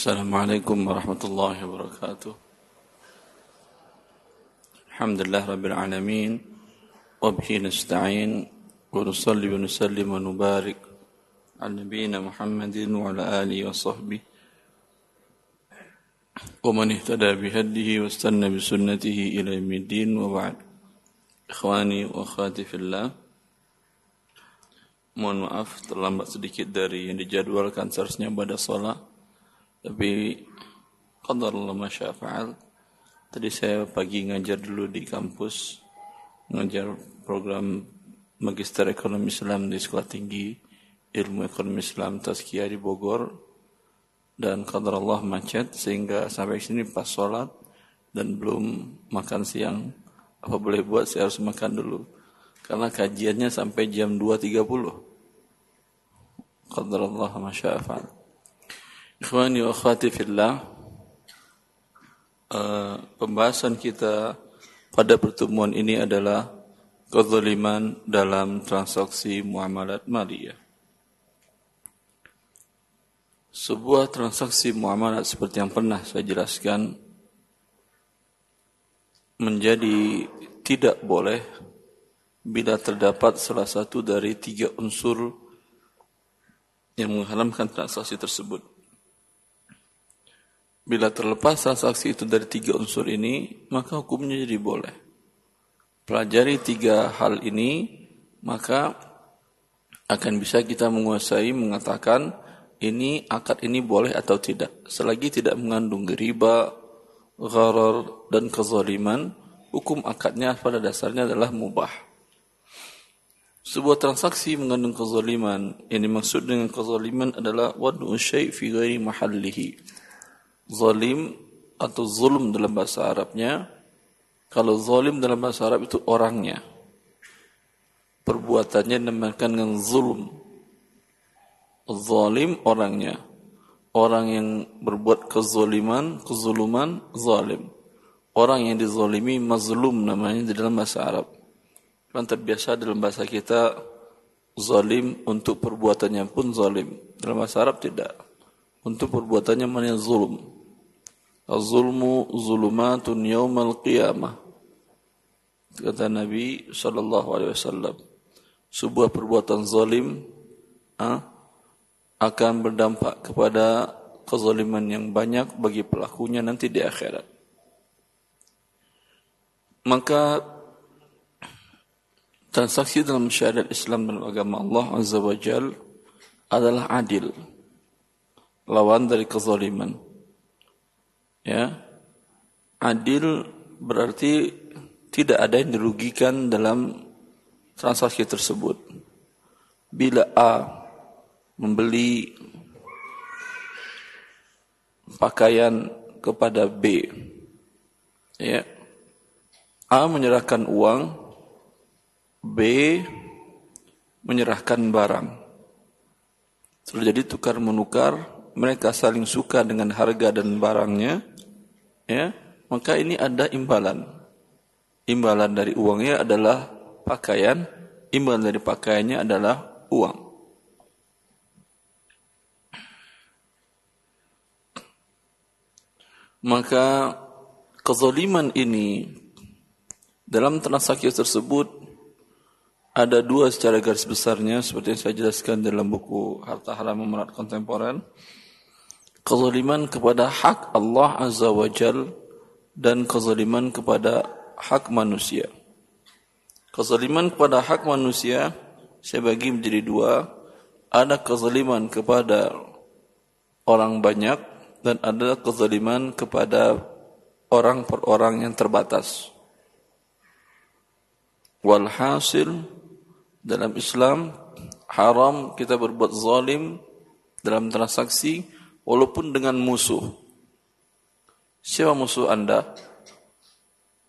السلام عليكم ورحمة الله وبركاته. الحمد لله رب العالمين وبه نستعين ونصلي ونسلم ونبارك على نبينا محمد وعلى آله وصحبه. ومن اهتدى بهديه واستنى بسنته إلى يوم الدين وبعد. إخواني وأخواتي في الله Mohon maaf terlambat sedikit dari yang dijadwalkan seharusnya pada sholat. Tapi qadar Allah masya. Tadi saya pagi ngajar dulu di kampus. Ngajar program Magister Ekonomi Islam di Sekolah Tinggi Ilmu Ekonomi Islam Tazkiyah di Bogor. Dan qadar Allah macet sehingga sampai sini pas sholat dan belum makan siang. Apa boleh buat saya harus makan dulu karena kajiannya sampai jam 2.30. Qadarullah ma sya'afan. Ikhwani wa akhwati fillah, uh, pembahasan kita pada pertemuan ini adalah kezaliman dalam transaksi muamalat maliyah. Sebuah transaksi muamalat seperti yang pernah saya jelaskan menjadi tidak boleh bila terdapat salah satu dari tiga unsur yang mengharamkan transaksi tersebut. Bila terlepas transaksi itu dari tiga unsur ini, maka hukumnya jadi boleh. Pelajari tiga hal ini, maka akan bisa kita menguasai mengatakan ini akad ini boleh atau tidak. Selagi tidak mengandung riba, gharar, dan kezaliman, hukum akadnya pada dasarnya adalah mubah. Sebuah transaksi mengandung kezaliman. Yang dimaksud dengan kezaliman adalah wadu syai' fi ghairi mahallihi. Zalim atau zulm dalam bahasa Arabnya. Kalau zalim dalam bahasa Arab itu orangnya. Perbuatannya dinamakan dengan zulm. Zalim orangnya. Orang yang berbuat kezaliman, kezuluman, zalim. Orang yang dizalimi mazlum namanya di dalam bahasa Arab. Kan terbiasa dalam bahasa kita zalim untuk perbuatannya pun zalim. Dalam bahasa Arab tidak. Untuk perbuatannya mana zulm. Az-zulmu zulumatun yaumal qiyamah. Kata Nabi sallallahu alaihi wasallam. Sebuah perbuatan zalim ha, akan berdampak kepada kezaliman yang banyak bagi pelakunya nanti di akhirat. Maka Transaksi dalam syariat Islam dan agama Allah Azza wa Jal adalah adil. Lawan dari kezaliman. Ya. Adil berarti tidak ada yang dirugikan dalam transaksi tersebut. Bila A membeli pakaian kepada B, ya, A menyerahkan uang B menyerahkan barang. Terjadi tukar menukar, mereka saling suka dengan harga dan barangnya, ya, maka ini ada imbalan. Imbalan dari uangnya adalah pakaian, imbalan dari pakaiannya adalah uang. Maka kezaliman ini dalam transaksi tersebut ada dua secara garis besarnya seperti yang saya jelaskan dalam buku Harta Haram Memerat Kontemporer. Kezaliman kepada hak Allah Azza wa Jal dan kezaliman kepada hak manusia. Kezaliman kepada hak manusia saya bagi menjadi dua. Ada kezaliman kepada orang banyak dan ada kezaliman kepada orang per orang yang terbatas. Walhasil dalam Islam haram kita berbuat zalim dalam transaksi walaupun dengan musuh. Siapa musuh Anda?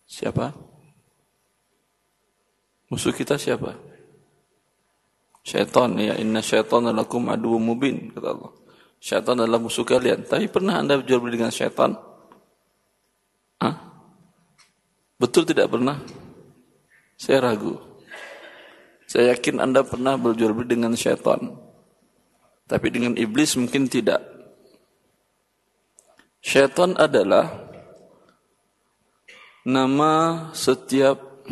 Siapa? Musuh kita siapa? Syaitan ya inna syaitan lakum adu mubin kata Allah. Syaitan adalah musuh kalian. Tapi pernah Anda berjual beli dengan syaitan? Hah? Betul tidak pernah? Saya ragu. Saya yakin Anda pernah berjual beli dengan syaitan. Tapi dengan iblis mungkin tidak. Syaitan adalah nama setiap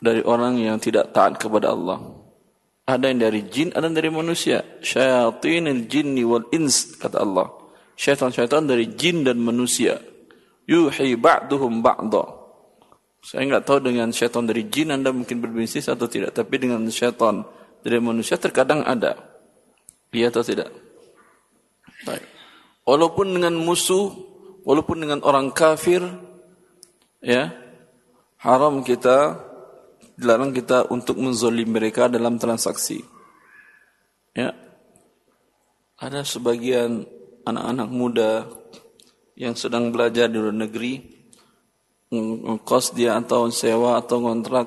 dari orang yang tidak taat kepada Allah. Ada yang dari jin, ada yang dari manusia. Syayatinil jinni wal ins, kata Allah. Syaitan-syaitan dari jin dan manusia. Yuhi ba'duhum ba'da. Saya enggak tahu dengan syaitan dari jin Anda mungkin berbisnis atau tidak. Tapi dengan syaitan dari manusia terkadang ada. Iya atau tidak? Baik. Walaupun dengan musuh, walaupun dengan orang kafir, ya, haram kita dilarang kita untuk menzolim mereka dalam transaksi. Ya. Ada sebagian anak-anak muda yang sedang belajar di luar negeri, kos dia atau sewa atau kontrak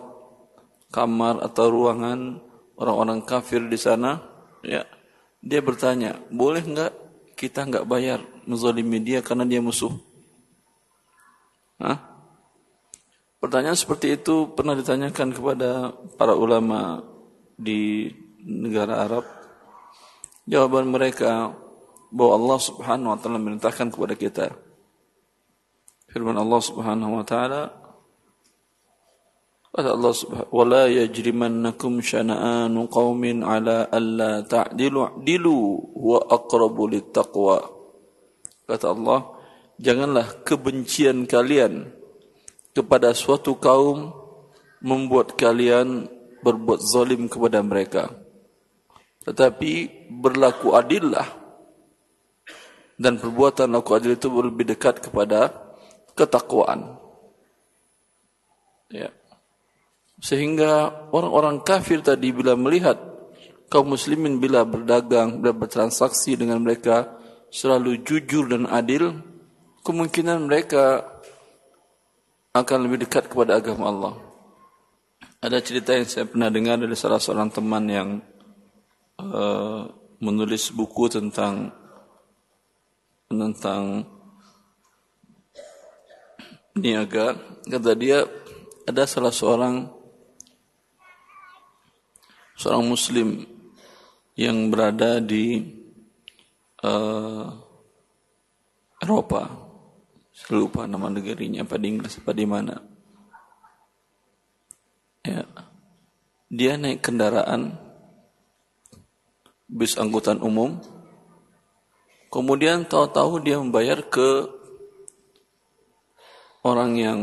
kamar atau ruangan orang-orang kafir di sana, ya. Dia bertanya, boleh enggak kita enggak bayar menzolimi dia karena dia musuh? Hah? Pertanyaan seperti itu pernah ditanyakan kepada para ulama di negara Arab. Jawaban mereka bahwa Allah Subhanahu wa taala merintahkan kepada kita. Firman Allah Subhanahu wa taala Kata Allah Subhanahu wa la yajrimannakum syana'anu qaumin ala alla ta'dilu dilu wa aqrabu littaqwa. Kata Allah, janganlah kebencian kalian kepada suatu kaum membuat kalian berbuat zalim kepada mereka. Tetapi berlaku adillah dan perbuatan laku adil itu lebih dekat kepada ketakwaan. Ya. Sehingga orang-orang kafir tadi bila melihat kaum muslimin bila berdagang, bila bertransaksi dengan mereka selalu jujur dan adil, kemungkinan mereka akan lebih dekat kepada agama Allah. Ada cerita yang saya pernah dengar dari salah seorang teman yang uh, menulis buku tentang tentang niaga. Kata dia ada salah seorang seorang Muslim yang berada di uh, Eropa saya lupa nama negerinya apa di Inggris apa di mana. Ya. Dia naik kendaraan bis angkutan umum. Kemudian tahu-tahu dia membayar ke orang yang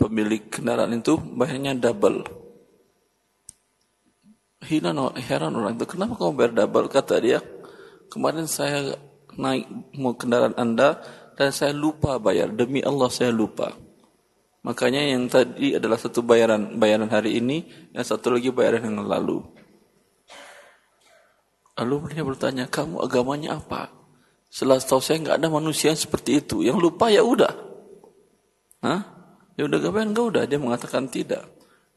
pemilik kendaraan itu bayarnya double. Heran, heran orang itu, kenapa kamu bayar double? Kata dia, kemarin saya naik mau kendaraan Anda dan saya lupa bayar. Demi Allah saya lupa. Makanya yang tadi adalah satu bayaran bayaran hari ini, yang satu lagi bayaran yang lalu. Lalu dia bertanya, kamu agamanya apa? Setelah tahu saya nggak ada manusia seperti itu. Yang lupa ya udah. Hah? Ya udah gak bayar, udah. Dia mengatakan tidak.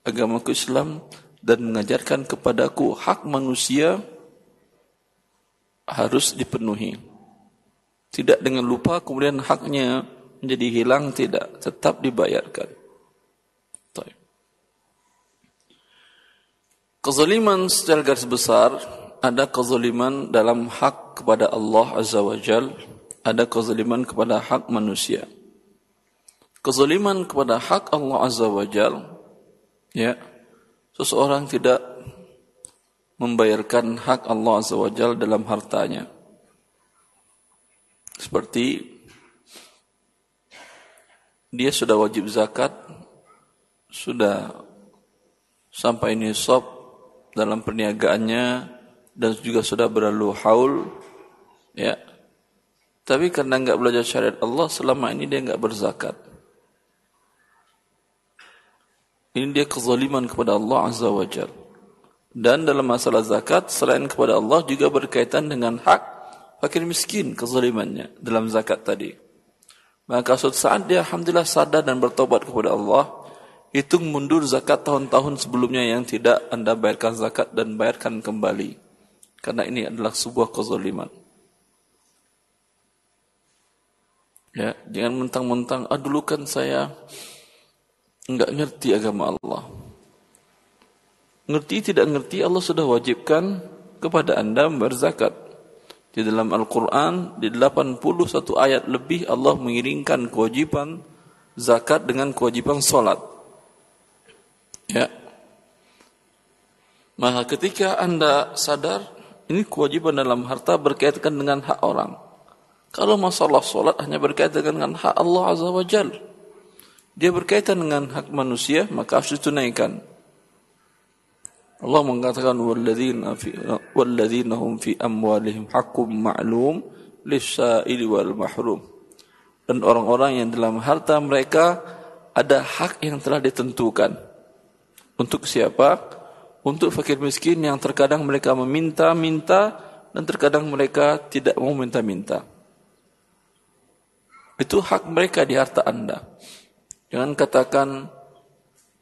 Agamaku Islam dan mengajarkan kepadaku hak manusia harus dipenuhi. Tidak dengan lupa kemudian haknya menjadi hilang, tidak. Tetap dibayarkan. Kezaliman secara garis besar, ada kezaliman dalam hak kepada Allah Azza wa Jal, ada kezaliman kepada hak manusia. Kezaliman kepada hak Allah Azza wa Jal, ya, seseorang tidak membayarkan hak Allah Azza wa Jal dalam hartanya. Seperti dia sudah wajib zakat, sudah sampai nisab dalam perniagaannya dan juga sudah berlalu haul, ya. Tapi karena enggak belajar syariat Allah selama ini dia enggak berzakat. Ini dia kezaliman kepada Allah Azza wa Jal. Dan dalam masalah zakat, selain kepada Allah juga berkaitan dengan hak fakir miskin kezalimannya dalam zakat tadi. Maka suatu saat dia alhamdulillah sadar dan bertobat kepada Allah, hitung mundur zakat tahun-tahun sebelumnya yang tidak Anda bayarkan zakat dan bayarkan kembali. Karena ini adalah sebuah kezaliman. Ya, jangan mentang-mentang, ah dulu kan saya enggak ngerti agama Allah. Ngerti tidak ngerti Allah sudah wajibkan kepada Anda berzakat. Di dalam Al-Quran, di 81 ayat lebih Allah mengiringkan kewajiban zakat dengan kewajiban solat. Ya. Maka ketika anda sadar, ini kewajiban dalam harta berkaitan dengan hak orang. Kalau masalah solat hanya berkaitan dengan hak Allah Azza wa. Dia berkaitan dengan hak manusia, maka harus ditunaikan. Allah mengatakan walladzina fi walladzina hum fi amwalihim haqqum ma'lum lis-sa'ili wal mahrum. Dan orang-orang yang dalam harta mereka ada hak yang telah ditentukan. Untuk siapa? Untuk fakir miskin yang terkadang mereka meminta-minta dan terkadang mereka tidak mau minta-minta. Itu hak mereka di harta Anda. Jangan katakan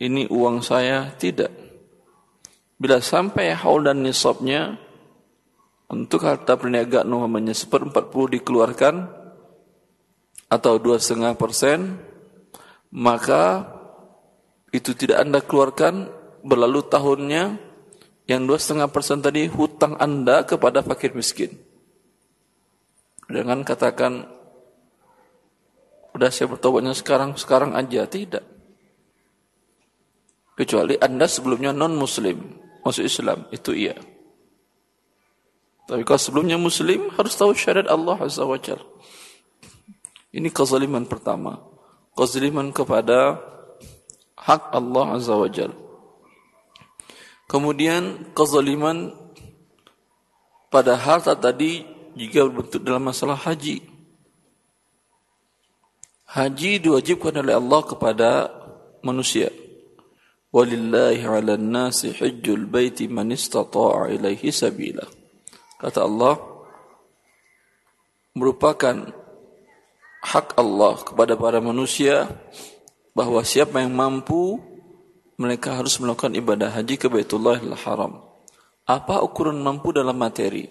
ini uang saya, tidak. Bila sampai haul dan nisabnya untuk harta perniagaan namanya seperempat puluh dikeluarkan atau dua setengah persen, maka itu tidak anda keluarkan berlalu tahunnya yang dua setengah persen tadi hutang anda kepada fakir miskin. Jangan katakan udah saya bertobatnya sekarang sekarang aja tidak. Kecuali anda sebelumnya non muslim masuk Islam itu iya. Tapi kalau sebelumnya Muslim harus tahu syariat Allah Azza wa Jal. Ini kezaliman pertama. Kezaliman kepada hak Allah Azza wa Jal. Kemudian kezaliman pada harta tadi juga berbentuk dalam masalah haji. Haji diwajibkan oleh Allah kepada manusia. Walillahi 'alan nasi hajjul baiti man istata'a ilaihi sabila. Kata Allah merupakan hak Allah kepada para manusia bahwa siapa yang mampu mereka harus melakukan ibadah haji ke Baitullahil Haram. Apa ukuran mampu dalam materi?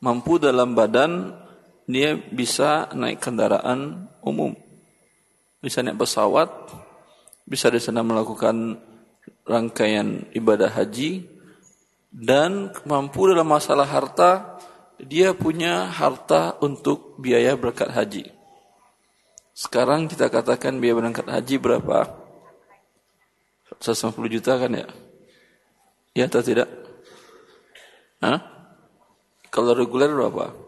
Mampu dalam badan dia bisa naik kendaraan umum. Bisa naik pesawat, bisa di sana melakukan rangkaian ibadah haji dan mampu dalam masalah harta dia punya harta untuk biaya berangkat haji. Sekarang kita katakan biaya berangkat haji berapa? 150 juta kan ya? Ya atau tidak? Hah? Kalau reguler berapa?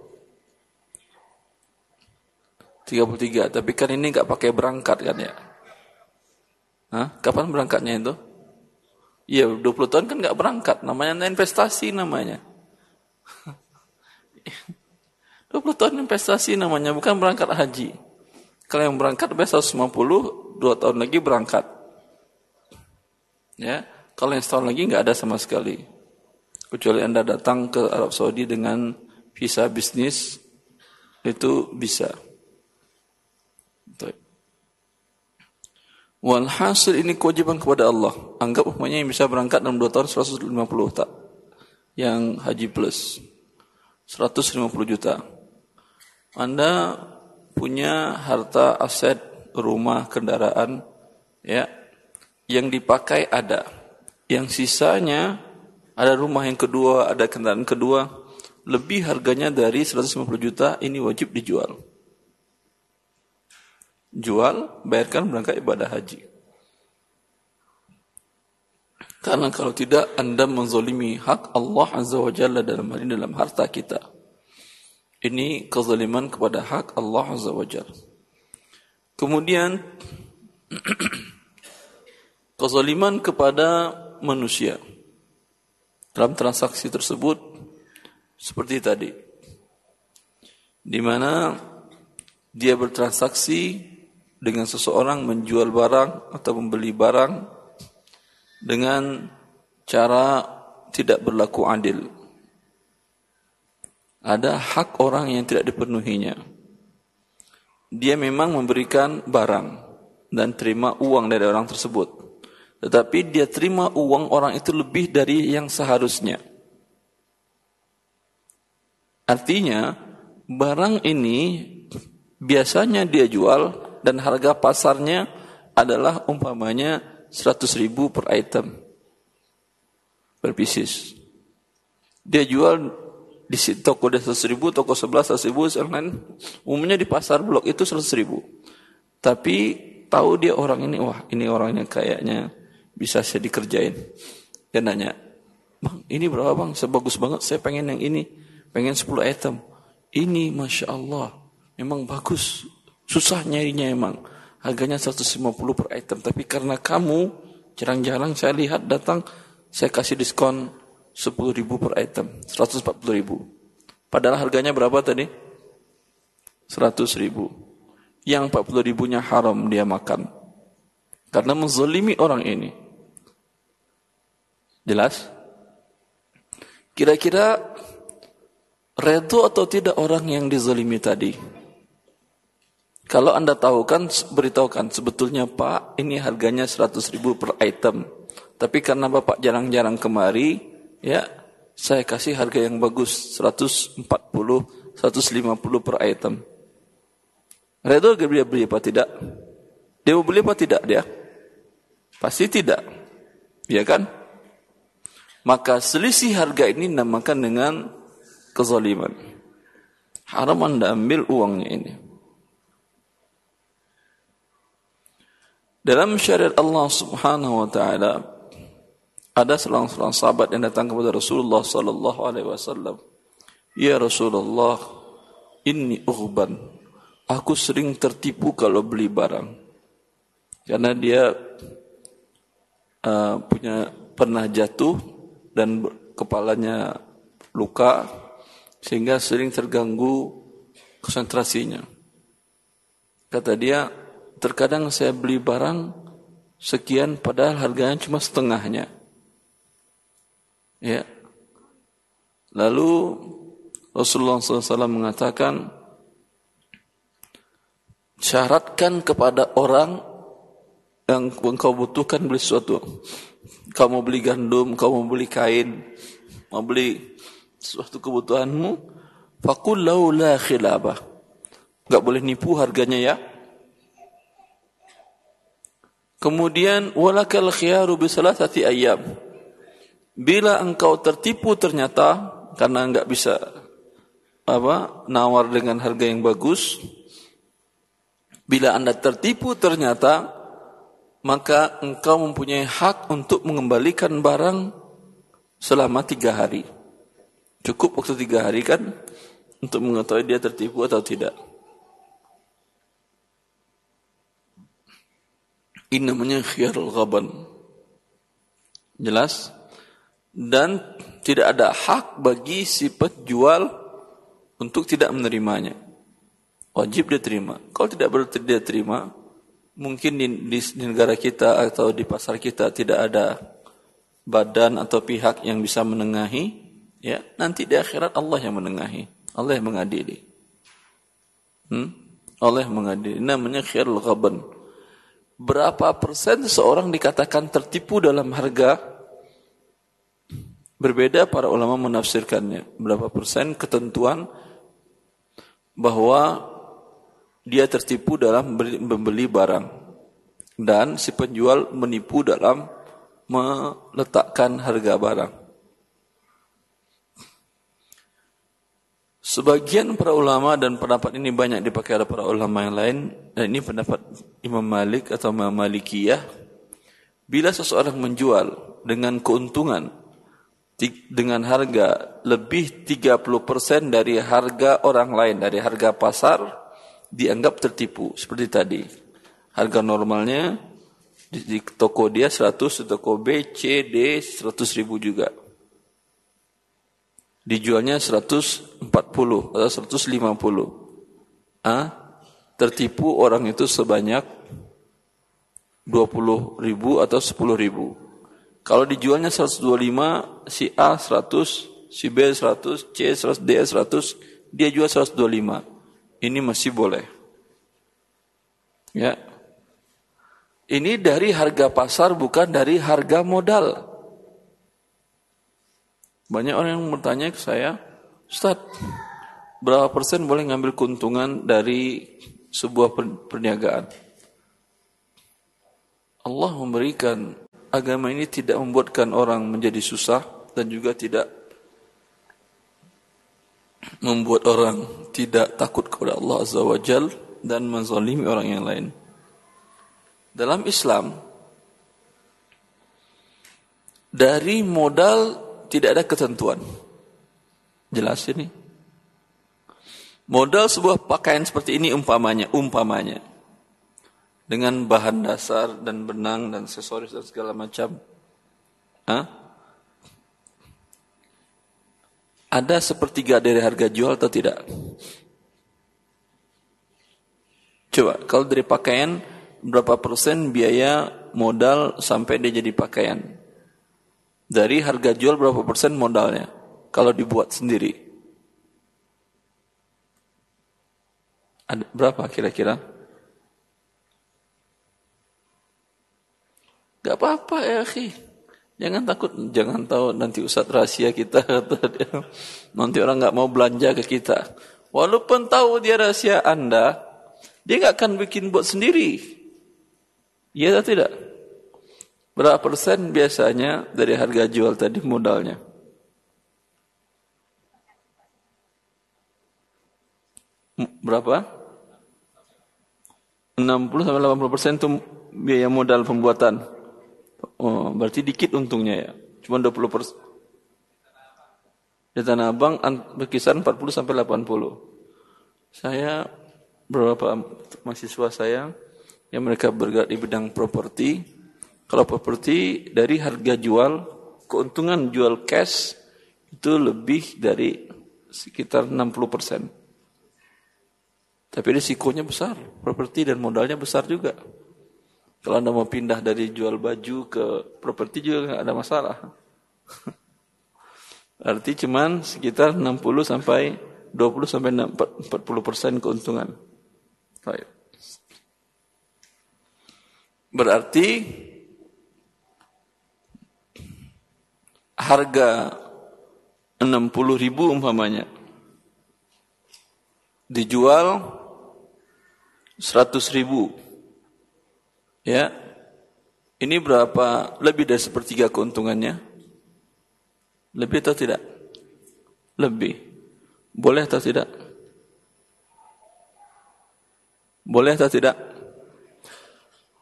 33, tapi kan ini nggak pakai berangkat kan ya? Hah? Kapan berangkatnya itu? Iya, 20 tahun kan nggak berangkat, namanya investasi namanya. 20 tahun investasi namanya, bukan berangkat haji. Kalau yang berangkat biasa 150, 2 tahun lagi berangkat. Ya, kalau yang setahun lagi nggak ada sama sekali. Kecuali Anda datang ke Arab Saudi dengan visa bisnis, itu bisa. Walhasil ini kewajiban kepada Allah. Anggap umpamanya yang bisa berangkat dalam 2 tahun 150 tak. Yang haji plus. 150 juta. Anda punya harta aset, rumah, kendaraan, ya, yang dipakai ada. Yang sisanya ada rumah yang kedua, ada kendaraan kedua, lebih harganya dari 150 juta, ini wajib dijual jual, bayarkan berangkat ibadah haji. Karena kalau tidak Anda menzalimi hak Allah Azza wa Jalla dalam hal ini dalam harta kita. Ini kezaliman kepada hak Allah Azza wa Jalla. Kemudian kezaliman kepada manusia. Dalam transaksi tersebut seperti tadi. Di mana dia bertransaksi dengan seseorang menjual barang atau membeli barang dengan cara tidak berlaku adil. Ada hak orang yang tidak dipenuhinya. Dia memang memberikan barang dan terima uang dari orang tersebut. Tetapi dia terima uang orang itu lebih dari yang seharusnya. Artinya, barang ini biasanya dia jual dan harga pasarnya adalah umpamanya 100 ribu per item per pieces. Dia jual di toko dia 100 ribu, toko sebelah 100 ribu, lain umumnya di pasar blok itu 100 ribu. Tapi tahu dia orang ini, wah ini orangnya kayaknya bisa saya dikerjain. Dia nanya, bang ini berapa bang? Sebagus banget, saya pengen yang ini, pengen 10 item. Ini Masya Allah, memang bagus, susah nyarinya emang. Harganya 150 per item, tapi karena kamu jarang-jarang saya lihat datang, saya kasih diskon 10 ribu per item, 140 ribu. Padahal harganya berapa tadi? 100 ribu. Yang 40 ribunya haram dia makan. Karena menzalimi orang ini. Jelas? Kira-kira redo atau tidak orang yang dizalimi tadi? Kalau anda tahu kan, beritahukan sebetulnya Pak, ini harganya 100 ribu per item. Tapi karena Bapak jarang-jarang kemari, ya saya kasih harga yang bagus 140 150 per item. Redor dia beli apa tidak? Dia mau beli apa tidak dia? Pasti tidak. Ya kan? Maka selisih harga ini namakan dengan kezaliman. Haram anda ambil uangnya ini dalam syariat Allah subhanahu wa ta'ala ada seorang-seorang sahabat yang datang kepada Rasulullah sallallahu alaihi wasallam. Ya Rasulullah, ini ughban. Aku sering tertipu kalau beli barang. Karena dia uh, punya pernah jatuh dan kepalanya luka sehingga sering terganggu konsentrasinya. Kata dia, terkadang saya beli barang sekian padahal harganya cuma setengahnya. Ya. Lalu Rasulullah SAW mengatakan, syaratkan kepada orang yang engkau butuhkan beli sesuatu. Kau mau beli gandum, kau mau beli kain, mau beli sesuatu kebutuhanmu, fakul la khilabah. Enggak boleh nipu harganya ya. Kemudian walakal khiyaru bi salasati ayyam. Bila engkau tertipu ternyata karena enggak bisa apa nawar dengan harga yang bagus, bila Anda tertipu ternyata maka engkau mempunyai hak untuk mengembalikan barang selama tiga hari. Cukup waktu tiga hari kan untuk mengetahui dia tertipu atau tidak. Ini namanya khiyarul ghaban. Jelas? dan tidak ada hak bagi si penjual untuk tidak menerimanya. Wajib dia terima. Kalau tidak dia terima, mungkin di, di, di negara kita atau di pasar kita tidak ada badan atau pihak yang bisa menengahi, ya nanti di akhirat Allah yang menengahi, Allah yang mengadili. Hmm? Allah yang mengadili. Namanya khairul ghaban. Berapa persen seorang dikatakan tertipu dalam harga Berbeda para ulama menafsirkannya. Berapa persen ketentuan bahwa dia tertipu dalam membeli barang. Dan si penjual menipu dalam meletakkan harga barang. Sebagian para ulama dan pendapat ini banyak dipakai oleh para ulama yang lain dan ini pendapat Imam Malik atau Imam Malikiyah bila seseorang menjual dengan keuntungan dengan harga lebih 30% dari harga orang lain, dari harga pasar, dianggap tertipu. Seperti tadi. Harga normalnya di, toko dia 100, di toko B, C, D 100 ribu juga. Dijualnya 140 atau 150. Ah, tertipu orang itu sebanyak 20 ribu atau 10 ribu. Kalau dijualnya 125, si A 100, si B 100, C 100, D 100, dia jual 125. Ini masih boleh. Ya. Ini dari harga pasar bukan dari harga modal. Banyak orang yang bertanya ke saya, Ustaz, berapa persen boleh ngambil keuntungan dari sebuah perniagaan? Allah memberikan agama ini tidak membuatkan orang menjadi susah dan juga tidak membuat orang tidak takut kepada Allah Azza wa Jal dan menzalimi orang yang lain. Dalam Islam, dari modal tidak ada ketentuan. Jelas ini. Modal sebuah pakaian seperti ini umpamanya, umpamanya. Dengan bahan dasar dan benang dan aksesoris dan segala macam. Hah? Ada sepertiga dari harga jual atau tidak? Coba, kalau dari pakaian, berapa persen biaya modal sampai dia jadi pakaian? Dari harga jual berapa persen modalnya? Kalau dibuat sendiri. Ada, berapa kira-kira? Gak apa-apa ya akhi. Jangan takut, jangan tahu nanti ustaz rahasia kita. nanti orang gak mau belanja ke kita. Walaupun tahu dia rahasia anda, dia gak akan bikin buat sendiri. Iya atau tidak? Berapa persen biasanya dari harga jual tadi modalnya? Berapa? 60 sampai 80 persen itu biaya modal pembuatan. Oh, berarti dikit untungnya ya. Cuma 20 persen. Di Tanah Abang berkisar 40 sampai 80. Saya beberapa mahasiswa saya yang mereka bergerak di bidang properti kalau properti dari harga jual, keuntungan jual cash itu lebih dari sekitar 60 persen. Tapi risikonya besar, properti dan modalnya besar juga. Kalau Anda mau pindah dari jual baju ke properti juga nggak ada masalah. Arti cuman sekitar 60 sampai 20 sampai 40 persen keuntungan. Baik. Berarti harga 60 ribu umpamanya. Dijual 100 ribu. Ya. Ini berapa? Lebih dari sepertiga keuntungannya. Lebih atau tidak? Lebih. Boleh atau tidak? Boleh atau tidak?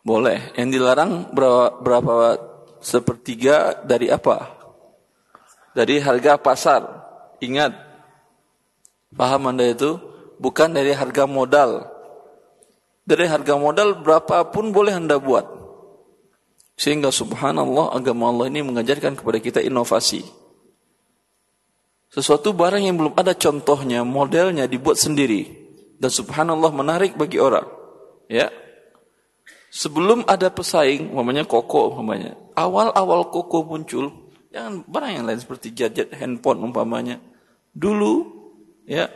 Boleh. Yang dilarang berapa, berapa sepertiga dari apa dari harga pasar. Ingat, paham Anda itu? Bukan dari harga modal. Dari harga modal berapapun boleh Anda buat. Sehingga subhanallah agama Allah ini mengajarkan kepada kita inovasi. Sesuatu barang yang belum ada contohnya, modelnya dibuat sendiri. Dan subhanallah menarik bagi orang. Ya. Sebelum ada pesaing, namanya koko, namanya. Awal-awal koko muncul, Jangan barang yang lain seperti gadget, handphone umpamanya. Dulu, ya,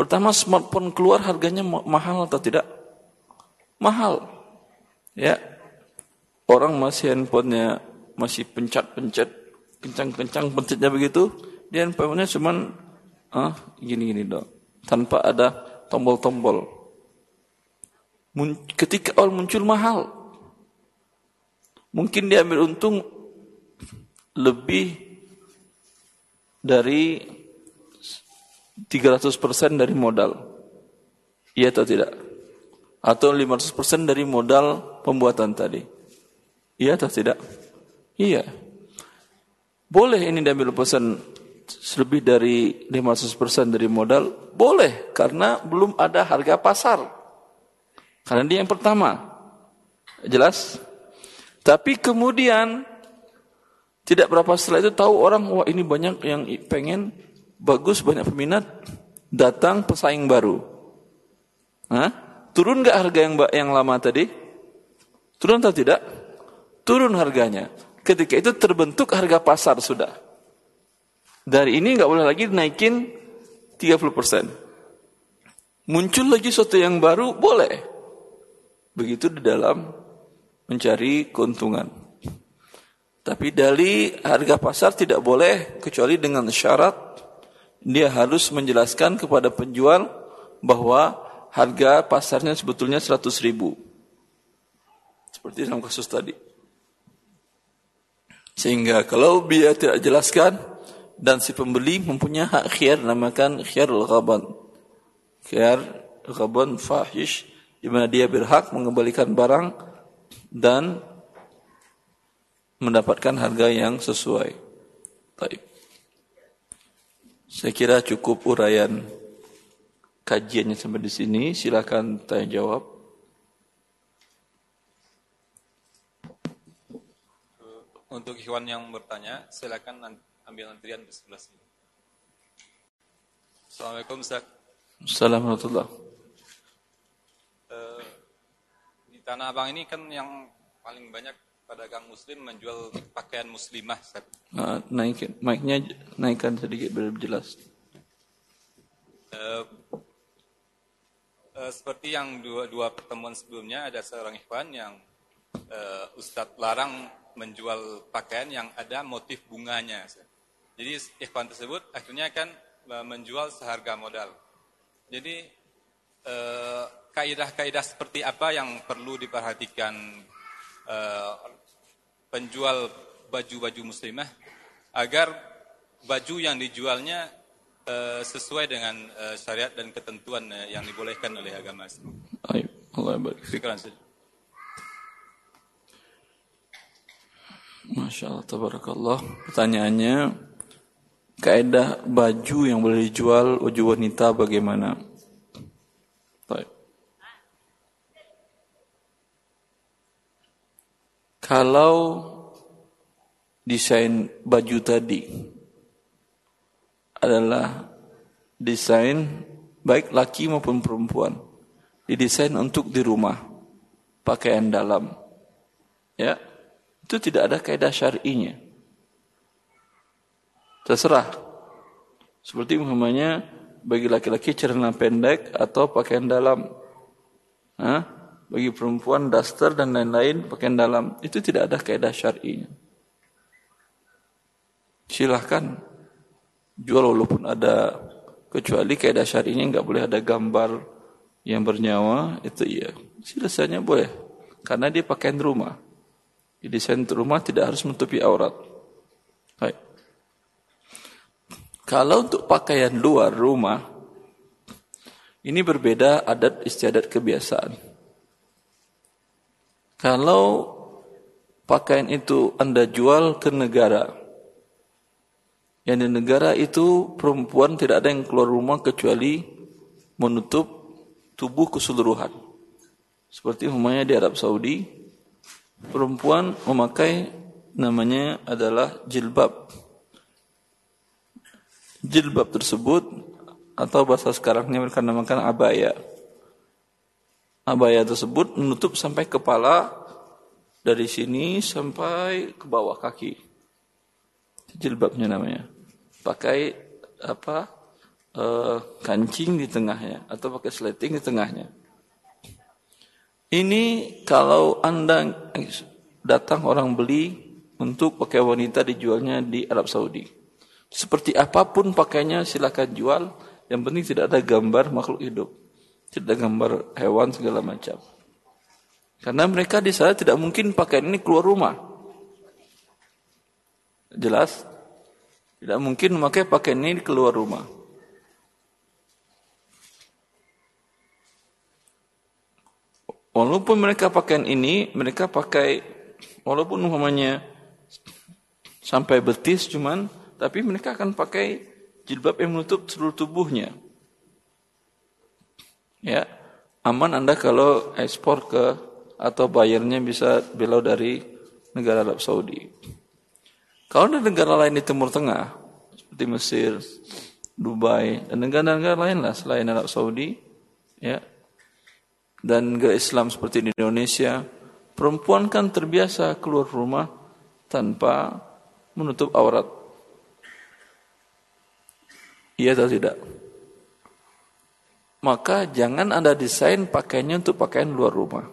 pertama smartphone keluar harganya mahal atau tidak? Mahal. Ya. Orang masih handphonenya masih pencet-pencet, kencang-kencang pencetnya begitu, dia handphonenya cuman ah gini-gini dong, tanpa ada tombol-tombol. Ketika awal muncul mahal, mungkin dia ambil untung lebih dari 300% dari modal. Iya atau tidak? Atau 500% dari modal pembuatan tadi. Iya atau tidak? Iya. Boleh ini diambil pesan lebih dari 500% dari modal? Boleh, karena belum ada harga pasar. Karena dia yang pertama. Jelas? Tapi kemudian tidak berapa setelah itu tahu orang, wah ini banyak yang pengen, bagus, banyak peminat, datang pesaing baru. Hah? Turun nggak harga yang yang lama tadi? Turun atau tidak? Turun harganya. Ketika itu terbentuk harga pasar sudah. Dari ini nggak boleh lagi naikin 30%. Muncul lagi sesuatu yang baru, boleh. Begitu di dalam mencari keuntungan. Tapi dari harga pasar tidak boleh kecuali dengan syarat dia harus menjelaskan kepada penjual bahwa harga pasarnya sebetulnya 100 ribu. Seperti dalam kasus tadi. Sehingga kalau dia tidak jelaskan, dan si pembeli mempunyai hak khiyar namakan khiyarul ghaban. Khiyar ghaban fahish di mana dia berhak mengembalikan barang dan mendapatkan harga yang sesuai. Baik. Saya kira cukup uraian kajiannya sampai di sini. Silakan tanya jawab. Untuk ikhwan yang bertanya, silakan ambil antrian di sebelah sini. Assalamualaikum Ustaz. Assalamualaikum uh, Di Tanah Abang ini kan yang paling banyak pedagang muslim menjual pakaian muslimah Ustaz. Uh, naikin, mic-nya naikkan sedikit biar jelas. Uh, uh, seperti yang dua, dua pertemuan sebelumnya ada seorang ikhwan yang uh, Ustadz larang menjual pakaian yang ada motif bunganya. Jadi ikhwan tersebut akhirnya kan menjual seharga modal. Jadi kaidah-kaidah seperti apa yang perlu diperhatikan penjual baju-baju muslimah agar baju yang dijualnya uh, sesuai dengan uh, syariat dan ketentuan uh, yang dibolehkan oleh agama Islam. Allah Masya Allah, tabarakallah. Pertanyaannya, kaidah baju yang boleh dijual baju wanita bagaimana? Kalau desain baju tadi adalah desain baik laki maupun perempuan didesain untuk di rumah pakaian dalam ya itu tidak ada kaidah syar'inya. Terserah. Seperti umpamanya bagi laki-laki celana pendek atau pakaian dalam. Hah? Bagi perempuan daster dan lain-lain pakaian dalam itu tidak ada kaidah syar'inya. Silahkan jual walaupun ada kecuali kaidah syar'inya nggak boleh ada gambar yang bernyawa itu iya. Silahnya boleh karena dia pakaian rumah. Di desain rumah tidak harus menutupi aurat. Baik. Kalau untuk pakaian luar rumah ini berbeda adat istiadat kebiasaan. Kalau pakaian itu Anda jual ke negara, yang di negara itu perempuan tidak ada yang keluar rumah kecuali menutup tubuh keseluruhan. Seperti umpamanya di Arab Saudi, perempuan memakai namanya adalah jilbab. Jilbab tersebut atau bahasa sekarangnya mereka namakan abaya abaya tersebut menutup sampai kepala dari sini sampai ke bawah kaki. Jilbabnya namanya. Pakai apa? E, kancing di tengahnya atau pakai sleting di tengahnya. Ini kalau Anda datang orang beli untuk pakai wanita dijualnya di Arab Saudi. Seperti apa pun pakainya silakan jual, yang penting tidak ada gambar makhluk hidup tidak gambar hewan segala macam. Karena mereka di sana tidak mungkin pakai ini keluar rumah. Jelas? Tidak mungkin memakai pakaian ini keluar rumah. Walaupun mereka pakaian ini, mereka pakai walaupun umpamanya sampai betis cuman, tapi mereka akan pakai jilbab yang menutup seluruh tubuhnya. Ya, aman Anda kalau ekspor ke atau bayarnya bisa belau dari negara Arab Saudi. Kalau ada negara lain di Timur Tengah, seperti Mesir, Dubai, dan negara-negara lain lah selain Arab Saudi, ya, dan negara Islam seperti di Indonesia, perempuan kan terbiasa keluar rumah tanpa menutup aurat. Iya atau tidak? Maka jangan Anda desain pakaiannya untuk pakaian luar rumah.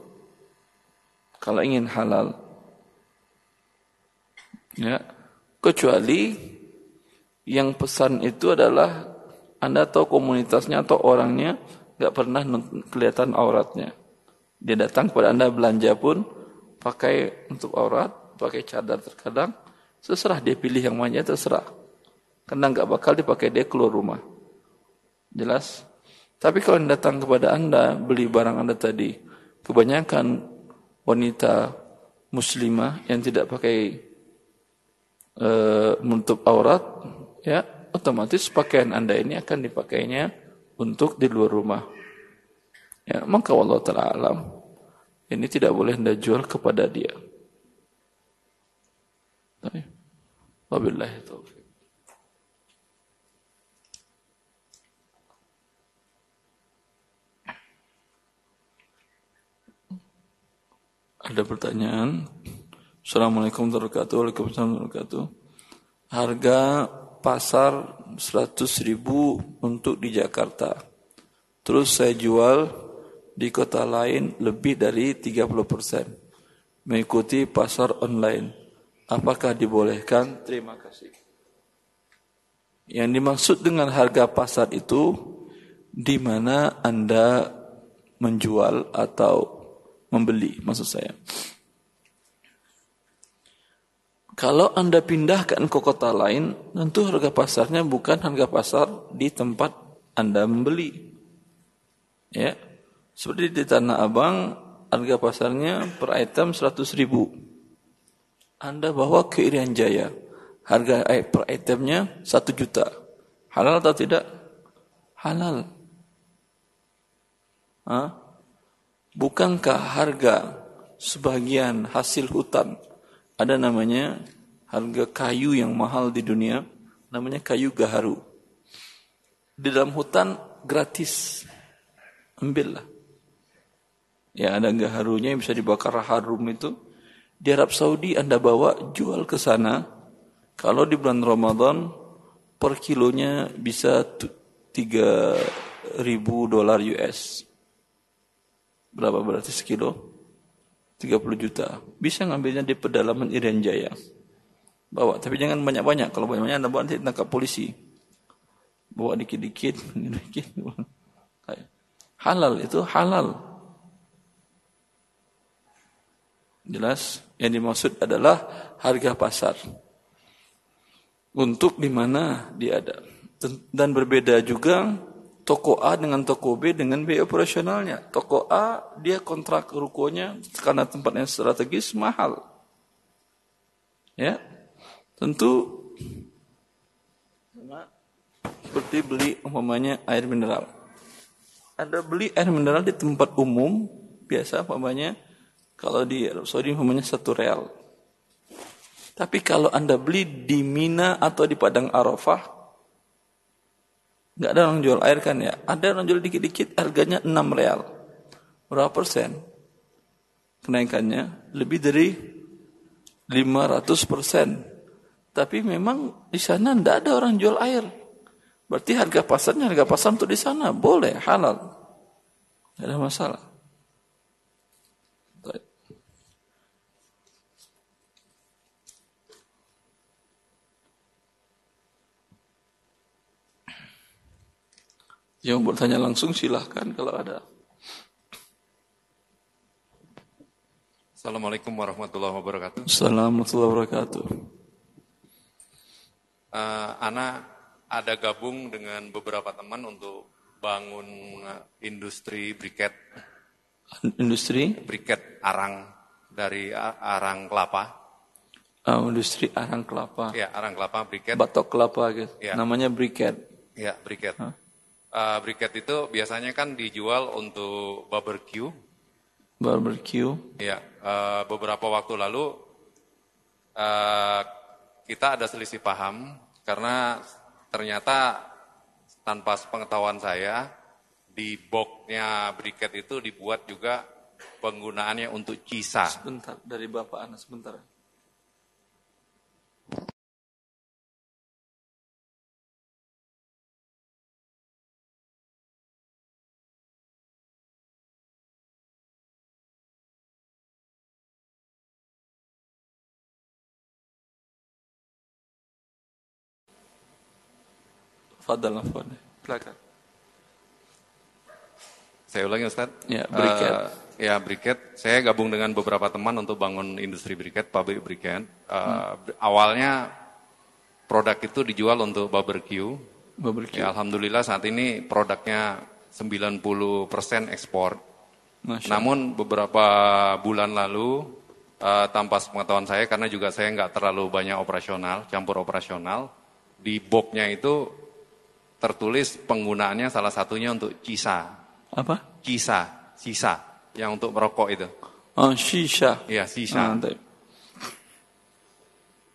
Kalau ingin halal. Ya, kecuali yang pesan itu adalah Anda tahu komunitasnya atau orangnya nggak pernah kelihatan auratnya. Dia datang kepada Anda belanja pun pakai untuk aurat, pakai cadar terkadang, terserah dia pilih yang mana terserah. Karena nggak bakal dipakai dia keluar rumah. Jelas? Tapi kalau yang datang kepada Anda, beli barang Anda tadi, kebanyakan wanita muslimah yang tidak pakai uh, menutup aurat, ya otomatis pakaian Anda ini akan dipakainya untuk di luar rumah. Ya, maka Allah Ta'ala alam, ini tidak boleh Anda jual kepada dia. Wabillahi taufiq. Ada pertanyaan? Assalamualaikum warahmatullahi wabarakatuh. Wabarakatuh. Harga pasar 100 ribu untuk di Jakarta. Terus saya jual di kota lain lebih dari 30 persen. Mengikuti pasar online. Apakah dibolehkan? Terima kasih. Yang dimaksud dengan harga pasar itu di mana Anda menjual atau membeli maksud saya. Kalau Anda pindahkan ke kota lain, tentu harga pasarnya bukan harga pasar di tempat Anda membeli. Ya. Seperti di Tanah Abang, harga pasarnya per item 100 ribu. Anda bawa ke Irian Jaya, harga per itemnya 1 juta. Halal atau tidak? Halal. Hah? Bukankah harga sebagian hasil hutan ada namanya harga kayu yang mahal di dunia namanya kayu gaharu. Di dalam hutan gratis. Ambillah. Ya ada gaharunya yang bisa dibakar harum itu. Di Arab Saudi Anda bawa jual ke sana. Kalau di bulan Ramadan per kilonya bisa 3000 dolar US. Berapa berarti sekilo? 30 juta. Bisa ngambilnya di pedalaman Irian Jaya. Bawa, tapi jangan banyak-banyak. Kalau banyak-banyak Anda bawa nanti tangkap polisi. Bawa dikit-dikit, dikit. Halal itu halal. Jelas? Yang dimaksud adalah harga pasar. Untuk di mana dia ada. Dan berbeda juga toko A dengan toko B dengan biaya operasionalnya. Toko A dia kontrak rukonya karena tempatnya strategis mahal. Ya. Tentu seperti beli umpamanya air mineral. Ada beli air mineral di tempat umum biasa umpamanya kalau di Arab Saudi umpamanya satu real. Tapi kalau Anda beli di Mina atau di Padang Arafah Nggak ada orang jual air kan ya. Ada orang jual dikit-dikit harganya 6 real. Berapa persen? Kenaikannya lebih dari 500 persen. Tapi memang di sana tidak ada orang jual air. Berarti harga pasarnya harga pasar untuk di sana boleh halal. Tidak ada masalah. Yang bertanya langsung silahkan kalau ada. Assalamualaikum warahmatullahi wabarakatuh. Assalamualaikum warahmatullahi wabarakatuh. Uh, Ana ada gabung dengan beberapa teman untuk bangun industri briket. Industri? Briket arang dari arang kelapa. Uh, industri arang kelapa. Ya, arang kelapa briket. Batok kelapa gitu. Ya. Namanya briket. Ya, briket. Huh? Uh, briket itu biasanya kan dijual untuk barbecue. Barbecue. Ya, uh, beberapa waktu lalu uh, kita ada selisih paham karena ternyata tanpa pengetahuan saya di boxnya briket itu dibuat juga penggunaannya untuk cisa. Sebentar, dari Bapak Anas sebentar. Fadal Afwan. Silakan. Saya ulangi Ustaz. Ya, briket. Uh, ya, briket. Saya gabung dengan beberapa teman untuk bangun industri briket, pabrik briket. Uh, hmm. Awalnya produk itu dijual untuk barbecue. Barbecue. Ya, Alhamdulillah saat ini produknya 90% ekspor. Masya Namun beberapa bulan lalu eh, tanpa sepengetahuan saya karena juga saya nggak terlalu banyak operasional, campur operasional, di boxnya itu tertulis penggunaannya salah satunya untuk cisa, Apa? cisa, sisa yang untuk merokok itu. Oh, shisha. Iya, sisa. Ah.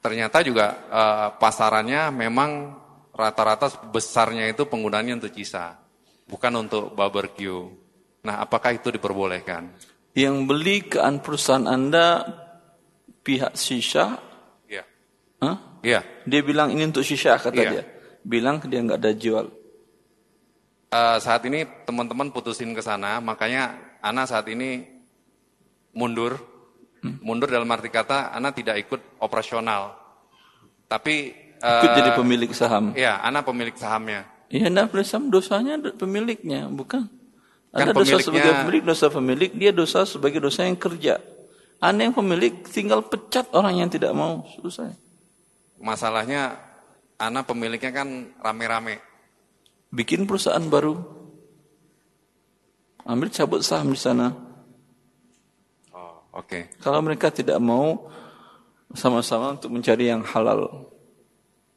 Ternyata juga eh, pasarannya memang rata-rata besarnya itu penggunaannya untuk cisa, bukan untuk barbecue. Nah, apakah itu diperbolehkan? Yang beli ke perusahaan Anda pihak shisha, Iya. Hah? Iya. dia bilang ini untuk shisha kata Iya. dia. Bilang dia nggak ada jual. Eh, saat ini teman-teman putusin ke sana, makanya Ana saat ini mundur. Mundur dalam arti kata Ana tidak ikut operasional. Tapi Ikut eh, jadi pemilik saham. Ya, Ana pemilik sahamnya. Iya, Anda pemilik saham dosanya pemiliknya, bukan? Kan Anda dosa sebagai pemilik, dosa pemilik, dia dosa sebagai dosa yang kerja. Anda yang pemilik tinggal pecat orang yang tidak mau, selesai. Masalahnya Ana pemiliknya kan rame-rame. Bikin perusahaan baru. Ambil cabut saham di sana. Oh, oke. Kalau mereka tidak mau sama-sama untuk mencari yang halal.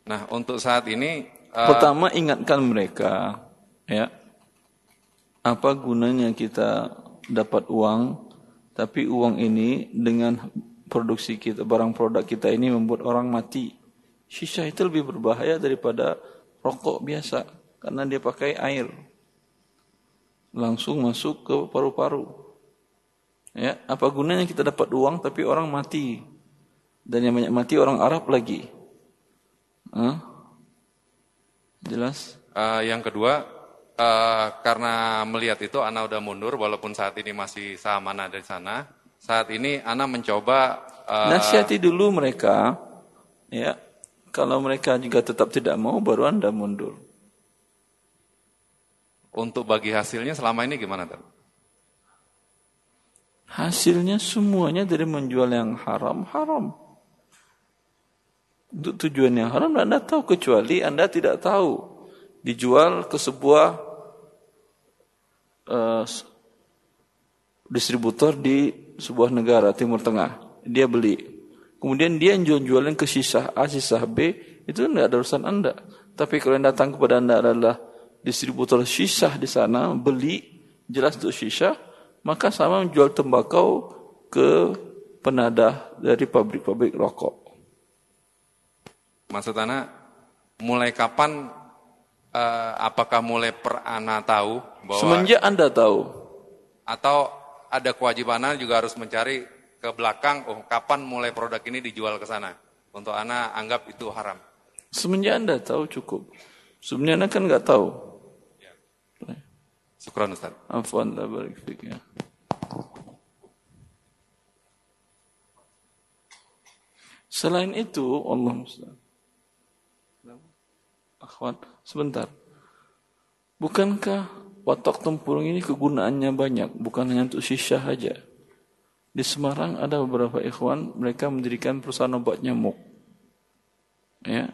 Nah, untuk saat ini eh, Pertama ingatkan mereka, ya, apa gunanya kita dapat uang, tapi uang ini dengan produksi kita, barang produk kita ini membuat orang mati. Shisha itu lebih berbahaya daripada rokok biasa, karena dia pakai air, langsung masuk ke paru-paru. Ya, apa gunanya kita dapat uang tapi orang mati, dan yang banyak mati orang Arab lagi. Hah? Jelas? eh, yang kedua eh, karena melihat itu Ana udah mundur walaupun saat ini masih saham Ana dari sana. Saat ini Ana mencoba eh, Nasihati dulu mereka, ya. Kalau mereka juga tetap tidak mau, baru anda mundur. untuk bagi hasilnya selama ini gimana, Tan? Hasilnya semuanya dari menjual yang haram, haram. Untuk tujuan yang haram, anda tahu kecuali anda tidak tahu. Dijual ke sebuah s- distributor di sebuah negara Timur Tengah. Dia beli. Kemudian dia jual-jualin ke sisa A, sisa B, itu tidak ada urusan anda. Tapi kalau yang datang kepada anda adalah distributor sisa di sana, beli, jelas untuk sisa, maka sama menjual tembakau ke penadah dari pabrik-pabrik rokok. Maksud Ana mulai kapan eh, apakah mulai per Ana tahu bahwa Semenjak anda tahu, atau ada kewajiban Ana juga harus mencari ke belakang oh kapan mulai produk ini dijual ke sana untuk Ana anggap itu haram. semenjak anda tahu cukup. Sebenarnya anda kan nggak tahu. Syukran Ustaz. Afwan la barik fik ya. Selain itu, Allah. Akhwan, sebentar. Bukankah watak tempurung ini kegunaannya banyak, bukan hanya untuk sisya saja. Di Semarang ada beberapa ikhwan, mereka mendirikan perusahaan obat nyamuk. Ya.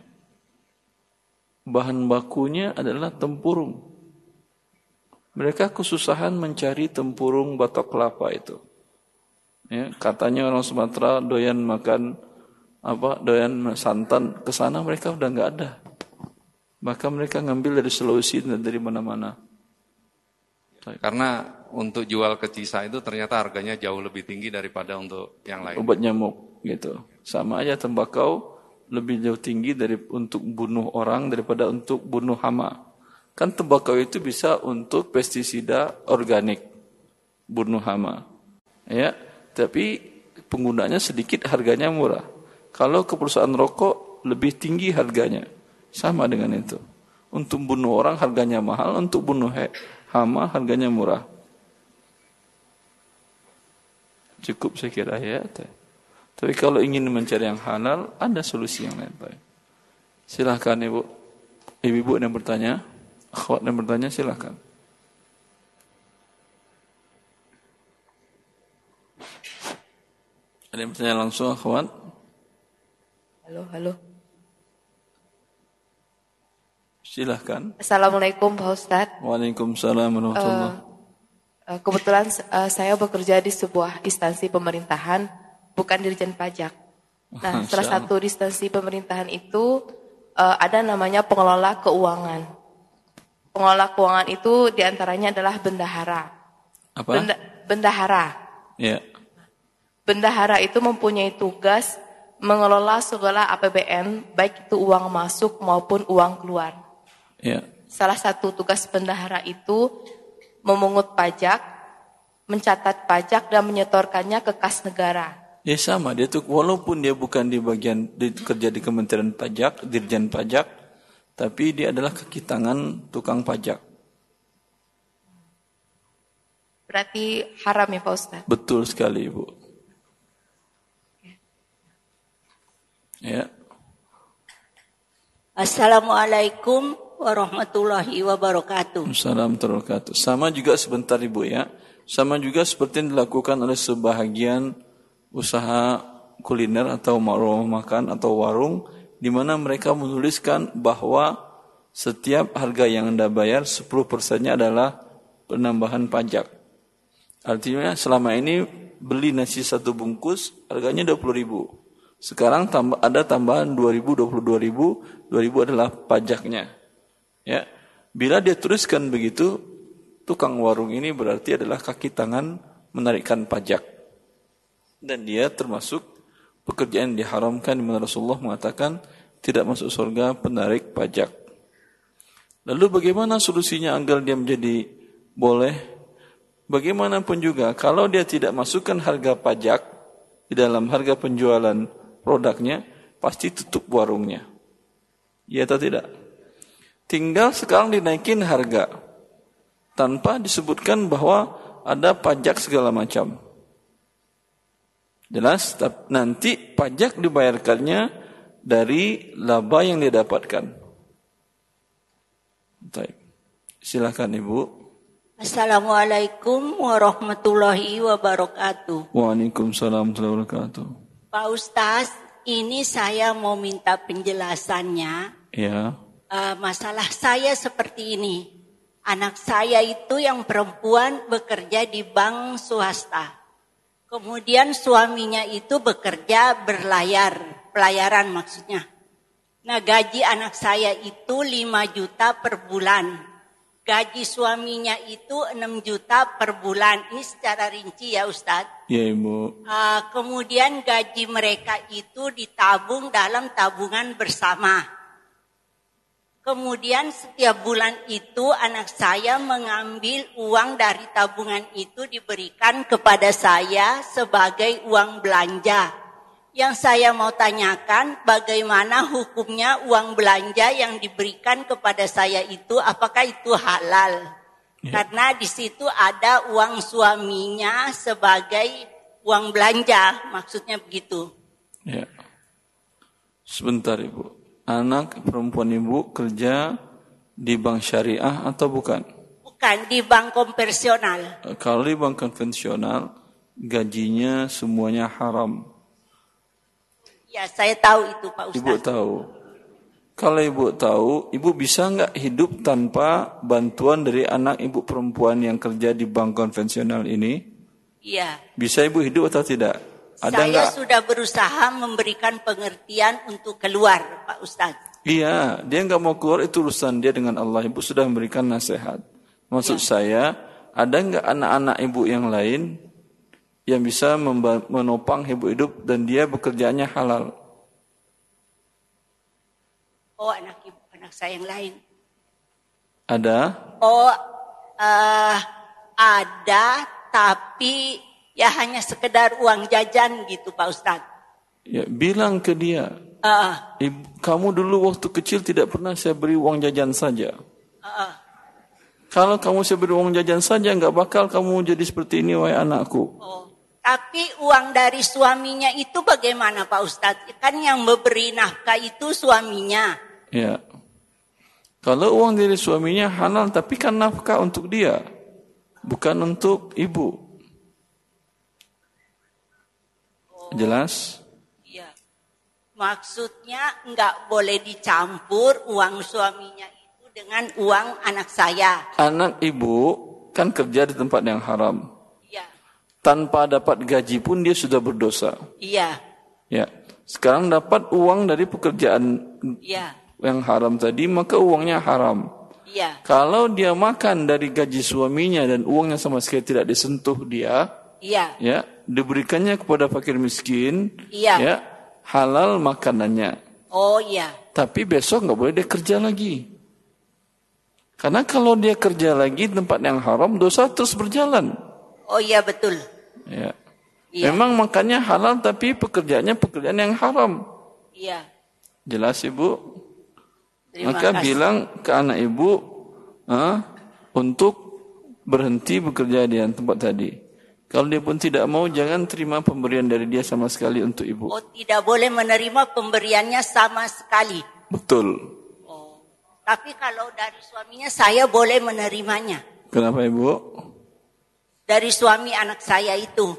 Bahan bakunya adalah tempurung. Mereka kesusahan mencari tempurung batok kelapa itu. Ya, katanya orang Sumatera doyan makan apa doyan santan ke sana mereka udah nggak ada. Maka mereka ngambil dari Sulawesi dan dari mana-mana. Karena untuk jual ke Cisa itu ternyata harganya jauh lebih tinggi daripada untuk yang lain. Obat nyamuk gitu. Sama aja tembakau lebih jauh tinggi dari untuk bunuh orang daripada untuk bunuh hama. Kan tembakau itu bisa untuk pestisida organik bunuh hama. Ya, tapi penggunanya sedikit harganya murah. Kalau ke perusahaan rokok lebih tinggi harganya. Sama dengan itu. Untuk bunuh orang harganya mahal, untuk bunuh hama harganya murah. Cukup saya kira ya. Tapi kalau ingin mencari yang halal, ada solusi yang lain. Silahkan ibu. Ibu-ibu yang bertanya. Akhwat yang bertanya silahkan. Ada yang bertanya langsung akhwat? Halo, halo. Silahkan. Assalamualaikum Pak Ustadz. Waalaikumsalam warahmatullahi Uh, kebetulan uh, saya bekerja di sebuah instansi pemerintahan, bukan dirjen pajak. Nah, salah satu instansi pemerintahan itu uh, ada namanya pengelola keuangan. Pengelola keuangan itu di antaranya adalah bendahara. Apa? Benda- bendahara. Ya. Bendahara itu mempunyai tugas mengelola segala APBN, baik itu uang masuk maupun uang keluar. Ya. Salah satu tugas bendahara itu memungut pajak, mencatat pajak dan menyetorkannya ke kas negara. Ya sama, dia tuh walaupun dia bukan di bagian di, kerja di Kementerian Pajak, Dirjen Pajak, tapi dia adalah kaki tangan tukang pajak. Berarti haram ya Pak Ustadz? Betul sekali, Ibu. Ya. Assalamualaikum warahmatullahi wabarakatuh. Assalamualaikum warahmatullahi wabarakatuh. Sama juga sebentar Ibu ya. Sama juga seperti yang dilakukan oleh sebahagian usaha kuliner atau rumah makan atau warung di mana mereka menuliskan bahwa setiap harga yang Anda bayar 10 persennya adalah penambahan pajak. Artinya selama ini beli nasi satu bungkus harganya 20 ribu. Sekarang tambah, ada tambahan 2 ribu, 22 ribu, 2 ribu adalah pajaknya. Ya, bila dia tuliskan begitu, tukang warung ini berarti adalah kaki tangan menarikkan pajak. Dan dia termasuk pekerjaan yang diharamkan di mana Rasulullah mengatakan tidak masuk surga penarik pajak. Lalu bagaimana solusinya agar dia menjadi boleh? Bagaimanapun juga kalau dia tidak masukkan harga pajak di dalam harga penjualan produknya, pasti tutup warungnya. Iya atau tidak? Tinggal sekarang dinaikin harga tanpa disebutkan bahwa ada pajak segala macam. Jelas, nanti pajak dibayarkannya dari laba yang dia dapatkan. Baik. Silakan Ibu. Assalamualaikum warahmatullahi wabarakatuh. Waalaikumsalam warahmatullahi wabarakatuh. Pak Ustaz, ini saya mau minta penjelasannya. Ya. Eh, masalah saya seperti ini. Anak saya itu yang perempuan bekerja di bank swasta. Kemudian suaminya itu bekerja berlayar, pelayaran maksudnya. Nah gaji anak saya itu 5 juta per bulan. Gaji suaminya itu 6 juta per bulan. Ini secara rinci ya Ustadz. Ya Ibu. Ah, kemudian gaji mereka itu ditabung dalam tabungan bersama. Kemudian setiap bulan itu anak saya mengambil uang dari tabungan itu diberikan kepada saya sebagai uang belanja. Yang saya mau tanyakan bagaimana hukumnya uang belanja yang diberikan kepada saya itu apakah itu halal? Karena di situ ada uang suaminya sebagai uang belanja, maksudnya begitu. Ya. Sebentar Ibu. Anak perempuan Ibu kerja di bank syariah atau bukan? Bukan di bank konvensional. Kalau di bank konvensional gajinya semuanya haram. Ya, saya tahu itu Pak Ustaz. Ibu tahu. Kalau ibu tahu, ibu bisa nggak hidup tanpa bantuan dari anak ibu perempuan yang kerja di bank konvensional ini? Iya. Bisa ibu hidup atau tidak? Ada saya nggak? sudah berusaha memberikan pengertian untuk keluar, Pak Ustaz. Iya, dia nggak mau keluar itu urusan dia dengan Allah. Ibu sudah memberikan nasihat. Maksud saya, ada nggak anak-anak ibu yang lain yang bisa menopang ibu hidup dan dia bekerjaannya halal? Oh, anak ibu, anak saya yang lain. Ada? Oh, eh, ada, tapi ya hanya sekedar uang jajan gitu, Pak Ustaz. Ya, bilang ke dia, Eh, Ibu, kamu dulu waktu kecil tidak pernah saya beri uang jajan saja. eh, Kalau kamu saya beri uang jajan saja, nggak bakal kamu jadi seperti ini, wahai anakku. oh. Tapi uang dari suaminya itu bagaimana, Pak Ustaz? Kan yang memberi nafkah itu suaminya. Ya. Kalau uang dari suaminya halal, tapi kan nafkah untuk dia, bukan untuk ibu. Jelas? Iya. Maksudnya nggak boleh dicampur uang suaminya itu dengan uang anak saya. Anak ibu kan kerja di tempat yang haram. Iya. Tanpa dapat gaji pun dia sudah berdosa. Iya. Ya. Sekarang dapat uang dari pekerjaan Iya. yang haram tadi, maka uangnya haram. Iya. Kalau dia makan dari gaji suaminya dan uangnya sama sekali tidak disentuh dia, Iya. ya, diberikannya kepada fakir miskin, Iya. ya, halal makanannya. Oh iya. Tapi besok nggak boleh dia kerja lagi. Karena kalau dia kerja lagi tempat yang haram, dosa terus berjalan. Oh iya betul. Ya. Iya. Memang makannya halal, tapi pekerjaannya pekerjaan yang haram. Iya. Jelas ibu? Terima Maka kasih. bilang ke anak ibu ah, untuk berhenti bekerja di tempat tadi. Kalau dia pun tidak mau, jangan terima pemberian dari dia sama sekali untuk ibu. Oh tidak boleh menerima pemberiannya sama sekali. Betul. Oh. Tapi kalau dari suaminya saya boleh menerimanya. Kenapa ibu? Dari suami anak saya itu.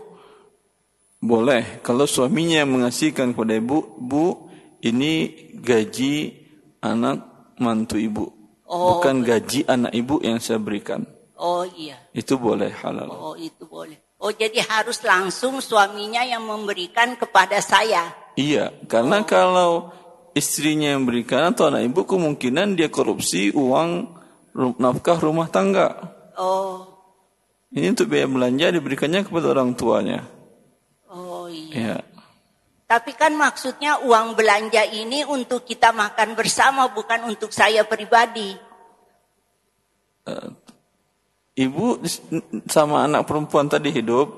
Boleh. Kalau suaminya mengasihkan kepada ibu, bu, ini gaji anak mantu ibu. Oh. Bukan gaji anak ibu yang saya berikan. Oh iya. Itu boleh halal. Oh itu boleh. Oh jadi harus langsung suaminya yang memberikan kepada saya. Iya, karena kalau istrinya yang berikan atau anak ibu kemungkinan dia korupsi uang nafkah rumah tangga. Oh. Ini untuk biaya belanja diberikannya kepada orang tuanya. Oh iya. Iya. Tapi kan maksudnya uang belanja ini untuk kita makan bersama bukan untuk saya pribadi. Ibu sama anak perempuan tadi hidup,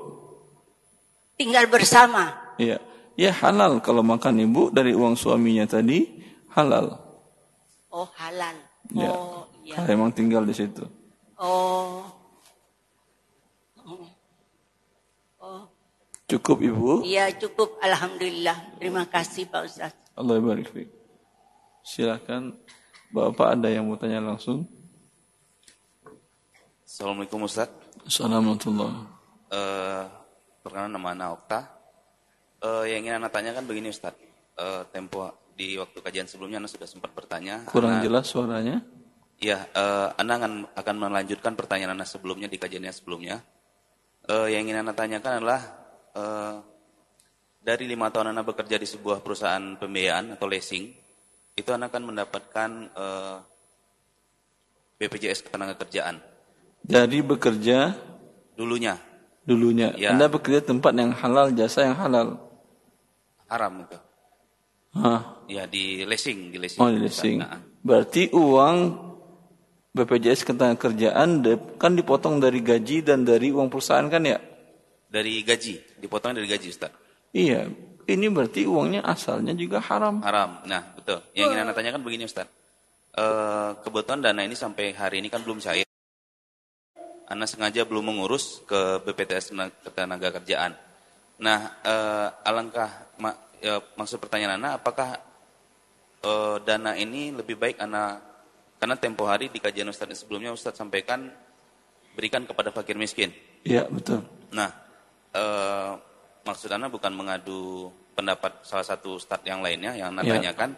Tinggal bersama. iya. Ya halal kalau makan ibu dari uang suaminya tadi halal. Oh halal. Ya. Oh iya. Kalau emang tinggal di situ. Oh. Cukup ibu. Iya cukup. Alhamdulillah. Terima kasih Pak Ustaz. Allah barik. Silakan Bapak ada yang mau tanya langsung. Assalamualaikum Ustaz. Assalamualaikum. Eh, perkenalkan nama Ana Okta. Eh, yang ingin Anda tanyakan begini Ustaz. Eh, tempo di waktu kajian sebelumnya Anda sudah sempat bertanya. Kurang Ana- jelas suaranya? Iya, eh, Anda akan, akan melanjutkan pertanyaan Anda sebelumnya di kajiannya sebelumnya. Eh, yang ingin Anda tanyakan adalah eh, dari lima tahun Anda bekerja di sebuah perusahaan pembiayaan atau leasing, itu Anda akan mendapatkan eh, BPJS Ketenagakerjaan Jadi bekerja dulunya dulunya. Ya. Anda bekerja tempat yang halal, jasa yang halal. haram itu. Hah. Ya di leasing, di leasing. Oh, di leasing. Nah, Berarti uang BPJS ketenagakerjaan kan dipotong dari gaji dan dari uang perusahaan kan ya? dari gaji, dipotong dari gaji Ustaz. Iya. Ini berarti uangnya asalnya juga haram. Haram. Nah, betul. Yang ingin Anda tanyakan begini Ustaz. Eh, kebetulan dana ini sampai hari ini kan belum cair. Anda sengaja belum mengurus ke BPTS Tenaga- Ketenaga Kerjaan. Nah, eh, alangkah ma- eh, maksud pertanyaan Anda, apakah eh, dana ini lebih baik Anda karena tempo hari di kajian Ustaz sebelumnya Ustaz sampaikan berikan kepada fakir miskin. Iya, betul. Nah, eh, maksud Anda bukan mengadu pendapat salah satu ustadz yang lainnya yang Anda Ya. tanyakan,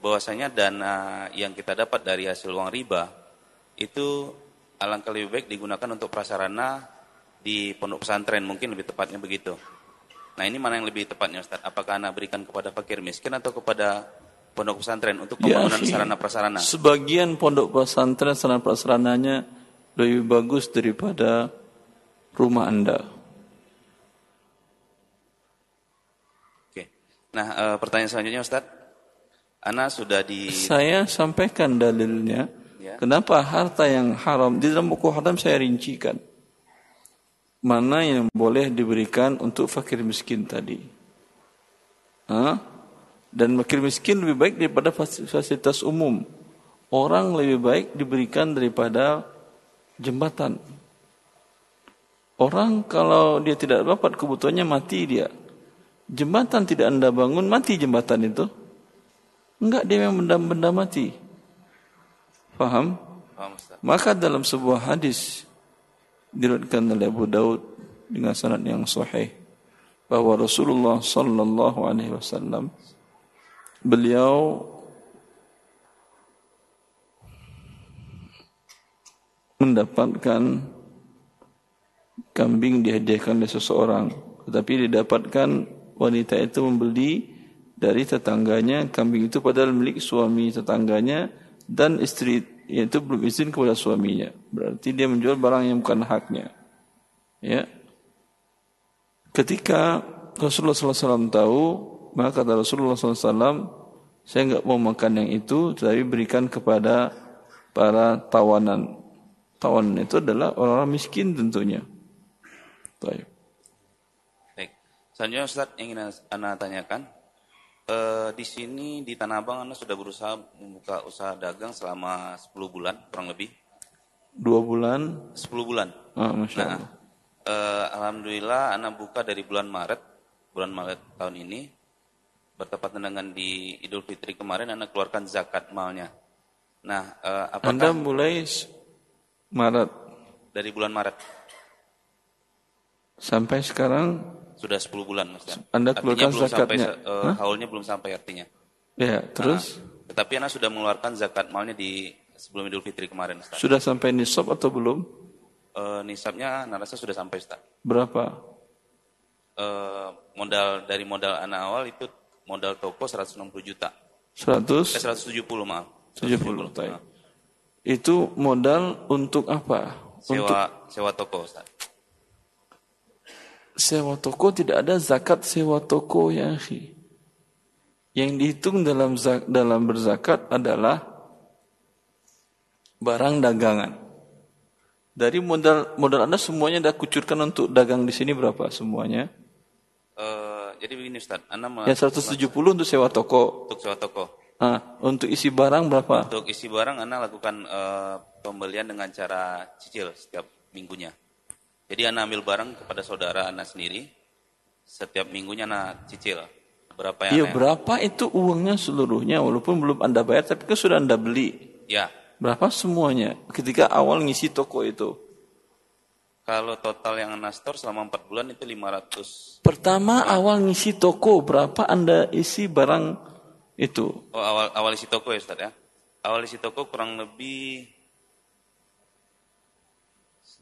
bahwasanya dana yang kita dapat dari hasil uang riba itu alangkah lebih baik digunakan untuk prasarana di pondok pesantren mungkin lebih tepatnya begitu. Nah ini mana yang lebih tepatnya Ustaz? Apakah Anda berikan kepada fakir miskin atau kepada pondok pesantren untuk Ya, pembangunan akhi. sarana prasarana? Sebagian pondok pesantren sarana prasarananya lebih bagus daripada rumah Anda. Oke. Nah eh, pertanyaan selanjutnya Ustaz, Ana sudah di Saya sampaikan dalilnya. Ya. Kenapa harta yang haram di dalam buku haram saya rincikan. Mana yang boleh diberikan untuk fakir miskin tadi. Hah? Dan fakir miskin lebih baik daripada fas- fasilitas umum. Orang lebih baik diberikan daripada jembatan. Orang kalau dia tidak dapat kebutuhannya mati dia. Jembatan tidak anda bangun mati jembatan itu. Enggak dia memang benda-benda mati. Faham? Ustaz? Maka dalam sebuah hadis diriwayatkan oleh Abu Daud dengan sanad yang sahih bahwa Rasulullah sallallahu alaihi wasallam beliau mendapatkan kambing dihadiahkan oleh seseorang, tetapi didapatkan wanita itu membeli dari tetangganya kambing itu padahal milik suami tetangganya dan istri itu belum izin kepada suaminya. Berarti dia menjual barang yang bukan haknya. Ya. Ketika Rasulullah SAW tahu, maka kata Rasulullah SAW, saya enggak mau makan yang itu, tapi berikan kepada para tawanan. Tawanan itu adalah orang-orang miskin tentunya. Baik. Selanjutnya Ustaz ingin Anda tanyakan, Uh, di sini di Tanah Abang Anda sudah berusaha membuka usaha dagang selama 10 bulan kurang lebih. Dua bulan? 10 bulan. Ah, Masya Allah. Nah, uh, Alhamdulillah Anda buka dari bulan Maret, bulan Maret tahun ini. Bertepatan dengan di Idul Fitri kemarin Anda keluarkan zakat malnya. Nah, uh, apakah... Anda mulai Maret? Dari bulan Maret. Sampai sekarang sudah 10 bulan Mas. Anda keluarkan belum zakatnya? Sampai, uh, haulnya belum sampai artinya. Ya, terus? Nah, tetapi Anda sudah mengeluarkan zakat malnya di sebelum Idul Fitri kemarin Ustaz. Sudah sampai nisab atau belum? Uh, nisabnya narasa sudah sampai Ustaz. Berapa? Uh, modal dari modal anak awal itu modal toko 160 juta. 100? Eh, 170 maaf. 170. 170. Itu modal untuk apa? Sewa untuk... sewa toko Ustaz sewa toko tidak ada zakat sewa toko ya akhi. Yang dihitung dalam zak, dalam berzakat adalah barang dagangan. Dari modal modal Anda semuanya Anda kucurkan untuk dagang di sini berapa semuanya? Uh, jadi begini Ustaz, Anda Ya 170 untuk sewa toko. Untuk sewa toko. Ah, untuk isi barang berapa? Untuk isi barang Anda lakukan uh, pembelian dengan cara cicil setiap minggunya. Jadi anak ambil barang kepada saudara anak sendiri, setiap minggunya anak cicil. Berapa yang Iya, berapa itu uangnya seluruhnya, walaupun belum Anda bayar, tapi kan sudah Anda beli. Ya. Berapa semuanya ketika awal ngisi toko itu? Kalau total yang Anda store selama 4 bulan itu 500. Pertama awal ngisi toko, berapa Anda isi barang itu? Oh, awal awal isi toko ya Ustaz ya. Awal isi toko kurang lebih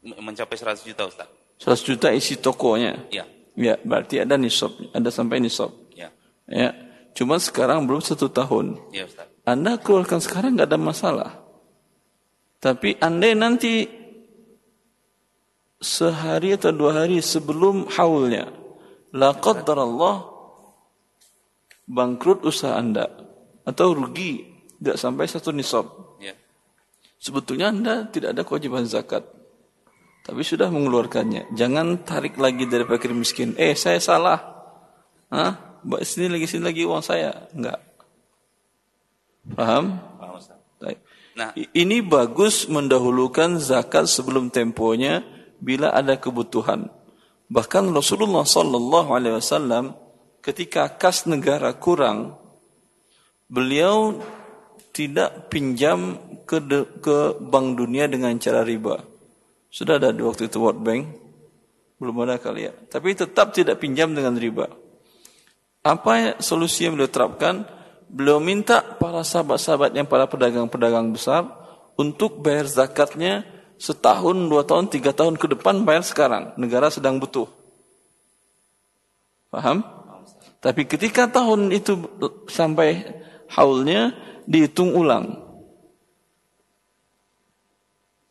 mencapai 100 juta Ustaz. 100 juta isi tokonya? Ya. Ya, berarti ada nisab, ada sampai nisab. Ya. Ya. Cuma sekarang belum satu tahun. Ya Ustaz. Anda keluarkan sekarang nggak ada masalah. Tapi anda nanti sehari atau dua hari sebelum haulnya, la Allah bangkrut usaha anda atau rugi tidak sampai satu nisab. Ya. Sebetulnya anda tidak ada kewajiban zakat. Tapi sudah mengeluarkannya. Jangan tarik lagi dari fakir miskin. Eh, saya salah. Hah? Sini lagi, sini lagi uang saya. Enggak. Paham? Paham, Ustaz. Nah, ini bagus mendahulukan zakat sebelum temponya bila ada kebutuhan. Bahkan Rasulullah sallallahu alaihi wasallam ketika kas negara kurang, beliau tidak pinjam ke ke bank dunia dengan cara riba. Sudah ada di waktu itu World Bank. Belum ada kali ya. Tapi tetap tidak pinjam dengan riba. Apa solusi yang beliau terapkan? Beliau minta para sahabat-sahabat yang para pedagang-pedagang besar untuk bayar zakatnya setahun, dua tahun, tiga tahun ke depan bayar sekarang. Negara sedang butuh. Paham? Tapi ketika tahun itu sampai haulnya dihitung ulang.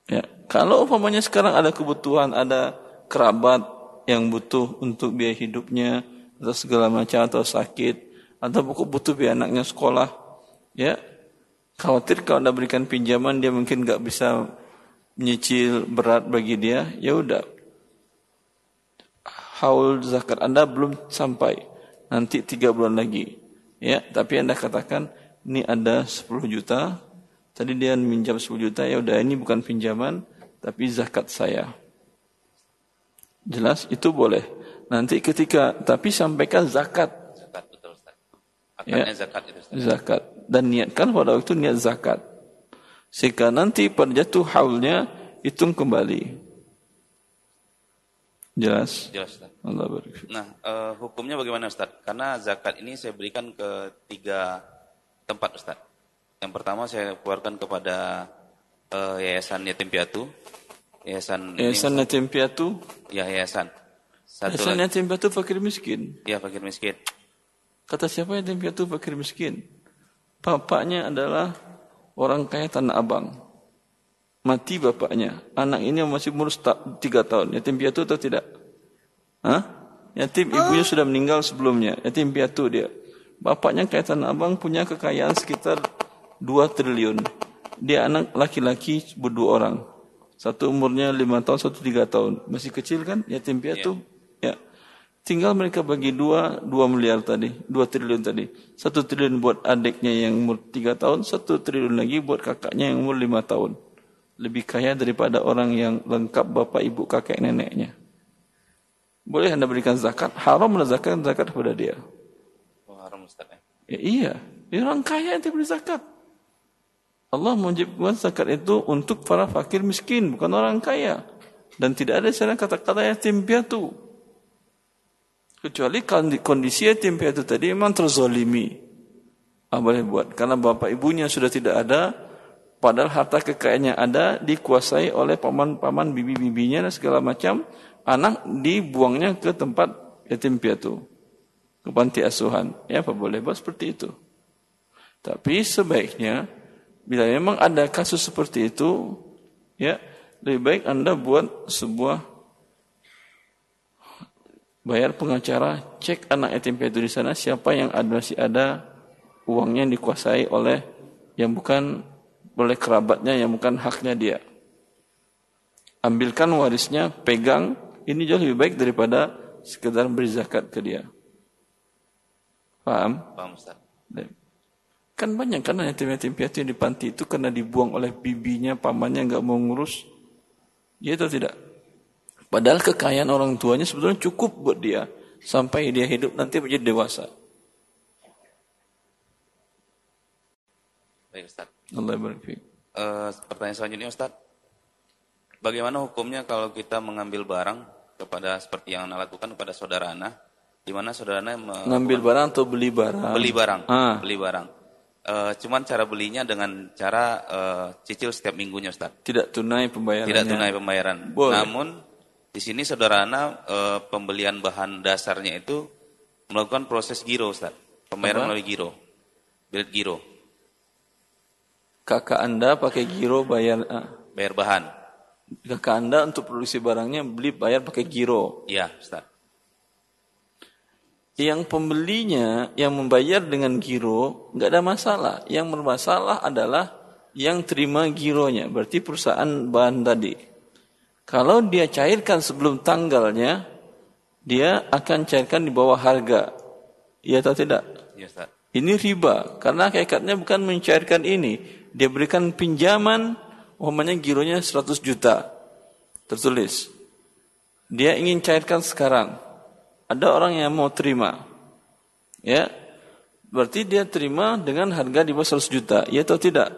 Ya, kalau umpamanya sekarang ada kebutuhan, ada kerabat yang butuh untuk biaya hidupnya atau segala macam atau sakit atau buku butuh biaya anaknya sekolah, ya khawatir kalau anda berikan pinjaman dia mungkin nggak bisa menyicil berat bagi dia, ya udah. Haul zakat anda belum sampai nanti tiga bulan lagi, ya. Tapi anda katakan ini ada 10 juta, tadi dia minjam 10 juta, ya udah ini bukan pinjaman, tapi zakat saya. Jelas itu boleh. Nanti ketika tapi sampaikan zakat. Zakat betul Ustaz. ya, zakat itu Ustaz. Zakat dan niatkan pada waktu niat zakat. Sehingga nanti pada jatuh haulnya hitung kembali. Jelas? Jelas Ustaz. Allah barik. Nah, uh, hukumnya bagaimana Ustaz? Karena zakat ini saya berikan ke tiga tempat Ustaz. Yang pertama saya keluarkan kepada eh, yayasan yatim piatu, yayasan ini- Yayasan Yatim Piatu. ya yayasan. Satu Yayasan lagi, Yatim Piatu fakir miskin. ya fakir miskin. Kata siapa yatim piatu fakir miskin? Bapaknya adalah orang kaya Tanah Abang. Mati bapaknya. Anak ini masih umur tiga tahun. Yatim piatu atau tidak? Hah? Yatim ibunya sudah meninggal sebelumnya. Yatim piatu dia. Bapaknya kaya Tanah Abang punya kekayaan sekitar 2 triliun. Dia anak laki-laki berdua orang. Satu umurnya lima tahun, satu tiga tahun. Masih kecil kan? Yatim piatu. Ya. Tinggal mereka bagi dua, dua miliar tadi, dua triliun tadi. Satu triliun buat adiknya yang umur tiga tahun, satu triliun lagi buat kakaknya yang umur lima tahun. Lebih kaya daripada orang yang lengkap bapak, ibu, kakek, neneknya. Boleh anda berikan zakat, haram menzakat zakat kepada dia. Oh, haram Ustaz ya. Ya, iya, dia orang kaya yang diberi zakat. Allah mewajibkan zakat itu untuk para fakir miskin, bukan orang kaya. Dan tidak ada sana kata-kata yatim piatu. Kecuali kondi- kondisi yatim piatu tadi memang terzolimi. Ah, boleh buat. Karena bapak ibunya sudah tidak ada, padahal harta kekayaannya ada, dikuasai oleh paman-paman bibi-bibinya dan segala macam. Anak dibuangnya ke tempat yatim piatu. Ke panti asuhan. Ya apa boleh buat seperti itu. Tapi sebaiknya, bila memang ada kasus seperti itu, ya lebih baik Anda buat sebuah bayar pengacara, cek anak yatim piatu di sana siapa yang ada masih ada uangnya yang dikuasai oleh yang bukan oleh kerabatnya yang bukan haknya dia. Ambilkan warisnya, pegang, ini jauh lebih baik daripada sekedar beri zakat ke dia. Paham? Paham Ustaz. Kan banyak karena yatim-yatim piatu yang di panti itu karena dibuang oleh bibinya, pamannya nggak mau ngurus. Ya atau tidak? Padahal kekayaan orang tuanya sebetulnya cukup buat dia sampai dia hidup nanti menjadi dewasa. Baik Ustaz. Allah. Eh, pertanyaan selanjutnya Ustaz. Bagaimana hukumnya kalau kita mengambil barang kepada seperti yang Anda lakukan kepada saudara Ana, di mana saudara Ana me- Ngambil barang atau beli barang? beli barang, Ah. beli barang. Eh, cuman cara belinya dengan cara eh, cicil setiap minggunya Ustaz. Tidak tunai pembayarannya. Tidak tunai pembayaran. Boleh. Namun di sini saudara Ana eh, pembelian bahan dasarnya itu melakukan proses giro Ustaz. Pembayaran Apa? melalui giro. Bilet giro, Kakak Anda pakai giro bayar. ah. bayar bahan. Kakak Anda untuk produksi barangnya beli bayar pakai giro. Iya, Ustaz. Yang pembelinya yang membayar dengan giro nggak ada masalah. Yang bermasalah adalah yang terima gironya, berarti perusahaan bahan tadi. Kalau dia cairkan sebelum tanggalnya, dia akan cairkan di bawah harga. Iya atau tidak? Iya, Ustaz. Ini riba karena hakikatnya bukan mencairkan ini. Dia berikan pinjaman, umpamanya gironya 100 juta. Tertulis. Dia ingin cairkan sekarang. Ada orang yang mau terima. Ya. Berarti dia terima dengan harga di bawah 100 juta. Ya atau tidak?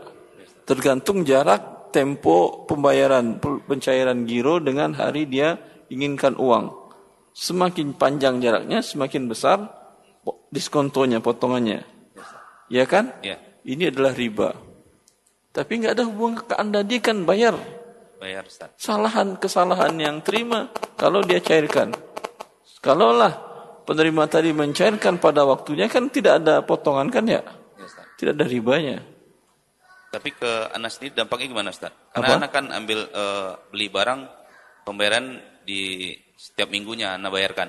Tergantung jarak tempo pembayaran pencairan giro dengan hari dia inginkan uang. Semakin panjang jaraknya, semakin besar diskontonya, potongannya. Ya kan? Iya, Ini adalah riba. Tapi nggak ada hubungan ke Anda, dia kan bayar. bayar Ustaz. Salahan kesalahan yang terima kalau dia cairkan. Kalaulah penerima tadi mencairkan pada waktunya kan tidak ada potongan kan ya? Ustaz. Tidak ada ribanya. Tapi ke Anas sendiri dampaknya gimana Ustaz? Karena Apa? anak kan ambil eh, beli barang pembayaran di setiap minggunya Anda bayarkan.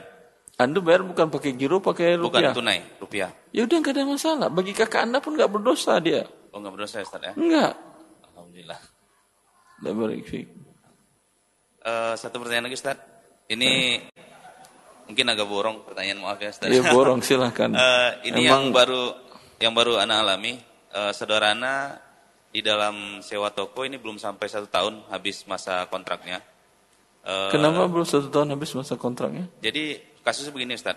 Anda bayar bukan pakai giro, pakai Bukan rupiah. tunai, rupiah. Ya udah nggak ada masalah. Bagi kakak Anda pun nggak berdosa dia. Oh enggak berdosa Ustaz ya? Enggak. Alhamdulillah. La barik fiik. Eh, satu pertanyaan lagi Ustaz. Ini mungkin agak borong pertanyaan maaf ya Ustaz. Ya borong silahkan. Eh, ini Emang- yang baru yang baru Ana alami. Eh, saudara Ana di dalam sewa toko ini belum sampai satu tahun habis masa kontraknya. Eh, Kenapa belum satu tahun habis masa kontraknya? Jadi kasusnya begini Ustaz.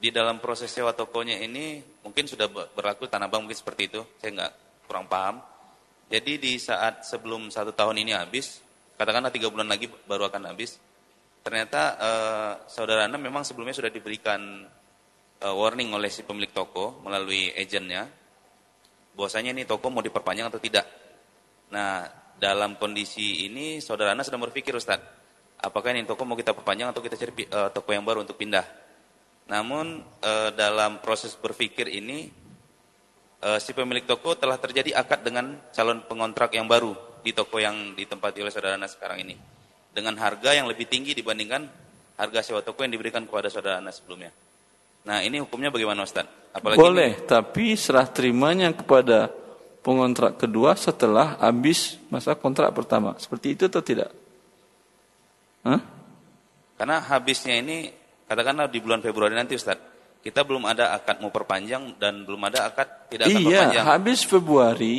Di dalam proses sewa tokonya ini mungkin sudah ber- berlaku tanah bank mungkin seperti itu. Saya nggak kurang paham. Jadi di saat sebelum satu tahun ini habis, katakanlah tiga bulan lagi baru akan habis. Ternyata eh, saudara Anda memang sebelumnya sudah diberikan eh, warning oleh si pemilik toko melalui agennya, bahwasanya ini toko mau diperpanjang atau tidak. Nah, dalam kondisi ini saudara Anas sedang berpikir Ustaz, apakah ini toko mau kita perpanjang atau kita cari uh, toko yang baru untuk pindah. Namun uh, dalam proses berpikir ini uh, si pemilik toko telah terjadi akad dengan calon pengontrak yang baru di toko yang ditempati oleh saudara Anas sekarang ini dengan harga yang lebih tinggi dibandingkan harga sewa toko yang diberikan kepada saudara Anas sebelumnya. Nah ini hukumnya bagaimana Ustaz? Apalagi Boleh, ini, tapi serah terimanya kepada pengontrak kedua setelah habis masa kontrak pertama. Seperti itu atau tidak? Hah? Karena habisnya ini katakanlah di bulan Februari nanti Ustaz. Kita belum ada akad mau perpanjang dan belum ada akad tidak akan iya, perpanjang. Iya, habis Februari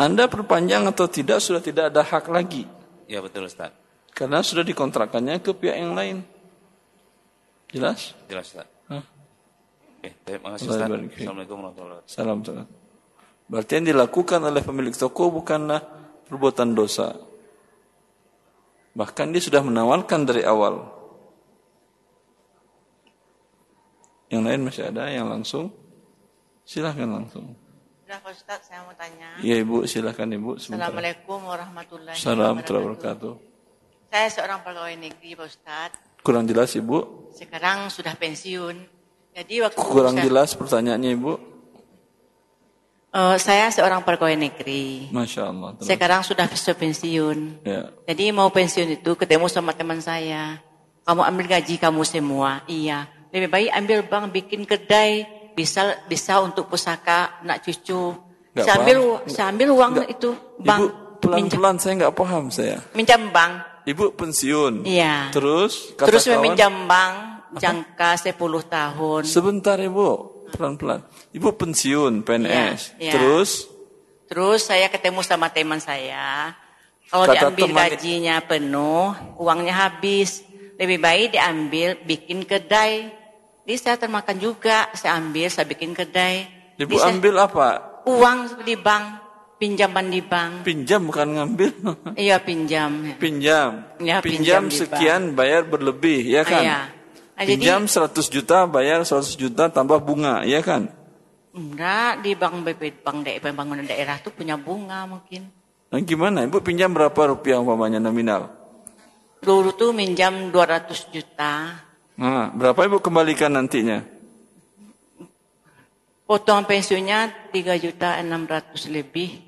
Anda perpanjang atau tidak sudah tidak ada hak lagi. Ya betul Ustaz. Karena sudah dikontrakkannya ke pihak yang lain. Jelas? Jelas Ustaz. Hah? Oke, terima kasih Ustaz. Assalamualaikum warahmatullahi wabarakatuh. Salam, salam. Berarti yang dilakukan oleh pemilik toko bukanlah perbuatan dosa. Bahkan dia sudah menawarkan dari awal. Yang lain masih ada yang langsung? Silahkan langsung. Sudah Pak Ustaz, saya mau tanya. Iya Ibu, silahkan Ibu. Sebentar. Assalamualaikum warahmatullahi wabarakatuh. Saya seorang pegawai negeri, Pak Ustad. Kurang jelas, Ibu? Sekarang sudah pensiun. Jadi waktu Kurang saya, jelas pertanyaannya, Ibu? Uh, saya seorang pegawai negeri. Masya Allah. Terus. Sekarang sudah pensiun. Ya. Jadi mau pensiun itu ketemu sama teman saya. Kamu ambil gaji kamu semua. Iya. Lebih baik ambil bank bikin kedai. Bisa bisa untuk pusaka nak cucu. Gak saya ambil, saya ambil uang itu bank. Pelan-pelan saya nggak paham saya. Minjam bank. Ibu pensiun. Iya. Terus kata Terus meminjam bank jangka Apa? 10 tahun. Sebentar Ibu, pelan-pelan. Ibu pensiun PNS. Iya, iya. Terus Terus saya ketemu sama teman saya. Kalau Kata diambil teman... gajinya penuh, uangnya habis. Lebih baik diambil bikin kedai. Jadi saya termakan juga. Saya ambil, saya bikin kedai. Ibu Bisa, ambil apa? Uang di bank pinjaman di bank. Pinjam bukan ngambil. Iya pinjam. Pinjam. Ya, pinjam, pinjam sekian bayar berlebih, ya kan? Iya. Nah, pinjam jadi, 100 juta bayar 100 juta tambah bunga, ya kan? Enggak, di bank BP Bank Daerah Pembangunan Daerah itu punya bunga mungkin. Nah, gimana? Ibu pinjam berapa rupiah umpamanya nominal? Dulu tuh minjam 200 juta. Nah, berapa Ibu kembalikan nantinya? Potong pensiunnya 3 juta 600 lebih.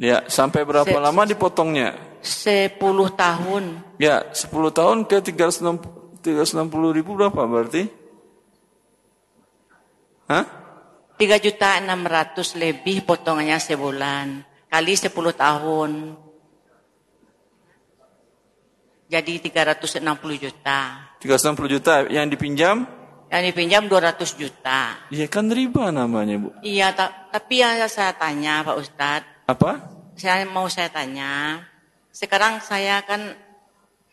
Ya, sampai berapa Se lama dipotongnya? 10 tahun. Ya, 10 tahun ke 360, 360 ribu berapa berarti? Hah? 3 juta 600 lebih potongannya sebulan. Kali 10 tahun. Jadi 360 juta. 360 juta yang dipinjam? Yang dipinjam 200 juta. Iya kan riba namanya Bu. Iya, ta tapi yang saya tanya Pak Ustadz. Apa? Saya mau saya tanya, sekarang saya kan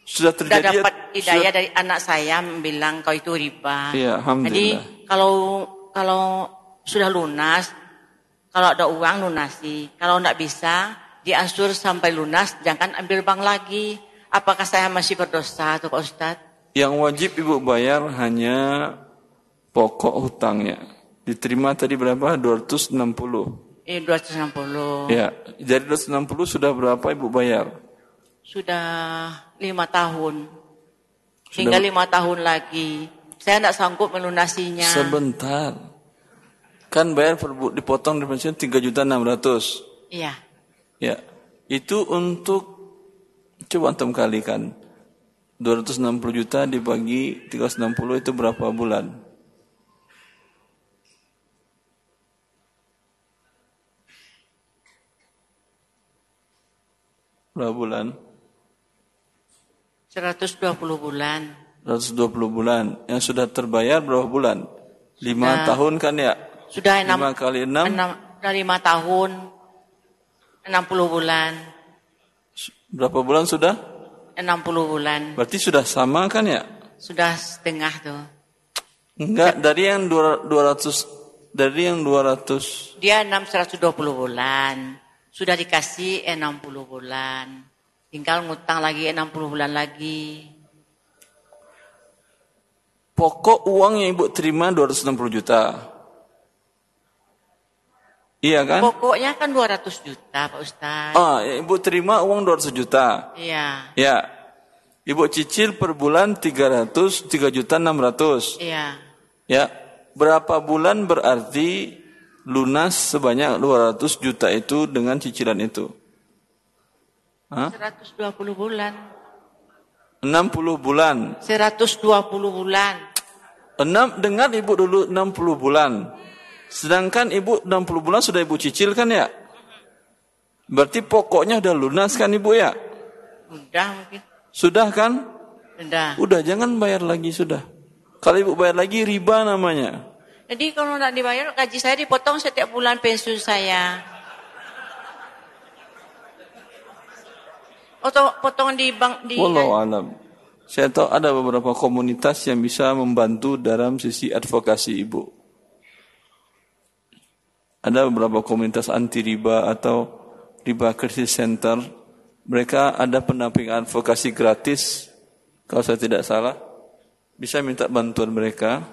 sudah terjadi sudah dapat hidayah sudah, dari anak saya bilang kau itu riba. Iya, Jadi kalau kalau sudah lunas, kalau ada uang lunasi. Kalau tidak bisa, diansur sampai lunas, jangan ambil bank lagi. Apakah saya masih berdosa atau Pak Ustadz? Yang wajib Ibu bayar hanya pokok hutangnya. Diterima tadi berapa? 260. Eh, 260. Ya, jadi 260 sudah berapa Ibu bayar? Sudah lima tahun. Sudah... Hingga lima tahun lagi. Saya tidak sanggup melunasinya. Sebentar. Kan bayar dipotong di pensiun 3 juta 600. Iya. Ya. Itu untuk coba antum kalikan. 260 juta dibagi 360 itu berapa bulan? Berapa bulan? 120 bulan. 120 bulan. Yang sudah terbayar berapa bulan? 5 sudah, tahun kan ya? Sudah 6 kali 6? 6 5 tahun. 60 bulan. Berapa bulan sudah? 60 bulan. Berarti sudah sama kan ya? Sudah setengah tuh. Enggak, dari yang 200 dari yang 200 Dia 620 bulan. Sudah dikasih 60 bulan. Tinggal ngutang lagi 60 bulan lagi. Pokok uang yang ibu terima 260 juta. Iya kan? Pokoknya kan 200 juta Pak Ustaz. Ah, ya, ibu terima uang 200 juta. Iya. Ya. Ibu cicil per bulan 300, 3 juta 600. Iya. Ya. Berapa bulan berarti lunas sebanyak 200 juta itu dengan cicilan itu? Hah? 120 bulan. 60 bulan. 120 bulan. Enam, dengar ibu dulu 60 bulan. Sedangkan ibu 60 bulan sudah ibu cicil kan ya? Berarti pokoknya udah lunas kan ibu ya? Udah mungkin. Sudah kan? Udah. Udah jangan bayar lagi sudah. Kalau ibu bayar lagi riba namanya. Jadi kalau nggak dibayar gaji saya dipotong setiap bulan pensiun saya. Atau potongan di bank di Wallahu alam. Saya tahu ada beberapa komunitas yang bisa membantu dalam sisi advokasi ibu. Ada beberapa komunitas anti riba atau riba krisis center. Mereka ada pendampingan advokasi gratis. Kalau saya tidak salah, bisa minta bantuan mereka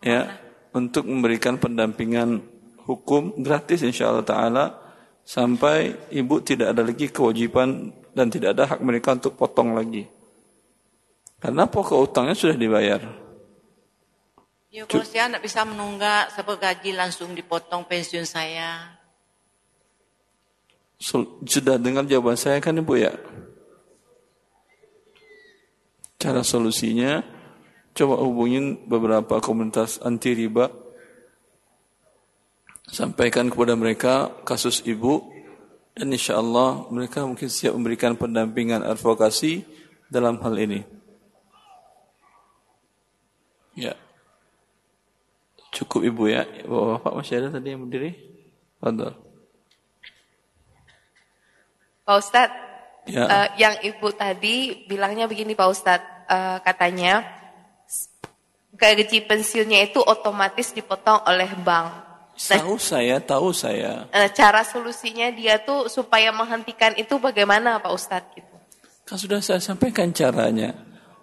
ya untuk memberikan pendampingan hukum gratis insya Allah taala sampai ibu tidak ada lagi kewajiban dan tidak ada hak mereka untuk potong lagi. Karena pokok utangnya sudah dibayar. Ya kalau saya tidak bisa menunggak sampai gaji langsung dipotong pensiun saya. Sudah dengar jawaban saya kan Ibu ya? Cara solusinya, coba hubungin beberapa komunitas anti riba. Sampaikan kepada mereka kasus Ibu. Dan insya Allah mereka mungkin siap memberikan pendampingan advokasi dalam hal ini. Ya. Cukup Ibu ya. Bapak masih ada tadi yang berdiri? Fadal. Pak Ustadz, Ya. uh, yang Ibu tadi bilangnya begini Pak Ustadz, uh, katanya gaji pensiunnya itu otomatis dipotong oleh bank. Nah, Tahu saya, tahu saya. uh, cara solusinya dia tuh supaya menghentikan itu bagaimana Pak Ustadz? Gitu. Kan sudah saya sampaikan caranya.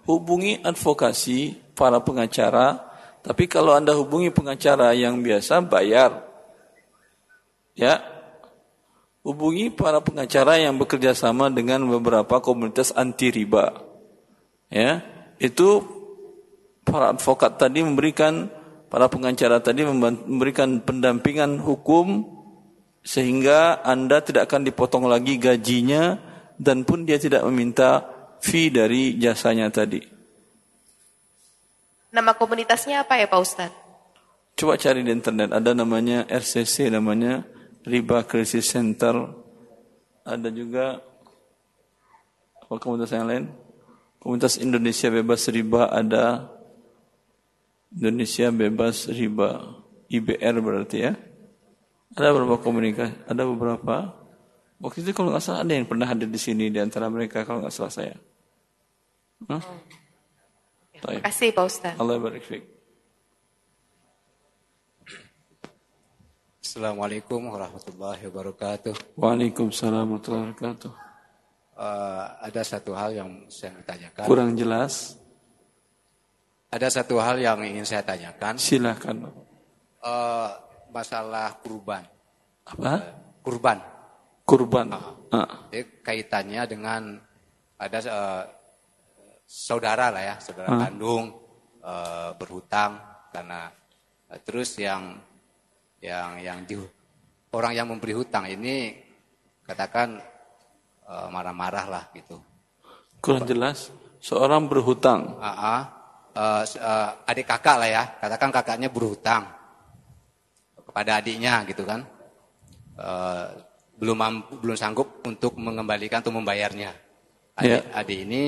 Hubungi advokasi para pengacara, tapi kalau Anda hubungi pengacara yang biasa bayar. Ya. Hubungi para pengacara yang bekerja sama dengan beberapa komunitas anti riba. Ya. Itu para advokat tadi memberikan para pengacara tadi memberikan pendampingan hukum sehingga Anda tidak akan dipotong lagi gajinya dan pun dia tidak meminta fee dari jasanya tadi. Nama komunitasnya apa ya Pak Ustadz? Coba cari di internet, ada namanya RCC namanya Riba Crisis Center. Ada juga apa komunitas yang lain? Komunitas Indonesia Bebas Riba ada Indonesia Bebas Riba IBR berarti ya. Ada beberapa komunikasi, ada beberapa. Waktu itu kalau nggak salah ada yang pernah hadir di sini di antara mereka kalau nggak salah saya. Hah? Terima kasih Pak Ustadz. Allah barik fiik. Assalamualaikum warahmatullahi wabarakatuh. Waalaikumsalam warahmatullahi wabarakatuh. Uh, ada satu hal yang saya tanyakan. Kurang jelas. Ada satu hal yang ingin saya tanyakan. Silakan. Uh, masalah kurban. Apa? Uh, kurban. Kurban. Uh, uh. Jadi kaitannya dengan ada uh, saudara lah ya, saudara uh. kandung uh, berhutang karena uh, terus yang yang yang di orang yang memberi hutang ini katakan marah-marah uh, lah gitu. Kurang jelas. Seorang berhutang. Uh, uh, uh, uh, adik kakak lah ya, katakan kakaknya berhutang kepada adiknya gitu kan, uh, belum mampu, belum sanggup untuk mengembalikan atau membayarnya. Adik, yeah. adik ini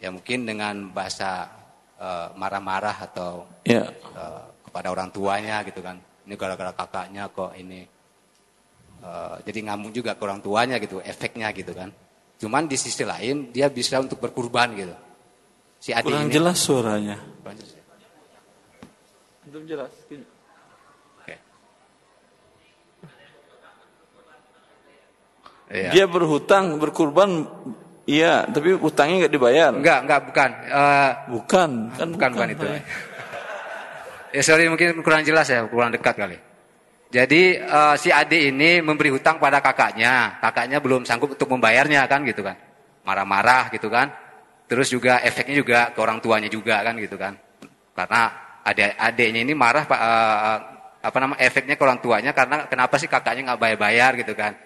ya mungkin dengan bahasa marah-marah uh, atau yeah. uh, kepada orang tuanya gitu kan, ini gara-gara kakaknya kok ini. Uh, jadi ngamuk juga ke orang tuanya gitu, efeknya gitu kan. Cuman di sisi lain dia bisa untuk berkurban gitu si adik Kurang ini. jelas suaranya. Kurang jelas. Belum jelas. Okay. Iya. Dia berhutang, berkurban, iya, tapi hutangnya nggak dibayar. Enggak, enggak, bukan. Uh, bukan, kan bukan, bukan, bukan itu. ya sorry mungkin kurang jelas ya, kurang dekat kali. Jadi uh, si adik ini memberi hutang pada kakaknya, kakaknya belum sanggup untuk membayarnya kan gitu kan, marah-marah gitu kan. Terus juga efeknya juga ke orang tuanya juga kan gitu kan, karena adik-adiknya ini marah uh, apa nama efeknya ke orang tuanya karena kenapa sih kakaknya nggak bayar-bayar gitu kan.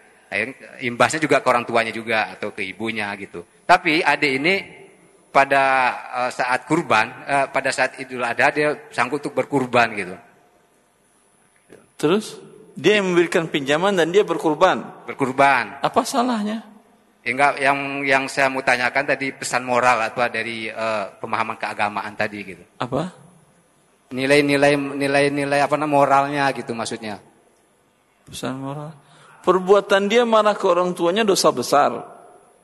Imbasnya juga ke orang tuanya juga atau ke ibunya gitu. Tapi adik ini pada uh, saat kurban, uh, pada saat Idul Adha dia sanggup untuk berkurban gitu. Terus dia yang memberikan pinjaman dan dia berkurban. Berkurban. Apa salahnya? Enggak, yang yang saya mau tanyakan tadi pesan moral atau dari uh, pemahaman keagamaan tadi gitu. Apa? Nilai-nilai nilai-nilai apa namanya moralnya gitu maksudnya. Pesan moral. Perbuatan dia marah ke orang tuanya dosa besar.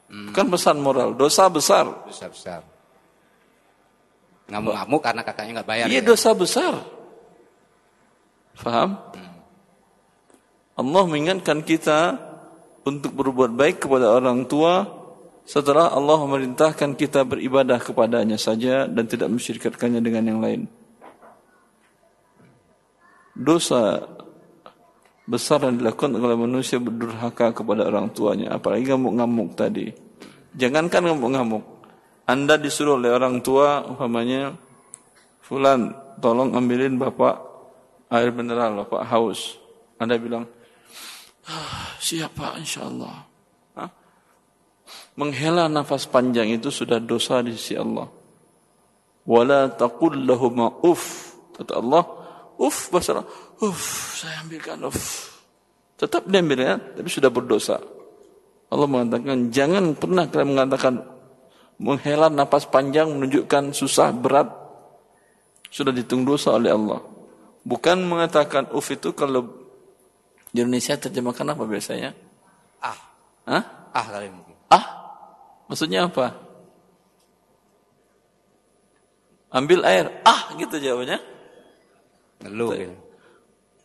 Hmm. Bukan pesan moral, dosa besar. Dosa besar. Ngamuk-ngamuk karena kakaknya nggak bayar. Iya ya? dosa besar. Faham? Hmm. Allah mengingatkan kita untuk berbuat baik kepada orang tua setelah Allah memerintahkan kita beribadah kepadanya saja dan tidak mensyirikatkannya dengan yang lain. Dosa besar yang dilakukan oleh manusia berdurhaka kepada orang tuanya, apalagi ngamuk-ngamuk tadi. Jangankan ngamuk-ngamuk. Anda disuruh oleh orang tua, umpamanya, Fulan, tolong ambilin bapak air mineral, bapak haus. Anda bilang, Ah, siapa insya Allah. Hah? Menghela nafas panjang itu sudah dosa di sisi Allah. Wala taqul lahuma uff. Kata Allah, uff bahasa uff, saya ambilkan uff. Tetap dia ambilnya, tapi sudah berdosa. Allah mengatakan, jangan pernah kalian mengatakan menghela nafas panjang menunjukkan susah berat sudah dihitung dosa oleh Allah. Bukan mengatakan uff itu kalau di Indonesia terjemahkan apa biasanya? Ah. Hah? Ah kali mungkin. Ah? Maksudnya apa? Ambil air. Ah gitu jawabannya. Ngeluh gitu.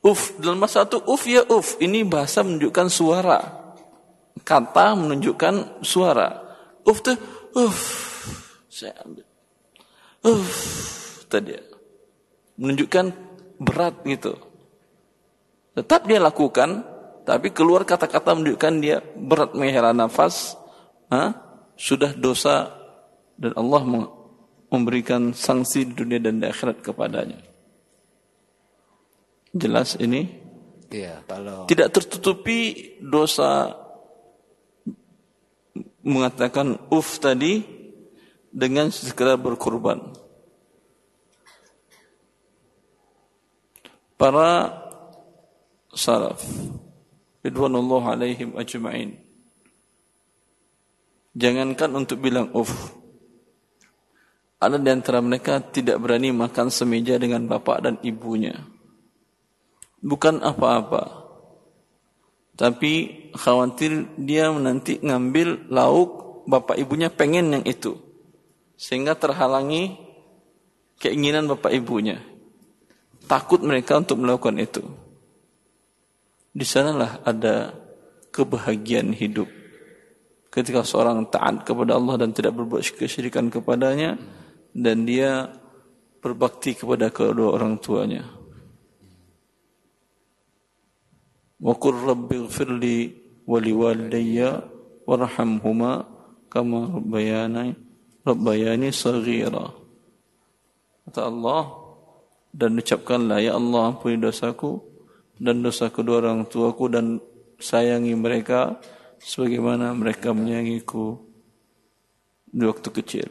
Uf, dalam bahasa itu uf ya uf. Ini bahasa menunjukkan suara. Kata menunjukkan suara. Uf tuh uf. Saya ambil. Uf. Tadi. Menunjukkan berat gitu. Tetap dia lakukan, tapi keluar kata-kata menunjukkan dia berat menghela nafas, ha? sudah dosa dan Allah memberikan sanksi di dunia dan di akhirat kepadanya. Jelas ini? Iya, kalau tidak tertutupi dosa mengatakan uf tadi dengan segera berkorban. Para salaf ridwanullah alaihim ajma'in jangankan untuk bilang uf ada di antara mereka tidak berani makan semeja dengan bapak dan ibunya bukan apa-apa tapi khawatir dia nanti ngambil lauk bapak ibunya pengen yang itu sehingga terhalangi keinginan bapak ibunya takut mereka untuk melakukan itu di sanalah ada kebahagiaan hidup. Ketika seorang taat kepada Allah dan tidak berbuat kesyirikan kepadanya dan dia berbakti kepada kedua orang tuanya. Qur rabbi ighfirli wa liwalidayya warhamhuma kama rabbayani rabbayani saghira. Kata Allah dan ucapkanlah ya Allah ampuni dosaku dan dosa kedua orang tuaku dan sayangi mereka sebagaimana mereka menyayangiku di waktu kecil.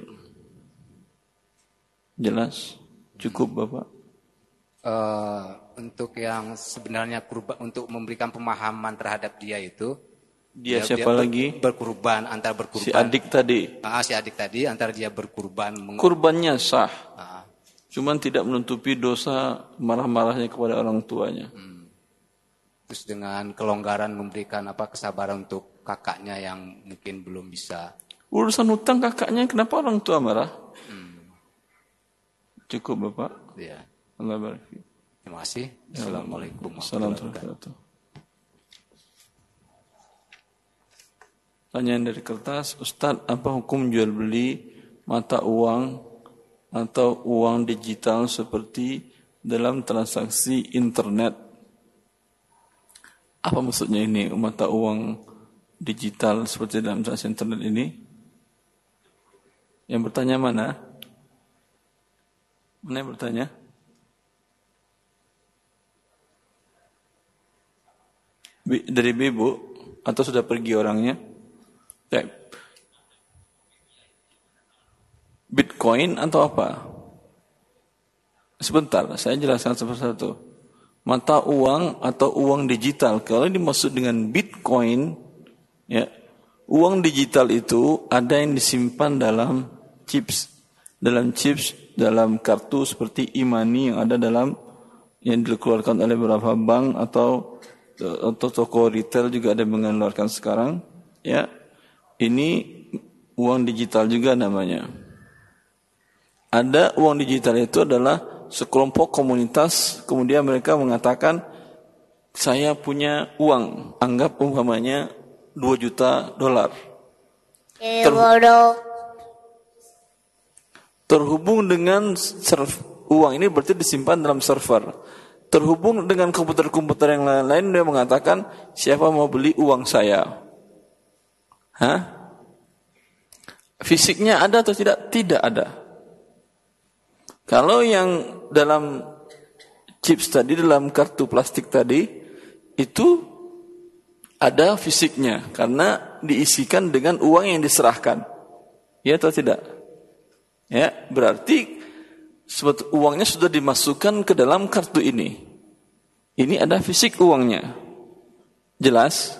Jelas? Cukup Bapak? Uh, untuk yang sebenarnya kurban untuk memberikan pemahaman terhadap dia itu dia, dia siapa dia lagi berkurban antara berkurban si adik tadi ah si adik tadi antara dia berkurban kurbannya sah ah. cuman tidak menutupi dosa marah-marahnya kepada orang tuanya hmm terus dengan kelonggaran memberikan apa kesabaran untuk kakaknya yang mungkin belum bisa. Urusan hutang kakaknya kenapa orang tua marah? Hmm. Cukup Bapak. Ya. Allah barik. Terima kasih. Ya, Assalamualaikum warahmatullahi wabarakatuh. Pertanyaan dari kertas, Ustadz, apa hukum jual beli mata uang atau uang digital seperti dalam transaksi internet Apa maksudnya ini mata uang digital seperti dalam transaksi internet ini? Yang bertanya mana? Mana yang bertanya? Dari Bibu atau sudah pergi orangnya? Bitcoin atau apa? Sebentar, saya jelaskan satu-satu mata uang atau uang digital. Kalau dimaksud dengan Bitcoin, ya, uang digital itu ada yang disimpan dalam chips, dalam chips, dalam kartu seperti e-money yang ada dalam yang dikeluarkan oleh beberapa bank atau toko retail juga ada mengeluarkan sekarang, ya. Ini uang digital juga namanya. Ada uang digital itu adalah sekelompok komunitas kemudian mereka mengatakan saya punya uang anggap umpamanya 2 juta dolar Ter terhubung dengan serv uang ini berarti disimpan dalam server terhubung dengan komputer-komputer yang lain-lain dia mengatakan siapa mau beli uang saya Hah? Fisiknya ada atau tidak? Tidak ada. Kalau yang dalam chips tadi, dalam kartu plastik tadi, itu ada fisiknya karena diisikan dengan uang yang diserahkan. Ya atau tidak? Ya, berarti uangnya sudah dimasukkan ke dalam kartu ini. Ini ada fisik uangnya. Jelas?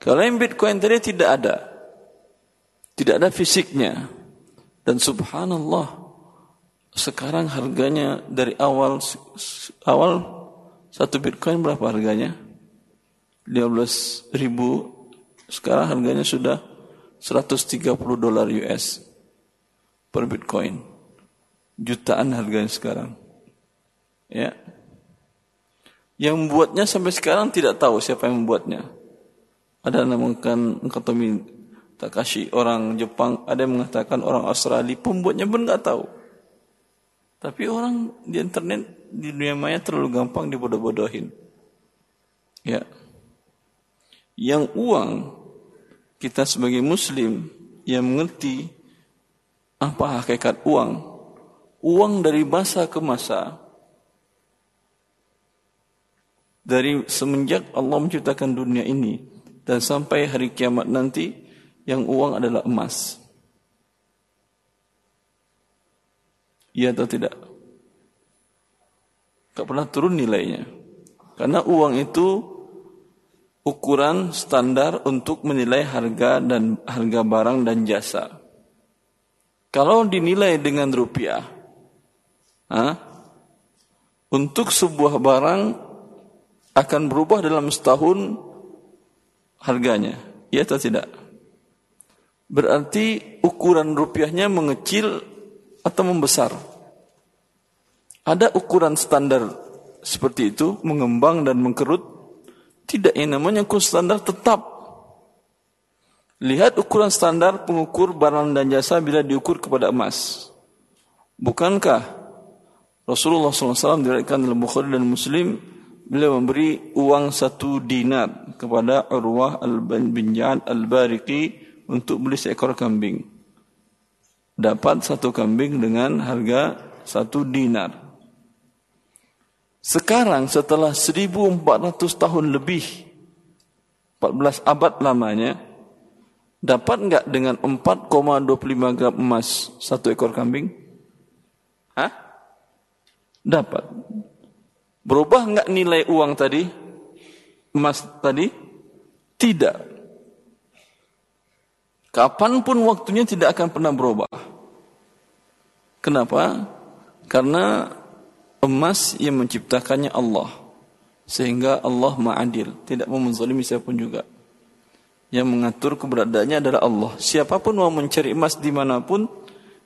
Kalau yang Bitcoin tadi tidak ada. Tidak ada fisiknya. Dan subhanallah, sekarang harganya dari awal awal satu bitcoin berapa harganya? 15 ribu sekarang harganya sudah 130 dolar US per bitcoin jutaan harganya sekarang ya yang membuatnya sampai sekarang tidak tahu siapa yang membuatnya ada yang namakan Katomi Takashi orang Jepang ada yang mengatakan orang Australia pembuatnya pun nggak tahu tapi orang di internet, di dunia maya terlalu gampang dibodoh-bodohin. Ya. Yang uang, kita sebagai muslim yang mengerti apa hakikat uang, uang dari masa ke masa, dari semenjak Allah menciptakan dunia ini dan sampai hari kiamat nanti yang uang adalah emas. Iya atau tidak? Tak pernah turun nilainya. Karena uang itu ukuran standar untuk menilai harga dan harga barang dan jasa. Kalau dinilai dengan rupiah, ha? untuk sebuah barang akan berubah dalam setahun harganya, ya atau tidak? Berarti ukuran rupiahnya mengecil atau membesar. Ada ukuran standar seperti itu, mengembang dan mengkerut. Tidak yang namanya ukuran standar tetap. Lihat ukuran standar pengukur barang dan jasa bila diukur kepada emas. Bukankah Rasulullah SAW diriwayatkan dalam Bukhari dan Muslim beliau memberi uang satu dinar kepada Urwah bin Ja'ad al-Bariqi untuk beli seekor kambing dapat satu kambing dengan harga satu dinar. Sekarang setelah 1400 tahun lebih, 14 abad lamanya, dapat enggak dengan 4,25 gram emas satu ekor kambing? Hah? Dapat. Berubah enggak nilai uang tadi? Emas tadi? Tidak. Kapan pun waktunya tidak akan pernah berubah. Kenapa? Karena emas yang menciptakannya Allah. Sehingga Allah ma'adil. Tidak mau menzalimi siapa pun juga. Yang mengatur keberadaannya adalah Allah. Siapa pun mau mencari emas di mana pun,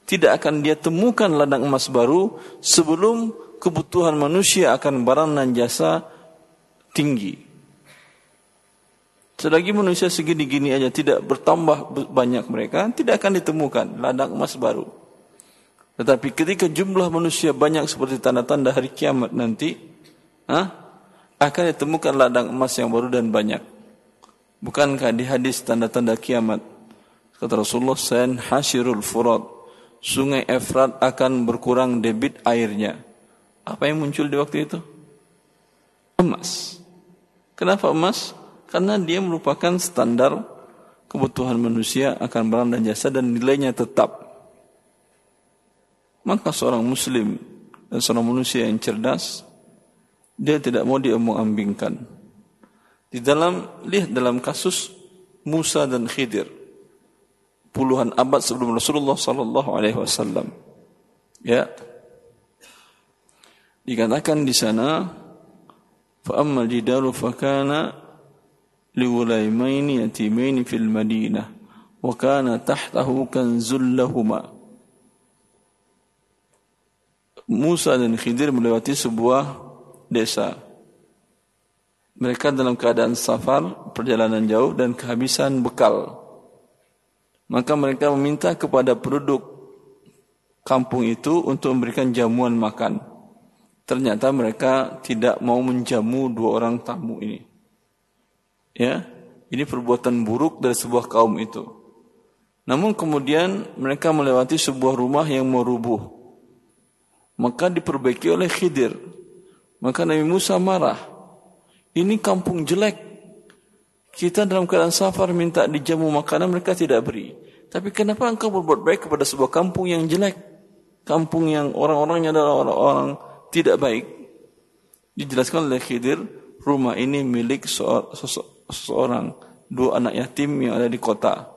tidak akan dia temukan ladang emas baru sebelum kebutuhan manusia akan barang dan jasa tinggi. Selagi manusia segini-gini aja tidak bertambah banyak mereka, tidak akan ditemukan ladang emas baru. Tetapi ketika jumlah manusia banyak seperti tanda-tanda hari kiamat nanti, ha, akan ditemukan ladang emas yang baru dan banyak. Bukankah di hadis tanda-tanda kiamat? Kata Rasulullah, Sen Hashirul Furat. Sungai Efrat akan berkurang debit airnya. Apa yang muncul di waktu itu? Emas. Kenapa emas? Karena dia merupakan standar kebutuhan manusia akan barang dan jasa dan nilainya tetap. Maka seorang muslim dan seorang manusia yang cerdas dia tidak mau diomong-ambingkan. Di dalam lihat dalam kasus Musa dan Khidir puluhan abad sebelum Rasulullah sallallahu alaihi wasallam. Ya. Dikatakan di sana fa amma jidaru fa kana liwulaimaini yatimaini fil Madinah wa kana tahtahu kanzul lahuma. Musa dan Khidir melewati sebuah desa. Mereka dalam keadaan safar, perjalanan jauh dan kehabisan bekal. Maka mereka meminta kepada penduduk kampung itu untuk memberikan jamuan makan. Ternyata mereka tidak mau menjamu dua orang tamu ini. Ya, ini perbuatan buruk dari sebuah kaum itu. Namun kemudian mereka melewati sebuah rumah yang mau rubuh. Maka diperbaiki oleh Khidir maka Nabi Musa marah. Ini kampung jelek. Kita dalam keadaan safar minta dijamu makanan mereka tidak beri. Tapi kenapa engkau berbuat baik kepada sebuah kampung yang jelek? Kampung yang orang-orangnya adalah orang-orang tidak baik. Dijelaskan oleh Khidir, rumah ini milik seseorang, dua anak yatim yang ada di kota.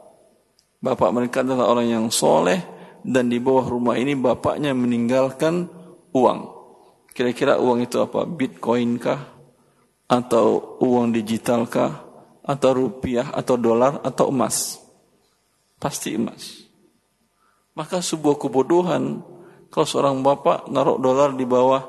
Bapak mereka adalah orang yang soleh dan di bawah rumah ini bapaknya meninggalkan uang. Kira-kira uang itu apa? Bitcoin kah? Atau uang digital kah? Atau rupiah? Atau dolar? Atau emas? Pasti emas. Maka sebuah kebodohan kalau seorang bapak naruh dolar di bawah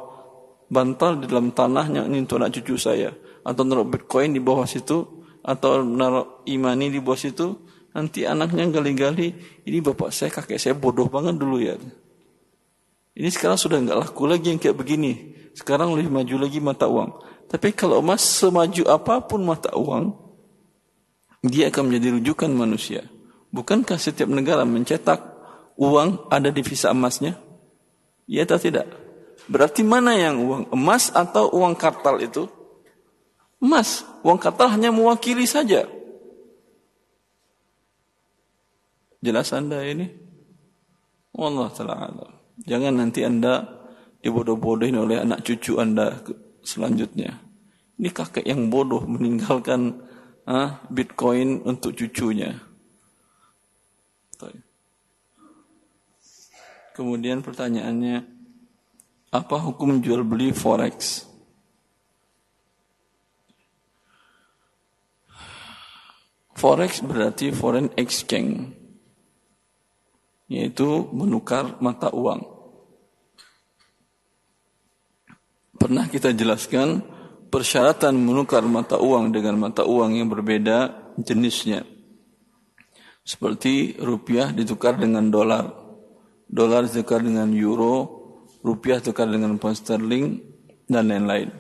bantal di dalam tanahnya ini untuk anak cucu saya atau naruh bitcoin di bawah situ atau naruh imani di bawah situ nanti anaknya gali-gali ini bapak saya kakek saya bodoh banget dulu ya ini sekarang sudah nggak laku lagi yang kayak begini. Sekarang lebih maju lagi mata uang. Tapi kalau emas semaju apa pun mata uang, dia akan menjadi rujukan manusia. Bukankah setiap negara mencetak uang ada divisa emasnya? Ya atau tidak? Berarti mana yang uang emas atau uang kartal itu? Emas. Uang kartal hanya mewakili saja. Jelas anda ini? Allah Ta'ala Jangan nanti Anda dibodoh-bodohin oleh anak cucu Anda selanjutnya. Ini kakek yang bodoh meninggalkan ah, Bitcoin untuk cucunya. Kemudian pertanyaannya, apa hukum jual beli forex? Forex berarti foreign exchange yaitu menukar mata uang. Pernah kita jelaskan persyaratan menukar mata uang dengan mata uang yang berbeda jenisnya. Seperti rupiah ditukar dengan dolar, dolar ditukar dengan euro, rupiah ditukar dengan pound sterling, dan lain-lain.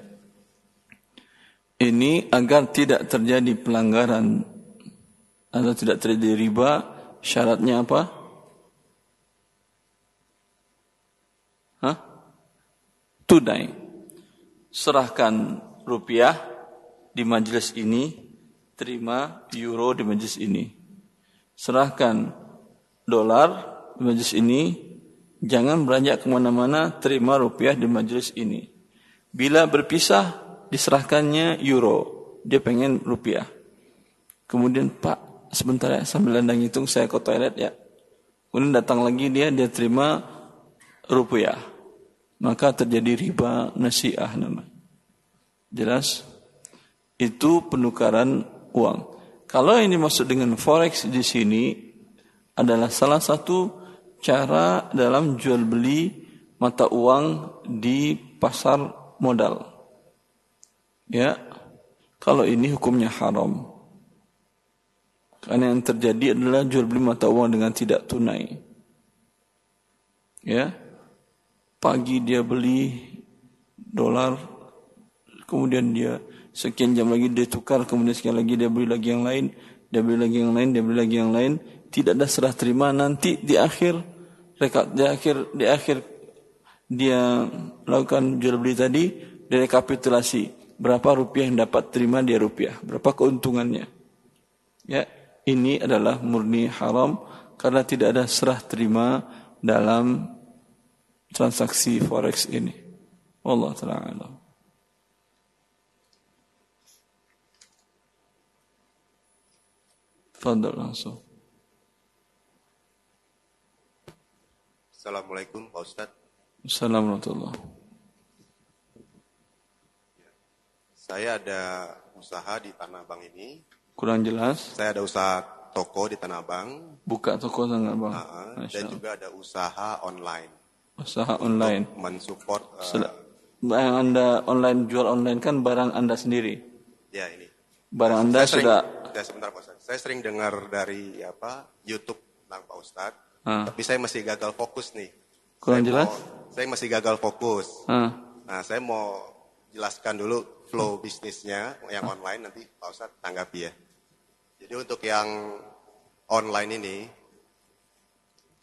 Ini agar tidak terjadi pelanggaran atau tidak terjadi riba, syaratnya apa? tunai. Serahkan rupiah di majelis ini, terima euro di majelis ini. Serahkan dolar di majelis ini, jangan beranjak ke mana-mana, terima rupiah di majelis ini. Bila berpisah, diserahkannya euro, dia pengen rupiah. Kemudian Pak, sebentar ya sambil anda ngitung saya ke toilet ya. Kemudian datang lagi dia, dia terima rupiah maka terjadi riba nasiah nama. Jelas? Itu penukaran uang. Kalau ini masuk dengan forex di sini adalah salah satu cara dalam jual beli mata uang di pasar modal. Ya. Kalau ini hukumnya haram. Karena yang terjadi adalah jual beli mata uang dengan tidak tunai. Ya Pagi dia beli dolar, kemudian dia sekian jam lagi dia tukar, kemudian sekian lagi dia beli lagi yang lain, dia beli lagi yang lain, dia beli lagi yang lain, tidak ada serah terima nanti di akhir rekat di akhir di akhir dia lakukan jual beli tadi direkapitulasi berapa rupiah yang dapat terima dia rupiah, berapa keuntungannya. Ya, ini adalah murni haram karena tidak ada serah terima dalam transaksi forex ini. Allah taala Fadal langsung. Assalamualaikum Pak Ustadz. Assalamualaikum Saya ada usaha di Tanah Abang ini. Kurang jelas? Saya ada usaha toko di Tanah Abang. Buka toko Tanah Abang. Uh, dan juga ada usaha online. Usaha online. Untuk mensupport. Uh, yang Anda online jual online kan barang Anda sendiri. Ya ini. Barang Anda saya sudah. Sering, ya sebentar Pak. Saya sering dengar dari apa YouTube tentang Pak Ustadz. Uh. Tapi saya masih gagal fokus nih. Kurang saya jelas? Mau, saya masih gagal fokus. Uh. Nah saya mau jelaskan dulu flow bisnisnya yang online nanti Pak Ustadz tanggapi ya. Jadi untuk yang online ini,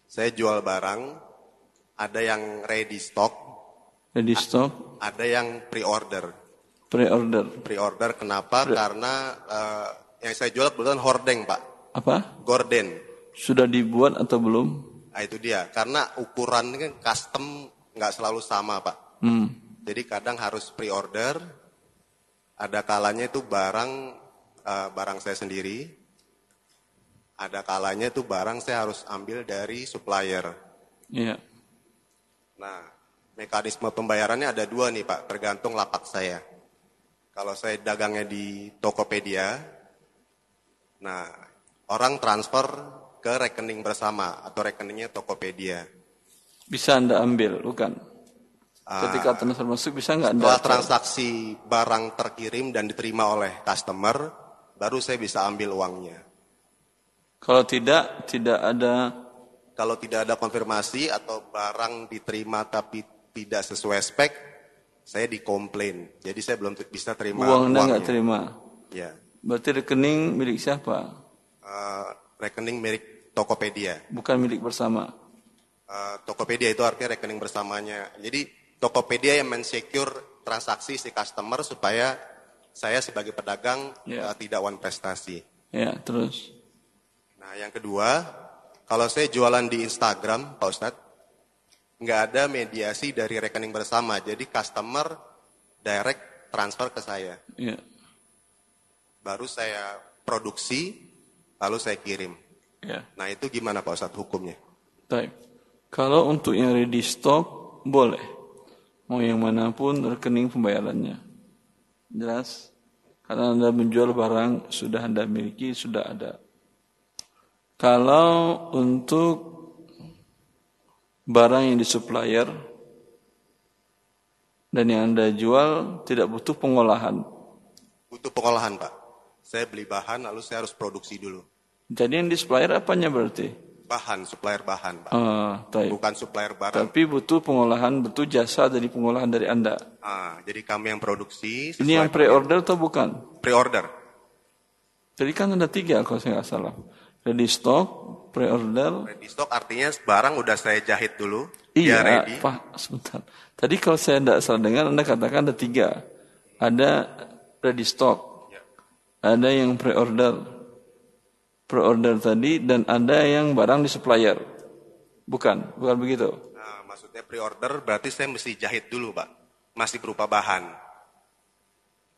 saya jual barang, ada yang ready stock, ready stock, ada yang pre-order. Pre-order. Pre-order kenapa? Pre Karena uh, yang saya jual kebetulan hordeng pak. Apa? Gorden. Sudah dibuat atau belum? Nah itu dia, karena ukuran kan custom nggak selalu sama pak. Hmm. Jadi kadang harus pre-order, ada kalanya itu barang uh, barang saya sendiri, ada kalanya itu barang saya harus ambil dari supplier. Iya. Nah, mekanisme pembayarannya ada dua nih Pak, tergantung lapak saya. Kalau saya dagangnya di Tokopedia, nah orang transfer ke rekening bersama atau rekeningnya Tokopedia. Bisa Anda ambil, bukan? Ketika transfer masuk bisa nggak Anda? Setelah transaksi barang terkirim dan diterima oleh customer, baru saya bisa ambil uangnya. Kalau tidak, tidak ada. Kalau tidak ada konfirmasi atau barang diterima tapi tidak sesuai spek, saya dikomplain. Jadi saya belum bisa terima Uang Anda uangnya. nggak terima. Ya. Berarti rekening milik siapa? Uh, rekening milik Tokopedia. Bukan milik bersama. Uh, Tokopedia itu artinya rekening bersamanya. Jadi Tokopedia yang mensecure transaksi si customer supaya saya sebagai pedagang Ya. uh, tidak one prestasi. Ya, terus. Nah, yang kedua, kalau saya jualan di Instagram, Pak Ustadz, nggak ada mediasi dari rekening bersama. Jadi customer direct transfer ke saya. Ya. Baru saya produksi, lalu saya kirim. Ya. Nah, itu gimana Pak Ustadz hukumnya? Baik. Kalau untuk yang ready stock, boleh. Mau yang mana pun rekening pembayarannya. Jelas? Karena Anda menjual barang, sudah Anda miliki, sudah ada. Kalau untuk barang yang di supplier dan yang Anda jual tidak butuh pengolahan. Butuh pengolahan Pak. Saya beli bahan, lalu saya harus produksi dulu. Jadi yang di supplier apanya berarti? Bahan, supplier bahan Pak. Taib. Bukan supplier barang. Tapi butuh pengolahan, butuh jasa dari pengolahan dari Anda. Ah, jadi kami yang produksi. Ini yang pre-order atau bukan? Pre-order. Jadi kan ada tiga kalau saya nggak salah. Ready stock, pre-order. Ready stock artinya barang udah saya jahit dulu. Iya, ready. Pak, sebentar. Tadi kalau saya tidak salah dengar, Anda katakan ada tiga. Ada ready stock, ada yang pre-order, pre-order tadi, dan ada yang barang di supplier. Bukan, bukan begitu. Nah, maksudnya pre-order berarti saya mesti jahit dulu, Pak. Masih berupa bahan.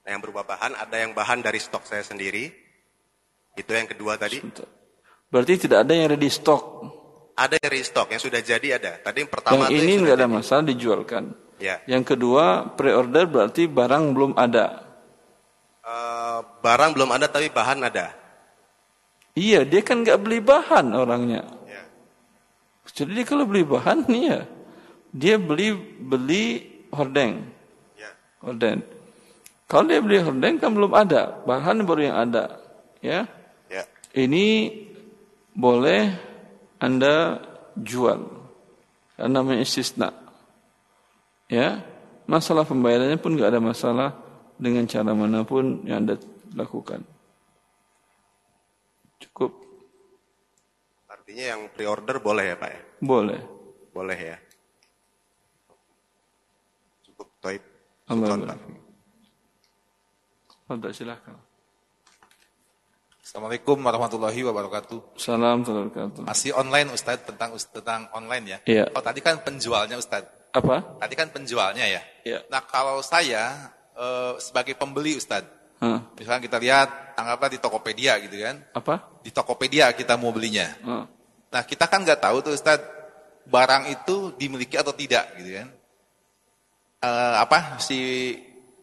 Nah, yang berupa bahan, ada yang bahan dari stok saya sendiri. Itu yang kedua tadi. Berarti tidak ada yang ready stock. Ada yang restock, yang sudah jadi ada. Tadi yang pertama yang ini yang nggak ada masalah dijualkan. Ya. Yang kedua pre-order berarti barang belum ada. Eh, barang belum ada tapi bahan ada. Iya, dia kan nggak beli bahan orangnya. Ya. Jadi dia kalau beli bahan nih ya, dia beli beli hordeng, Ya. horden. Kalau dia beli hordeng kan belum ada, bahan baru yang ada, ya. Ya. Ini boleh anda jual, karena namanya istisna. Ya, masalah pembayarannya pun nggak ada masalah dengan cara mana pun yang Anda lakukan. Cukup. Artinya yang pre-order boleh ya Pak ya? Boleh. Boleh ya. Cukup toib. Allah Pak. silakan. Assalamualaikum warahmatullahi wabarakatuh. Salam warahmatullahi wabarakatuh. Masih online Ustadz tentang tentang online ya? Iya. Oh tadi kan penjualnya Ustadz. Apa? Tadi kan penjualnya ya. Iya. Nah kalau saya e, sebagai pembeli Ustadz, huh? misalkan kita lihat anggaplah di Tokopedia gitu kan? Apa? Di Tokopedia kita mau belinya. Huh? Nah kita kan nggak tahu tuh Ustadz barang itu dimiliki atau tidak gitu kan? E, apa si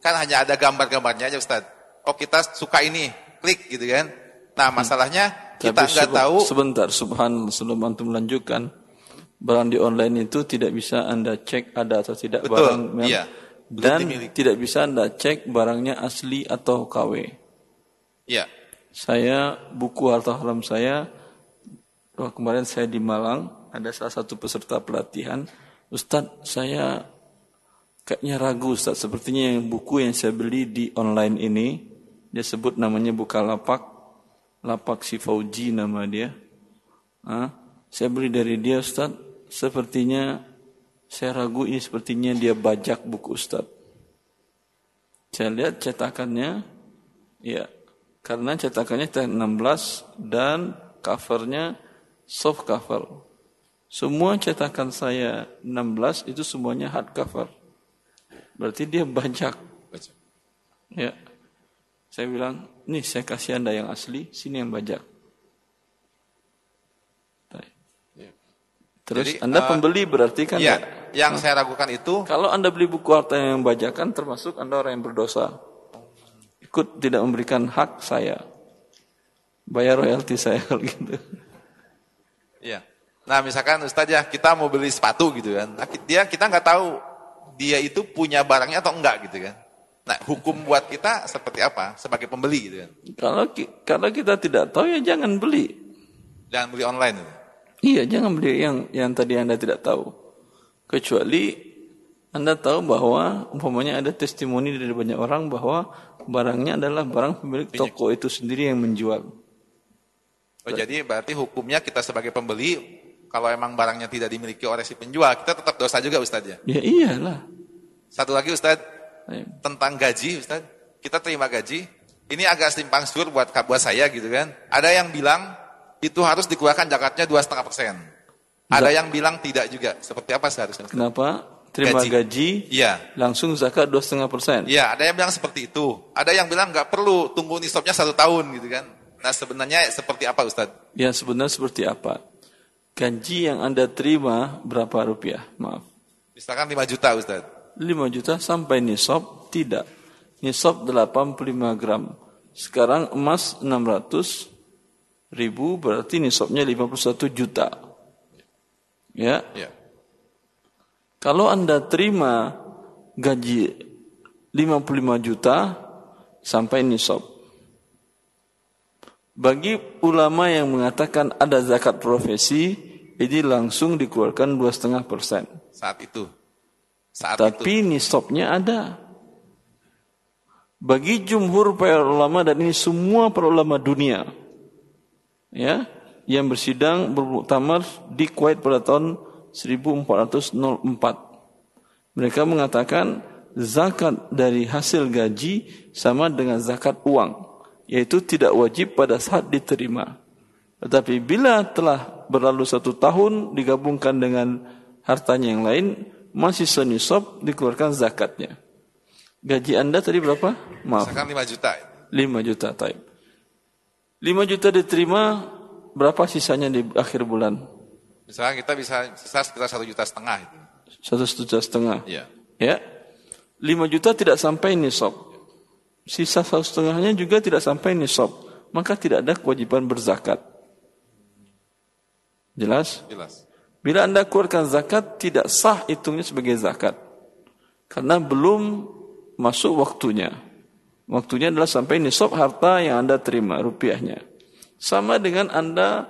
kan hanya ada gambar-gambarnya aja Ustadz. Oh kita suka ini, klik gitu kan? Nah masalahnya kita nggak tahu. Sebentar, subhan sebelum antum lanjutkan. Barang di online itu tidak bisa anda cek ada atau tidak Betul, barang iya. Dan tidak bisa anda cek barangnya asli atau KW. Iya. Saya buku harta haram saya oh, kemarin saya di Malang ada salah satu peserta pelatihan Ustadz saya kayaknya ragu Ustadz sepertinya yang buku yang saya beli di online ini dia sebut namanya Bukalapak Lapak si Fauji nama dia. Ah, saya beli dari dia Ustaz. Sepertinya saya ragu ini sepertinya dia bajak buku Ustaz. Saya lihat cetakannya, ya, karena cetakannya 16 dan covernya soft cover. Semua cetakan saya 16 itu semuanya hard cover. Berarti dia bajak. Ya. Saya bilang, nih saya kasih anda yang asli, sini yang bajak. Ya. Terus Jadi, anda uh, pembeli berarti kan? Iya, ya? Yang saya ragukan itu. Kalau anda beli buku harta yang bajakan, termasuk anda orang yang berdosa. Ikut tidak memberikan hak saya. Bayar royalti saya kalau gitu. Iya. Nah misalkan Ustaz ya, kita mau beli sepatu gitu kan. Nah, dia kita nggak tahu dia itu punya barangnya atau enggak gitu kan. Nah, hukum buat kita seperti apa sebagai pembeli gitu kan? Kalau kalau kita tidak tahu ya jangan beli. Jangan beli online. Gitu. Iya, jangan beli yang yang tadi Anda tidak tahu. Kecuali Anda tahu bahwa umpamanya ada testimoni dari banyak orang bahwa barangnya adalah barang pemilik toko itu sendiri yang menjual. Oh, jadi berarti hukumnya kita sebagai pembeli kalau emang barangnya tidak dimiliki oleh si penjual, kita tetap dosa juga Ustaz ya? Ya iyalah. Satu lagi Ustaz, tentang gaji Ustaz. Kita terima gaji. Ini agak simpang siur buat buat saya gitu kan. Ada yang bilang itu harus dikeluarkan zakatnya dua setengah persen. Ada yang bilang tidak juga. Seperti apa seharusnya? Kenapa? Terima gaji, gaji iya. langsung zakat dua setengah persen. Iya, ada yang bilang seperti itu. Ada yang bilang nggak perlu tunggu nisabnya satu tahun gitu kan. Nah sebenarnya seperti apa Ustaz? Ya sebenarnya seperti apa? Gaji yang Anda terima berapa rupiah? Maaf. Misalkan 5 juta Ustaz. 5 juta sampai nisab tidak. Nisab 85 gram. Sekarang emas 600 ribu berarti nisabnya 51 juta. Ya. ya. Kalau Anda terima gaji 55 juta sampai nisab. Bagi ulama yang mengatakan ada zakat profesi, ini langsung dikeluarkan dua setengah persen. Saat itu. Saat Tapi itu. nisabnya ada. Bagi jumhur para ulama dan ini semua para ulama dunia, ya, yang bersidang bermuktamar di Kuwait pada tahun 1404. Mereka mengatakan zakat dari hasil gaji sama dengan zakat uang, yaitu tidak wajib pada saat diterima. Tetapi bila telah berlalu satu tahun digabungkan dengan hartanya yang lain, masih senisab dikeluarkan zakatnya. Gaji Anda tadi berapa? Maaf. Misalkan 5 juta. 5 juta, taib. 5 juta diterima, berapa sisanya di akhir bulan? Misalkan kita bisa sisa sekitar 1 juta setengah. Itu. Satu juta setengah. Iya. Ya. 5 juta tidak sampai nisab. Sisa satu setengahnya juga tidak sampai nisab. Maka tidak ada kewajiban berzakat. Jelas? Jelas. Bila Anda keluarkan zakat, tidak sah hitungnya sebagai zakat. Karena belum masuk waktunya. Waktunya adalah sampai nisab harta yang Anda terima, rupiahnya. Sama dengan Anda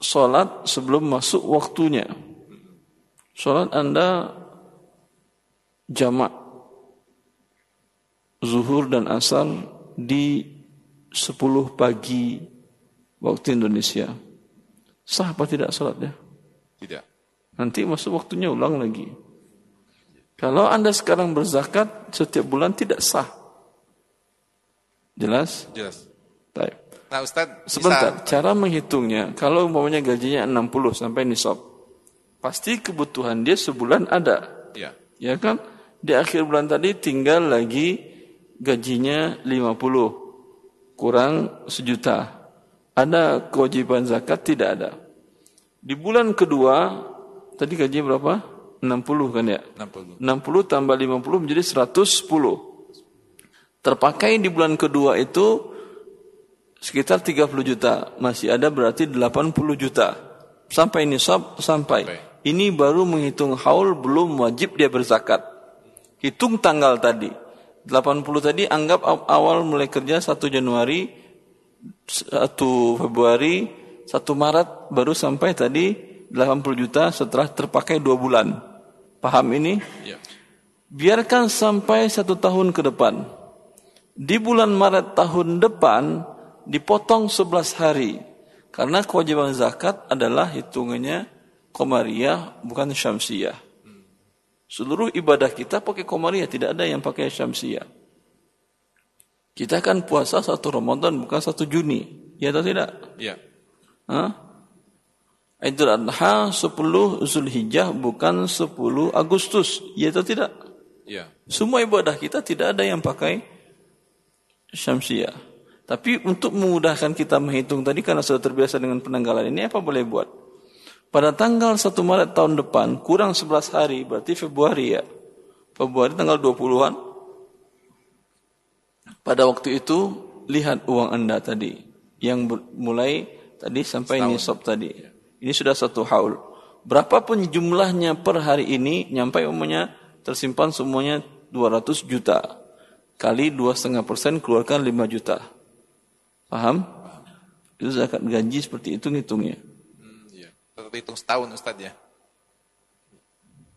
sholat sebelum masuk waktunya. Sholat Anda jamak. zuhur dan asar di 10 pagi waktu Indonesia. Sah apa tidak salatnya? Tidak. Nanti masuk waktunya ulang lagi. Kalau Anda sekarang berzakat setiap bulan tidak sah. Jelas? Jelas. Baik. Nah Ustaz, Sebentar, cara menghitungnya, kalau umpamanya gajinya 60 sampai nisab, pasti kebutuhan dia sebulan ada. Ya. Ya kan? Di akhir bulan tadi tinggal lagi gajinya 50, kurang sejuta. Ada kewajiban zakat? Tidak ada. Di bulan kedua, tadi gaji berapa? 60 kan ya? 60. 60 tambah 50 menjadi 110. Terpakai di bulan kedua itu sekitar 30 juta. Masih ada berarti 80 juta. Sampai nisab sampai. Ini baru menghitung haul belum wajib dia berzakat. Hitung tanggal tadi. 80 tadi anggap awal mulai kerja 1 Januari, 1 Februari, 1 Maret baru sampai tadi 80 juta setelah terpakai 2 bulan. Paham ini? Ya. Biarkan sampai satu tahun ke depan. Di bulan Maret tahun depan dipotong 11 hari. Karena kewajiban zakat adalah hitungannya komariah bukan syamsiah. Seluruh ibadah kita pakai komariah, tidak ada yang pakai syamsiah. Kita kan puasa satu Ramadan bukan satu Juni, ya atau tidak? Iya. Hah? Idul Adha 10 Zulhijjah bukan 10 Agustus, ya atau tidak? Iya. Semua ibadah kita tidak ada yang pakai syamsiah. Tapi untuk memudahkan kita menghitung tadi karena sudah terbiasa dengan penanggalan ini apa boleh buat? Pada tanggal 1 Maret tahun depan kurang 11 hari berarti Februari ya. Februari tanggal 20-an. Pada waktu itu lihat uang Anda tadi yang mulai tadi sampai Setahun. nisab tadi. Ini sudah satu haul. Berapapun jumlahnya per hari ini nyampe umumnya tersimpan semuanya 200 juta. Kali 2,5 persen keluarkan 5 juta. Paham? Itu zakat gaji seperti itu ngitungnya. Hmm, iya. Tetap hitung setahun Ustaz ya.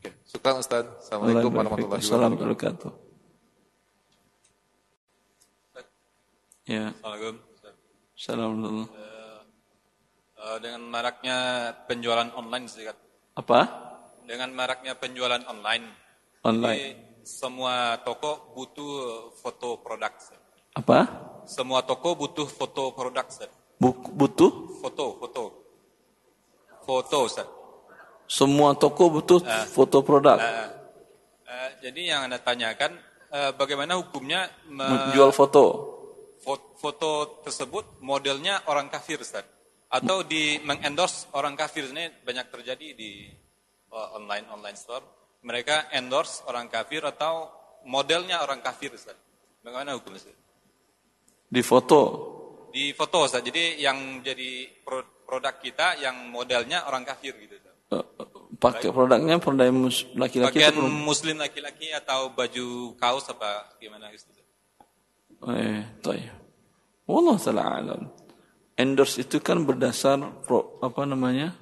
Oke. Syukran Ustaz. Assalamualaikum warahmatullahi wabarakatuh. Ya. Assalamualaikum. Assalamualaikum. Eh, dengan maraknya penjualan online Ustaz. Apa? Dengan maraknya penjualan online. Online. Jadi, semua toko butuh foto produk. Apa? Semua toko butuh foto produk. Ustaz. Butuh? Foto, foto. Foto Ustaz. Semua toko butuh Ah. foto produk. Eh, eh, jadi yang Anda tanyakan eh, bagaimana hukumnya me- Menjual foto. fo- foto tersebut modelnya orang kafir Ustaz atau di mengendorse orang kafir ini banyak terjadi di online online store mereka endorse orang kafir atau modelnya orang kafir Ustaz bagaimana hukum Ustaz di foto. Di foto, Ustaz. Jadi yang jadi produk kita yang modelnya orang kafir gitu. Eh, pakai produknya produk laki-laki Pakaian muslim laki-laki atau baju kaos apa gimana gitu Eh, toh Wallah taala alam. Endorse itu kan berdasar pro, apa namanya?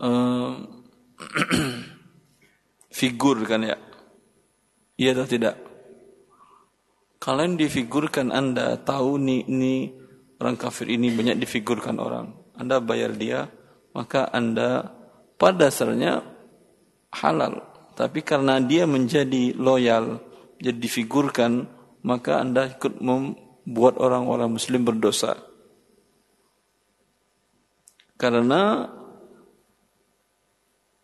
Um, figur kan ya? Iya atau tidak? Kalian difigurkan Anda tahu nih ini orang kafir ini banyak difigurkan orang. Anda bayar dia, maka Anda pada dasarnya halal. Tapi karena dia menjadi loyal, jadi difigurkan, maka Anda ikut membuat orang-orang muslim berdosa. Karena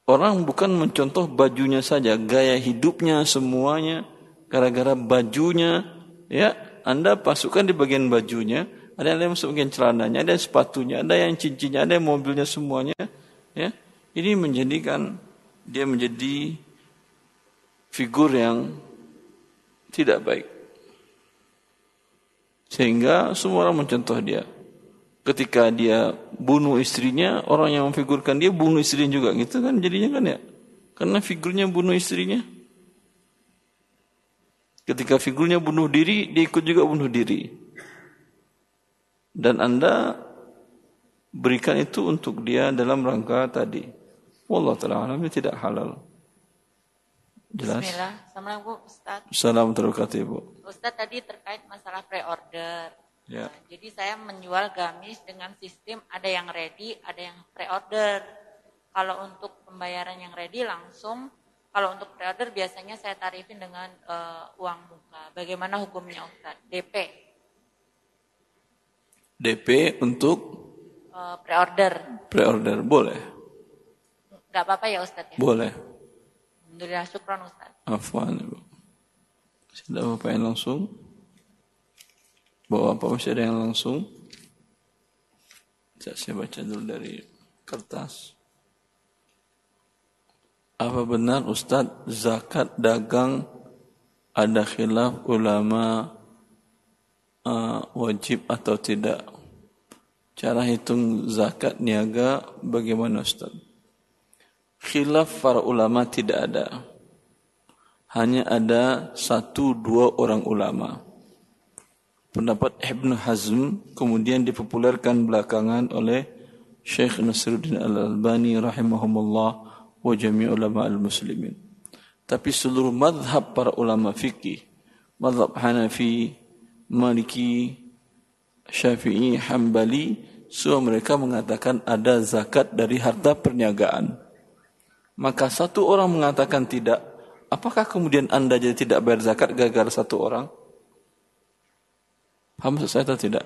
orang bukan mencontoh bajunya saja, gaya hidupnya semuanya gara-gara bajunya ya Anda pasukan di bagian bajunya, ada yang masuk bagian celananya, ada yang sepatunya, ada yang cincinnya, ada yang mobilnya semuanya ya. Ini menjadikan dia menjadi figur yang tidak baik. Sehingga semua orang mencontoh dia. Ketika dia bunuh istrinya, orang yang memfigurkan dia bunuh istrinya juga gitu kan jadinya kan ya. Karena figurnya bunuh istrinya. Ketika figurnya bunuh diri, dia ikut juga bunuh diri. Dan Anda berikan itu untuk dia dalam rangka tadi. Wallah ta'ala alam ini tidak halal. Jelas? Bismillah. Assalamualaikum Ustaz. Assalamualaikum. Ustaz tadi terkait masalah pre-order. Ya. Nah, jadi saya menjual gamis dengan sistem ada yang ready, ada yang pre-order. Kalau untuk pembayaran yang ready langsung, kalau untuk pre-order biasanya saya tarifin dengan uh, uang muka. Bagaimana hukumnya Ustaz? DP. DP untuk uh, pre-order. Pre-order boleh. Gak apa-apa ya Ustaz ya? Boleh. Alhamdulillah syukran Ustaz. Afwan Ibu. Sudah Bapak yang langsung? Bawa apa masih ada yang langsung? Saya baca dulu dari kertas. Apa benar Ustadz zakat dagang ada khilaf ulama uh, wajib atau tidak? Cara hitung zakat niaga bagaimana Ustadz? Khilaf para ulama tidak ada. Hanya ada satu dua orang ulama pendapat Ibn Hazm kemudian dipopulerkan belakangan oleh Syekh Nasruddin Al-Albani rahimahumullah wa jami' ulama al-muslimin. Tapi seluruh madhab para ulama fikih, madhab Hanafi, Maliki, Syafi'i, Hambali, semua mereka mengatakan ada zakat dari harta perniagaan. Maka satu orang mengatakan tidak, apakah kemudian anda jadi tidak bayar zakat gara-gara satu orang? Paham saya atau tidak?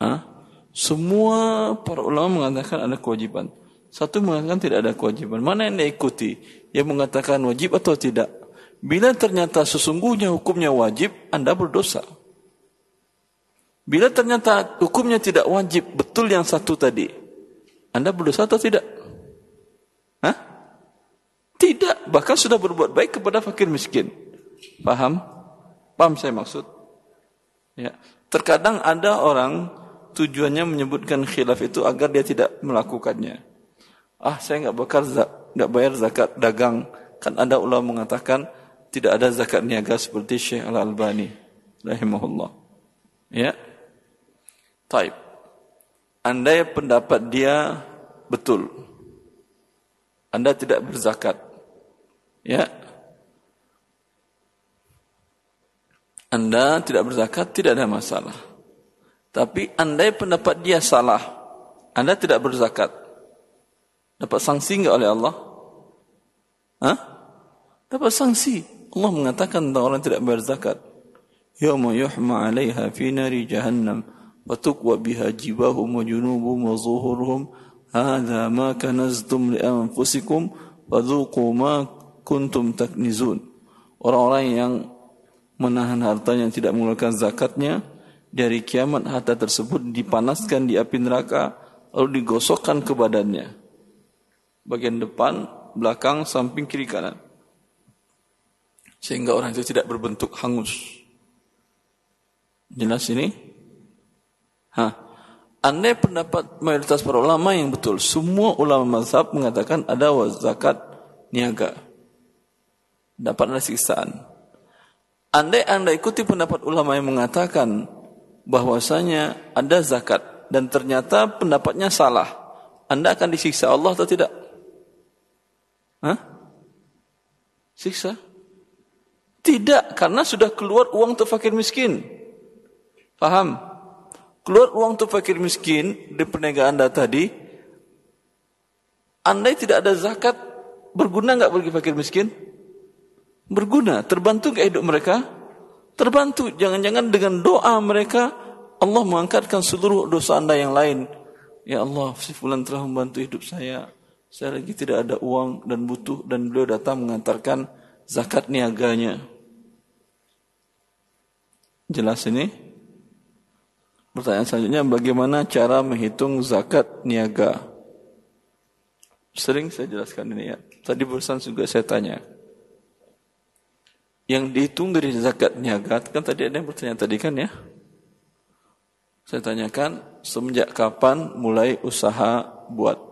Hah? Semua para ulama mengatakan ada kewajiban. Satu mengatakan tidak ada kewajiban. Mana yang diikuti? Yang mengatakan wajib atau tidak? Bila ternyata sesungguhnya hukumnya wajib, Anda berdosa. Bila ternyata hukumnya tidak wajib, betul yang satu tadi. Anda berdosa atau tidak? Hah? Tidak, bahkan sudah berbuat baik kepada fakir miskin. Paham? Paham saya maksud? Ya. Terkadang ada orang tujuannya menyebutkan khilaf itu agar dia tidak melakukannya. Ah, saya nggak bakar nggak bayar zakat dagang. Kan ada ulama mengatakan tidak ada zakat niaga seperti Syekh Al Albani, rahimahullah. Ya. Taib. Andai pendapat dia betul. Anda tidak berzakat. Ya, Anda tidak berzakat, tidak ada masalah. Tapi andai pendapat dia salah, Anda tidak berzakat. Dapat sanksi enggak oleh Allah? Hah? Dapat sanksi. Allah mengatakan tentang orang tidak berzakat. Yawma yuhma 'alaiha fi nari jahannam wa tuqwa biha jibahum wa junubuhum wa zuhuruhum hadha ma kanaztum li anfusikum fadhuqu ma kuntum taknizun. Orang-orang yang menahan harta yang tidak mengeluarkan zakatnya dari kiamat harta tersebut dipanaskan di api neraka lalu digosokkan ke badannya bagian depan belakang samping kiri kanan. Sehingga orang itu tidak berbentuk hangus. Jelas ini? Ha. Andai pendapat mayoritas para ulama yang betul semua ulama mazhab mengatakan ada zakat niaga. Dapat ada siksaan. Andai anda ikuti pendapat ulama yang mengatakan bahwasanya ada zakat dan ternyata pendapatnya salah, anda akan disiksa Allah atau tidak? Hah? Siksa? Tidak, karena sudah keluar uang untuk fakir miskin. Paham? Keluar uang untuk fakir miskin di perniagaan anda tadi, andai tidak ada zakat, berguna nggak bagi fakir miskin? berguna, terbantu ke hidup mereka? Terbantu. Jangan-jangan dengan doa mereka Allah mengangkatkan seluruh dosa anda yang lain. Ya Allah, si fulan telah membantu hidup saya. Saya lagi tidak ada uang dan butuh dan beliau datang mengantarkan zakat niaganya. Jelas ini? Pertanyaan selanjutnya, bagaimana cara menghitung zakat niaga? Sering saya jelaskan ini ya. Tadi barusan juga saya tanya yang dihitung dari zakat niaga kan tadi ada yang bertanya tadi kan ya saya tanyakan semenjak kapan mulai usaha buat